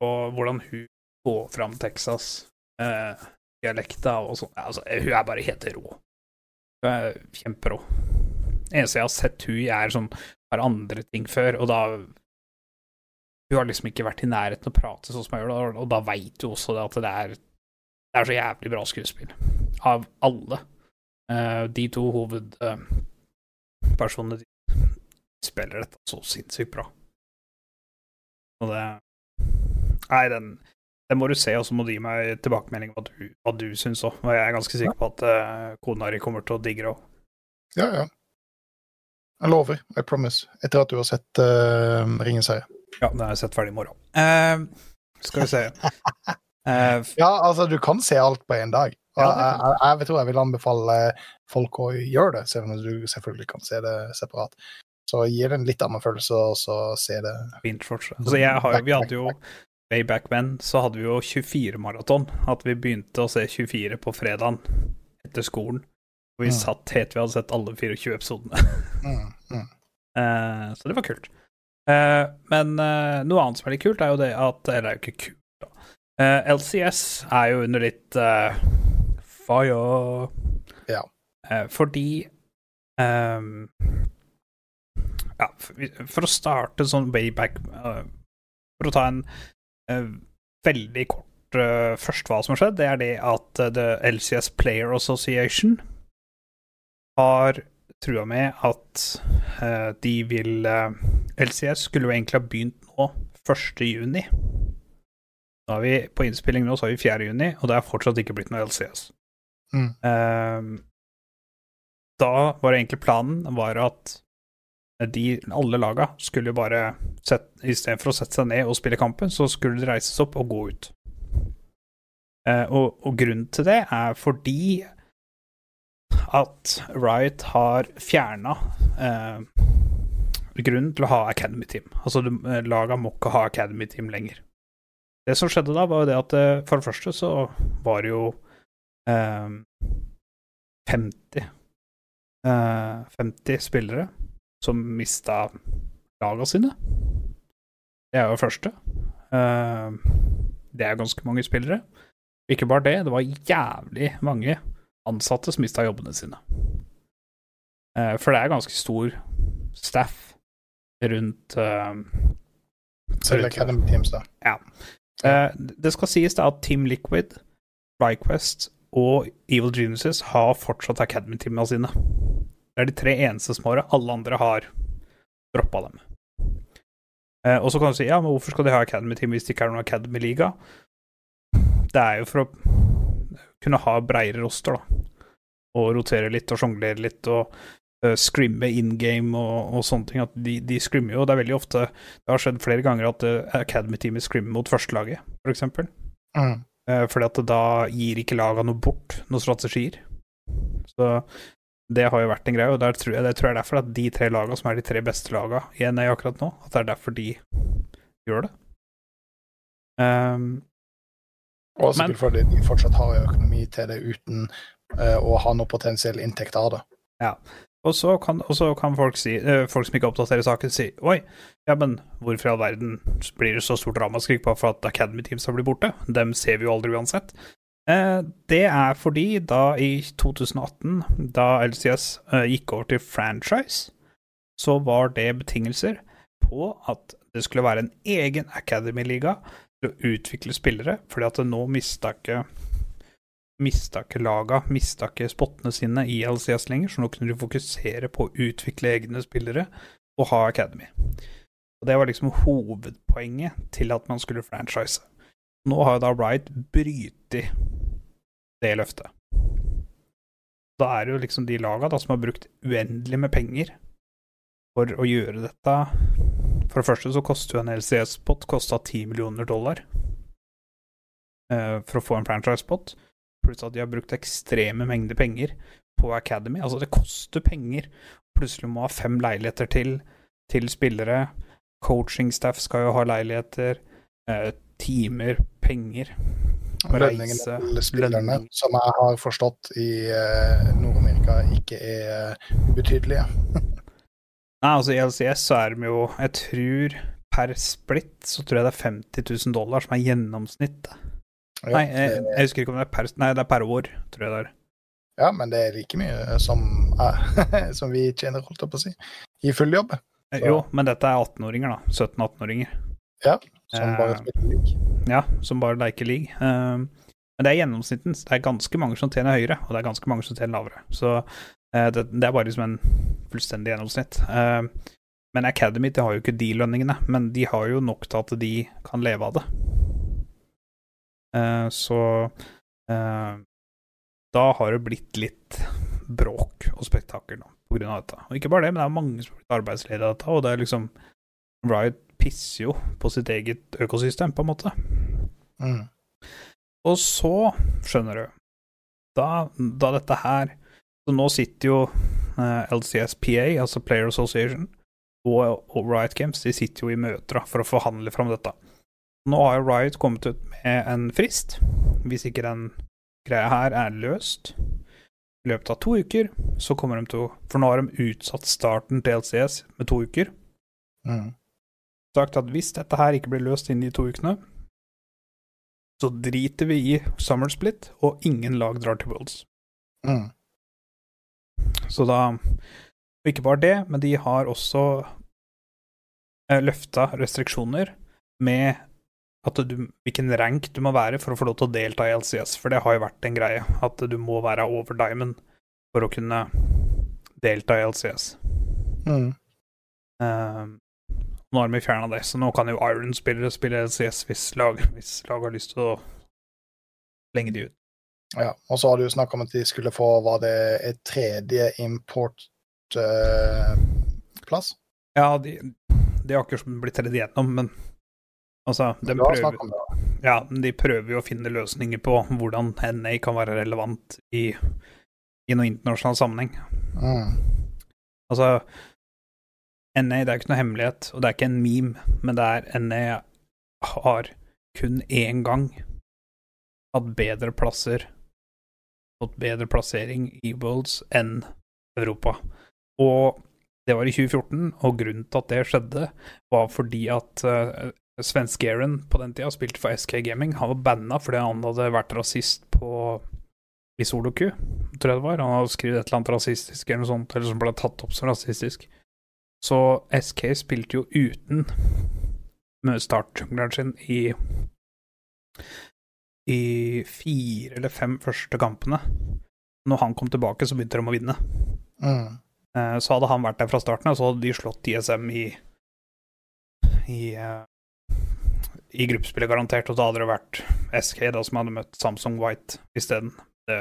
og hvordan hun får fram Texas, eh, dialekta og sånn. Altså, hun er bare helt rå. Hun er kjemperå. Eneste jeg har sett hun i, er sånn har andre ting før, og da Hun har liksom ikke vært i nærheten å prate sånn som jeg gjør, og da veit du også det at det er Det er så jævlig bra skuespill. Av alle. Uh, de to hovedpersonene de spiller dette så sinnssykt bra. Og det Nei, den, den må du se, og så må du gi meg tilbakemelding om hva du, hva du syns òg. Og jeg er ganske sikker på at uh, kona di kommer til å digge det òg. Ja, ja. Jeg lover. I promise. Etter at du har sett uh, Ringens herre. Ja, den har jeg sett ferdig i morgen. Uh, skal vi se uh, Ja, altså, du kan se alt på én dag. Ja, jeg, jeg, jeg, tror jeg vil anbefale folk å gjøre det, selv om du selvfølgelig kan se det separat. Så gi det en litt annen følelse, og så se det Fint. Altså, jeg har, vi hadde jo Way back when så hadde vi jo 24-maraton. At vi begynte å se 24 på fredagen etter skolen. Og vi Mm. satt helt vi hadde sett alle 24 episodene. mm, mm. Uh, så det var kult. Uh, men uh, noe annet som er litt kult, er jo det at Eller det er jo ikke kult, da. LCS er jo under litt fire. Ja. Fordi um, Ja, for, for å starte sånn way back For å ta en veldig kort først hva som har skjedd, det er det at The LCS Player Association har trua med at uh, de vil uh, LCS skulle jo egentlig ha begynt nå 1. juni. Nå er vi på innspilling nå, så har vi 4. juni, og det er fortsatt ikke blitt noe LCS. Mm. Uh, da var det egentlig planen var at de, alle laga skulle bare sette, Istedenfor å sette seg ned og spille kampen, så skulle de reises opp og gå ut. Eh, og, og grunnen til det er fordi at Riot har fjerna eh, grunnen til å ha Academy Team. Altså, eh, laga må ikke ha Academy Team lenger. Det som skjedde da, var jo det at eh, for det første så var det jo eh, 50 eh, 50 spillere som mista laga sine. Det er jo det første. Eh, det er ganske mange spillere. Ikke bare det, det var jævlig mange ansatte som mista jobbene sine. Eh, for det er ganske stor staff rundt eh, Selv rundt- Academy Teams, da. Eh, det skal sies da at Team Liquid, Ryquest og Evil Geniuses har fortsatt Academy-teamene sine. Det er de tre eneste som har det. Alle andre har droppa dem. Og så kan du si ja, men hvorfor skal de ha Academy-team hvis det ikke er noen Academy-liga? Det er jo for å kunne ha breiere roster, da. Og rotere litt og sjonglere litt og uh, scrimme in game og, og sånne ting. At de, de scrimmer jo. Det er veldig ofte det har skjedd flere ganger at uh, Academy-teamet scrimmer mot førstelaget, f.eks. eksempel Mm. Uh, fordi at da gir ikke laga noe bort, noen strategier. Så det har jo vært en greie, og der tror jeg, det tror jeg er derfor at de tre laga som er de tre beste laga i NA akkurat nå, at det er derfor de gjør det. Ehm, Og sikkert fordi de fortsatt har økonomi til det uten uh, å ha noe potensiell inntekt av det. og, så kan, kan folk si, uh, folk som ikke oppdaterer saken, si oi, ja, men hvorfor i all verden blir det så stort ramaskrik bare for at Academy Teams har blitt borte? Dem ser vi jo aldri uansett. Eh, det er fordi da i 2018, da LCS gikk over til franchise, så var det betingelser på at det skulle være en egen Academy-liga til å utvikle spillere, fordi at nå mista ikke Mista ikke laga, mista ikke spottene sine i LCS lenger, så nå kunne de fokusere på å utvikle egne spillere og ha Academy. Og Det var liksom hovedpoenget til at man skulle franchise. Nå har jo da Riot brytet det løftet. Da er det jo liksom de laga som har brukt uendelig med penger for å gjøre dette. For det første så koster jo en LCS-spot kosta 10 millioner dollar eh, for å få en franchise-spot. Pluss at de har brukt ekstreme mengder penger på Academy. Altså, det koster penger. Plutselig må ha fem leiligheter til til spillere. Coaching-staff skal jo ha leiligheter. Eh, timer, penger. Lønningene til spillerne, lønning. som jeg har forstått i eh, Nord-Amerika, ikke er eh, ubetydelige. Nei, altså i LCS så er de jo Jeg tror per splitt så tror jeg det er 50 000 dollar som er gjennomsnittet. Ja, Nei, jeg, jeg husker ikke om det er per Nei, det er per år, tror jeg det er. ja, men det er like mye som, eh, som vi tjener, holdt jeg på å si, i full jobb. Eh, Så- Jo, men dette er 18-åringer, da. 17-18-åringer. Ja, Som bare Eh, spiller league. Ja, som bare leker league. Men det er gjennomsnitten. Det er ganske mange som tjener høyere, og det er ganske mange som tjener lavere. Så det, det er bare liksom en fullstendig gjennomsnitt. Um, men Academy de har jo ikke de lønningene, men de har jo nok til at de kan leve av det. Eh, så eh, da har det blitt litt bråk og spektakel nå, på grunn av dette. Og ikke bare det, men det er mange som har blitt arbeidsledige av dette, og det er liksom Riot pisser jo på sitt eget økosystem, på en måte. Mm. Og så, skjønner du, da, da dette her Så nå sitter jo eh, LCSPA, altså Player Association, og, og Riot Games, de sitter jo i møter for å forhandle fram dette. Nå har jo Riot kommet ut med en frist, hvis ikke den greia her er løst. I løpet av to uker så kommer de til å For nå har de utsatt starten til LCS med to uker. Mm. sagt at hvis dette her ikke blir løst innen de to ukene, så driter vi i Summer Split, og ingen lag drar til Worlds. Mm. Så da Og ikke bare det, men de har også eh, løfta restriksjoner med at du, hvilken rank du må være for å få lov til å delta i LCS, for det har jo vært en greie, at du må være over diamond for å kunne delta i LCS. Mm. Ehm, nå har de fjerna det, så nå kan jo Iron-spillere spille LCS hvis lag, hvis lag har lyst til å slenge de ut. Ja, og så har du snakka om at de skulle få var det et tredje importplass? Ja, de, de har ikke blitt tredd igjennom, men altså de prøver, ja, de prøver jo å finne løsninger på hvordan NA kan være relevant i, i noen internasjonal sammenheng. Mm. Altså NA det er ikke noe hemmelighet, og det er ikke en meme, men det er NA har kun én gang hatt bedre plasser, fått bedre plassering i Worlds enn Europa. Og det var i 2014, og grunnen til at det skjedde, var fordi at uh, Sven Aaron på den tida spilte for SK Gaming. Han var banna fordi han hadde vært rasist på i Soloku, tror jeg det var. Han hadde skrevet et eller annet rasistisk eller noe sånt, eller som ble tatt opp som rasistisk. Så SK spilte jo uten startjungleren sin i i fire eller fem første kampene. Når han kom tilbake, så begynte de å vinne. Mm. Eh, så hadde han vært der fra starten av, så hadde de slått ISM i i, uh, i gruppespillet, garantert. Og da hadde det vært SK da som hadde møtt Samsung White isteden. Det,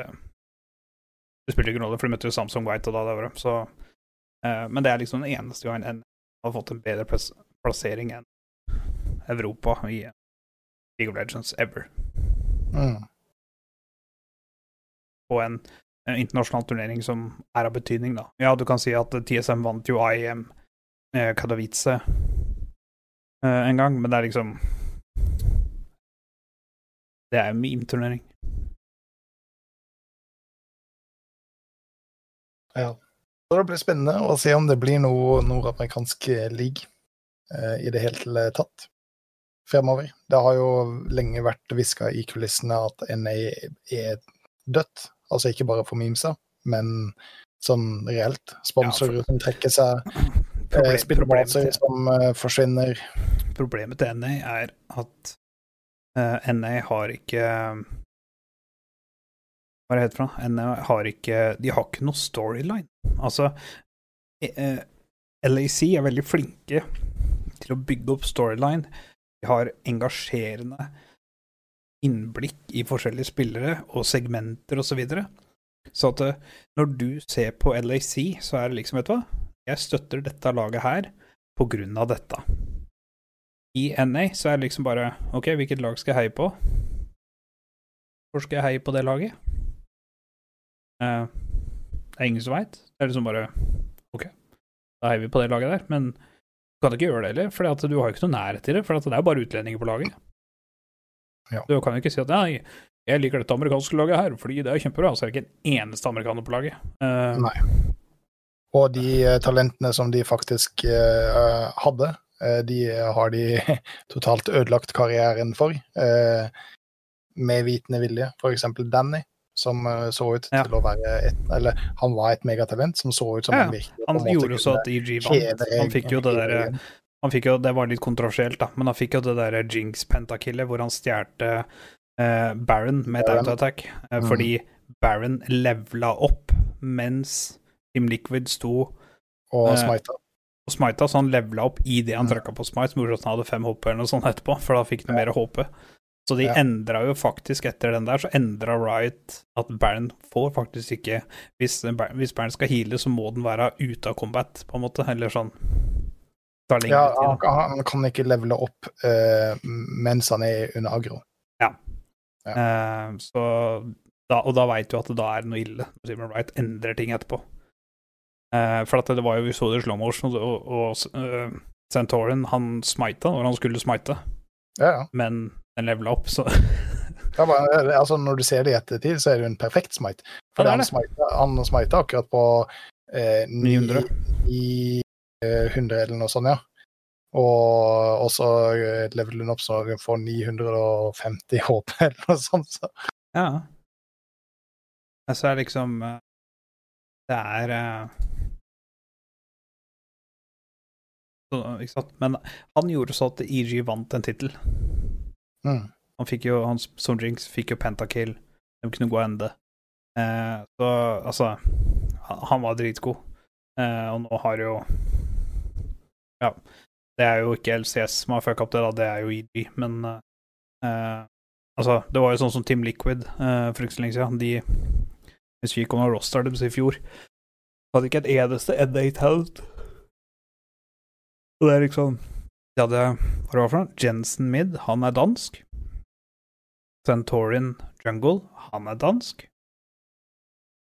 det spilte ikke noen rolle, for de møtte jo Samsung White og da det året. Så, uh, men det er liksom den eneste gangen en har fått en bedre plass plassering enn Europa i League of Legends ever. Mm. På en, en internasjonal turnering som er av betydning, da. Ja, du kan si at TSM vant jo IEM eh, Katowice eh, en gang, men det er liksom Det er jo meme-turnering. Ja. Så det blir spennende å se om det blir noe nordamerikansk league eh, i det hele tatt fremover. Det har jo lenge vært hviska i kulissene at NA er dødt. Altså ikke bare for memesa, men sånn reelt. Sponsorer Ja, for- som trekker seg, eh, Problem- spillebaser problemet, som uh, forsvinner. problemet til NA er at uh, NA har ikke Hva er det heter for noe? NA har ikke De har ikke noe storyline. Altså uh, LAC er veldig flinke til å bygge opp storyline. Har engasjerende innblikk i forskjellige spillere og segmenter osv. Så, videre. så at eh, når du ser på LAC, så er det liksom, vet du hva, jeg støtter dette laget her på grunn av dette. I NA så er det liksom bare OK, hvilket lag skal jeg heie på? Hvor skal jeg heie på det laget? Eh, det er ingen som veit. Det er liksom bare OK, da heier vi på det laget der. Men du kan ikke gjøre det heller, for du har jo ikke noe nærhet til det. For det er jo bare utlendinger på laget. Ja. Du kan jo ikke si at nei, jeg liker dette amerikanske laget her, fordi det er kjempebra. Så er det ikke en eneste amerikaner på laget. Uh, Nei. Og de uh, talentene som de faktisk uh, hadde, de har de totalt ødelagt karrieren for. med vitende vilje. Eksempel Danny, som eh, så ut Ja. til å være et Eller han var et megatalent som så ut som Ja, han virkelig han gjorde så at EG vant. Han fikk jo det derre Han fikk jo, Det var litt kontroversielt, da, men han fikk jo det derre Jinx pentakillet hvor han stjerte eh, Baron med et autoattack, eh, Mm. fordi Baron levela opp mens Team Liquid sto Og Eh, smita. og smita, så han levela opp i det han Mm. trykka på smite, som gjorde at han hadde fem HP eller noe sånt etterpå, for da fikk han mer HP. Så de Ja. endra jo faktisk etter den der, så endra Riot at Baron får faktisk ikke Hvis, hvis Baron skal heale, så må den være ute av combat, på en måte, eller sånn. Ja, han, han kan ikke levele opp uh, mens han er under aggro. Eh, så da, og da veit du at det da er noe ille. Simon Wright endrer ting etterpå. Uh, for at det var jo, vi så det i slow motion, og, og uh, Santorin han smita når han skulle smite, Ja, ja. men den levela opp, så Ja, men, eh, altså, når du ser det i ettertid, så er det jo en perfekt smite. For Ja, det det. han smita akkurat på eh, 900. 900. i eh, 100 eller noe sånt, ja. Og, så eh, leveler hun opp så hun får 950 HP eller noe sånt. Så. Ja. Altså er liksom Det er så, Ikke sant. Men han gjorde så at EG vant en tittel. Mm. Han fikk jo han som Jinx fikk jo pentakill. De kunne gå ende. Eh, så altså han, var dritgod. Eh, og nå har jo Ja. Det er jo ikke LCS som har fucka opp det, da. Det er jo EG. Men eh, eh, altså, det var jo sånn som Team Liquid eh, for ikke så lenge siden. De Hvis vi kom om roster deres i fjor, hadde ikke et eneste NA-talent. Og det er liksom De hadde Hva var det for noe? Jensen Mid, han er dansk. Centaurin Jungle, han er dansk.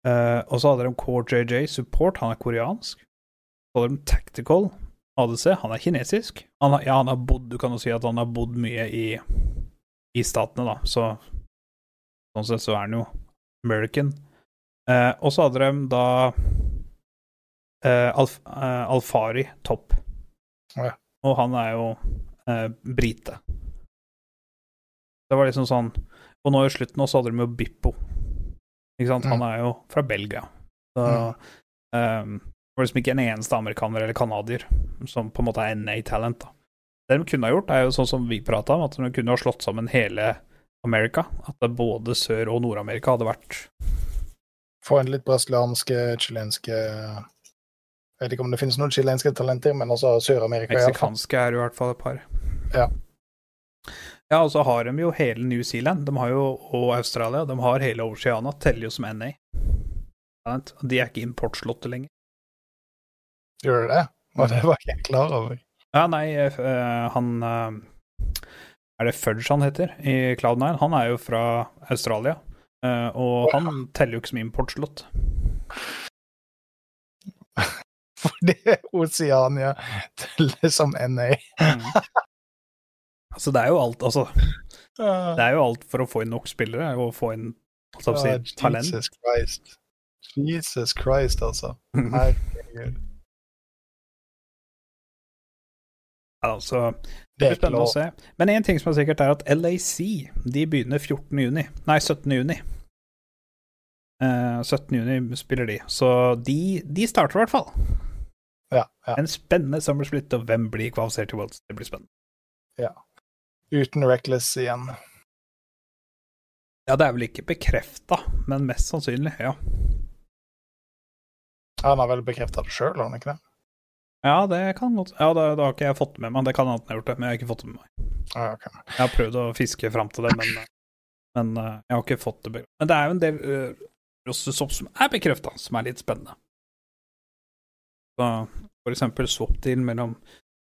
Eh, og så hadde de Core JJ Support, han er koreansk. Så hadde de Tactical ADC, han er kinesisk. Han har, ja, han har bodd, du kan jo si at han har bodd mye i, i statene, da, så sånn sett så er han jo American. Eh, og så hadde de da eh, Alf, eh, Alfari topp. Ja. Og han er jo eh, brite. Det var liksom sånn Og nå i slutten også hadde de jo Bippo. Ikke sant? Han Mm. er jo fra Belgia. Så ehm, det var liksom ikke en eneste amerikaner eller canadier som på en måte er NA-talent. da. Det de kunne ha gjort, er jo sånn som vi prata om, at de kunne ha slått sammen hele Amerika. At både Sør- og Nord-Amerika hadde vært Få inn litt brasilianske, chilenske Jeg vet ikke om det finnes noen chilenske talenter, men også Sør-Amerika. Meksikanske er i hvert fall et par. Ja. Ja, og så har de jo hele New Zealand de har jo, og Australia. De har hele Oceana, teller jo som NA. De er ikke importslottet lenger. Gjør de det? Og det var ikke jeg klar over. Ja, nei, eh, han eh, Er det Fudge han heter i Cloud9? Han er jo fra Australia. eh, og han teller jo ikke som importslått. Fordi Oceania teller som NA. Altså, det er jo alt, altså. Det er jo alt for å få inn nok spillere, og få inn altså, å si, Ah, talent. Jesus Christ. Jesus Christ, altså. Herregud. Altså, Det blir spennende å se. Men én ting som er sikkert, er at LAC de begynner 14. juni. Nei, 17. juni. Eh, 17. juni spiller de, så de, de starter i hvert fall. Ja, ja. En spennende Summer Split, og hvem blir kvalifisert til Worlds? Det blir spennende. Ja. Uten Reckless igjen. Ja, det er vel ikke bekrefta, men mest sannsynlig, ja. Han har vel bekrefta det sjøl, har han ikke det? Ja, det kan godt Ja, det, det har ikke jeg fått med meg. Det kan hende han har gjort det, men jeg har ikke fått det med meg. Ah, okay. Jeg har prøvd å fiske fram til det, men, men eh, jeg har ikke fått det. Men det er jo en del uh, som er bekrefta, som er litt spennende. Så eksempel swap-deal mellom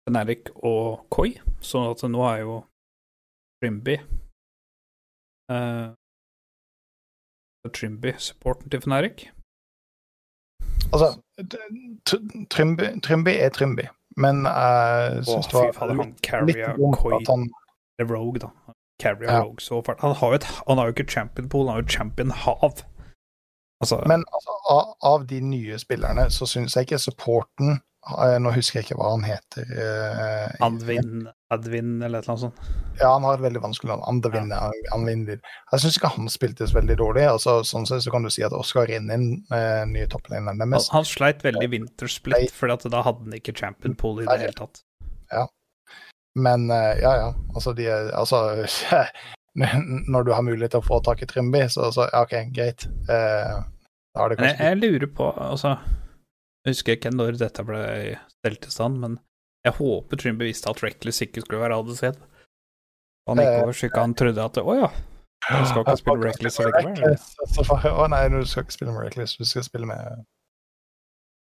Fnatic og Koi, så at nå er jo Trimby uh, Trimby supporten til Fnatic. Altså, Trimby, Trimby er Trimby, men jeg syns det fader, var han litt carrier Koi at han Rogue, da. Carrier Ja. Rogue så fælt. Han har jo et, han har jo ikke champion pool, han har jo champion hav. Altså, Men altså, av, av de nye spillerne så syns jeg ikke supporten eh, Nå husker jeg ikke hva han heter. eh, Advin, Advin eller et eller annet sånt. Ja, han har et veldig vanskelig navn. Andevin, Anvin. Jeg syns ikke han spilte så veldig dårlig. Altså, sånn sett så kan du si at Oskar Rinnin, eh, nye topplinjen Han, deres han sleit veldig vintersplitt, vintersplit, for da hadde han ikke champion pool i det hele tatt. Ja. Men eh, ja, ja. Altså, de er Altså Når du har mulighet til å få tak i Trimby, så, så ja, OK, greit. Eh, da det kanskje jeg, jeg lurer på, altså Jeg husker ikke når dette ble stelt i stand, men jeg håper Trimby visste at Reckless ikke skulle være ADC. Han gikk Eh, over, så han trodde at Å ja, jeg skal ikke spille Reckless for- Å nei, du skal ikke spille med Reckless, du skal spille med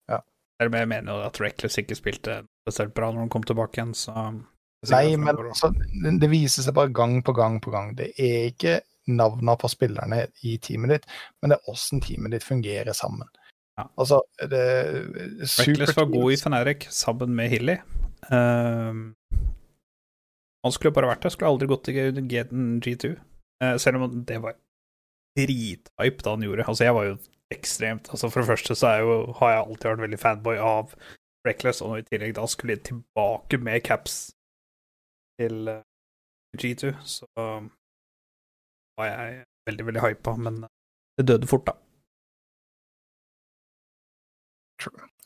Ja. jeg mener jo at Reckless ikke spilte spesielt bra når han kom tilbake igjen, så Nei, men altså, det, viser seg bare gang på gang på gang. Det er ikke navnene på spillerne i teamet ditt, men det er åssen teamet ditt fungerer sammen. Ja. Altså, det Reckless var god i Feneric sammen med Hilly. Uh, han skulle bare vært der, skulle aldri gått til G2. Uh, selv om det var drithype da han gjorde. Altså, jeg var jo ekstremt Altså, for det første så jo, har jeg alltid vært veldig fanboy av Reckless, og i tillegg da skulle jeg tilbake med caps til eh, G2, så var jeg veldig, veldig hypa, men det døde fort, da.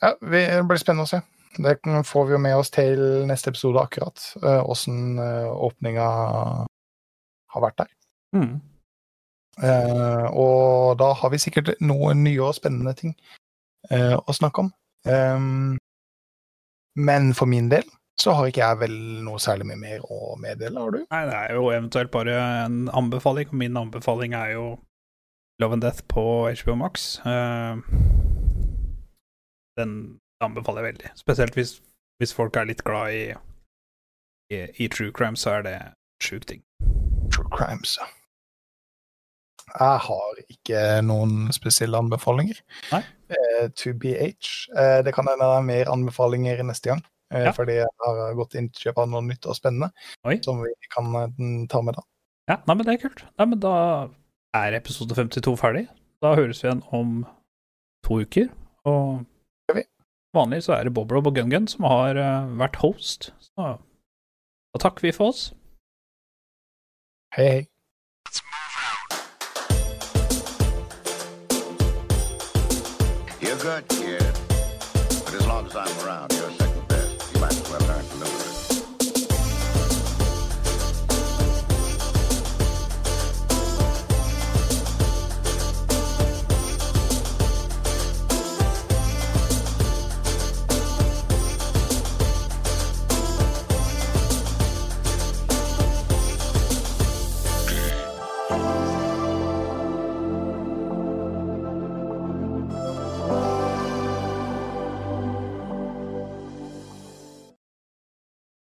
Ja, vi, det blir spennende å se. Det får vi jo med oss til neste episode akkurat, åssen åpninga har vært der. Mm. Eh, og da har vi sikkert noen nye og spennende ting eh, å snakke om. Ehm, men for min del så har ikke jeg vel noe særlig mye mer å meddele, har du? Nei, det er jo eventuelt bare en anbefaling, og min anbefaling er jo Love and Death på HBO Max. Eh, den anbefaler jeg veldig. Spesielt hvis, hvis folk er litt glad i, i, i true crime, så er det sjuk ting. True Crimes. ja. Jeg har ikke noen spesielle anbefalinger. Nei. Uh, to BH. Uh, det kan hende det er mer anbefalinger neste gang. Eh, Ja. Fordi jeg har gått inn til å kjøpe noe nytt og spennende Oi. som vi kan eh, ta med da. Ja, nei, men det er kult. Nei, men da er episode 52 ferdig. Da høres vi igjen om to uker. Og Vanlig så er det Boblob og Gun Gun som har eh, vært host. Så da takker vi for oss. Hei, hei. You're good, kid. But as long as I'm around, you're second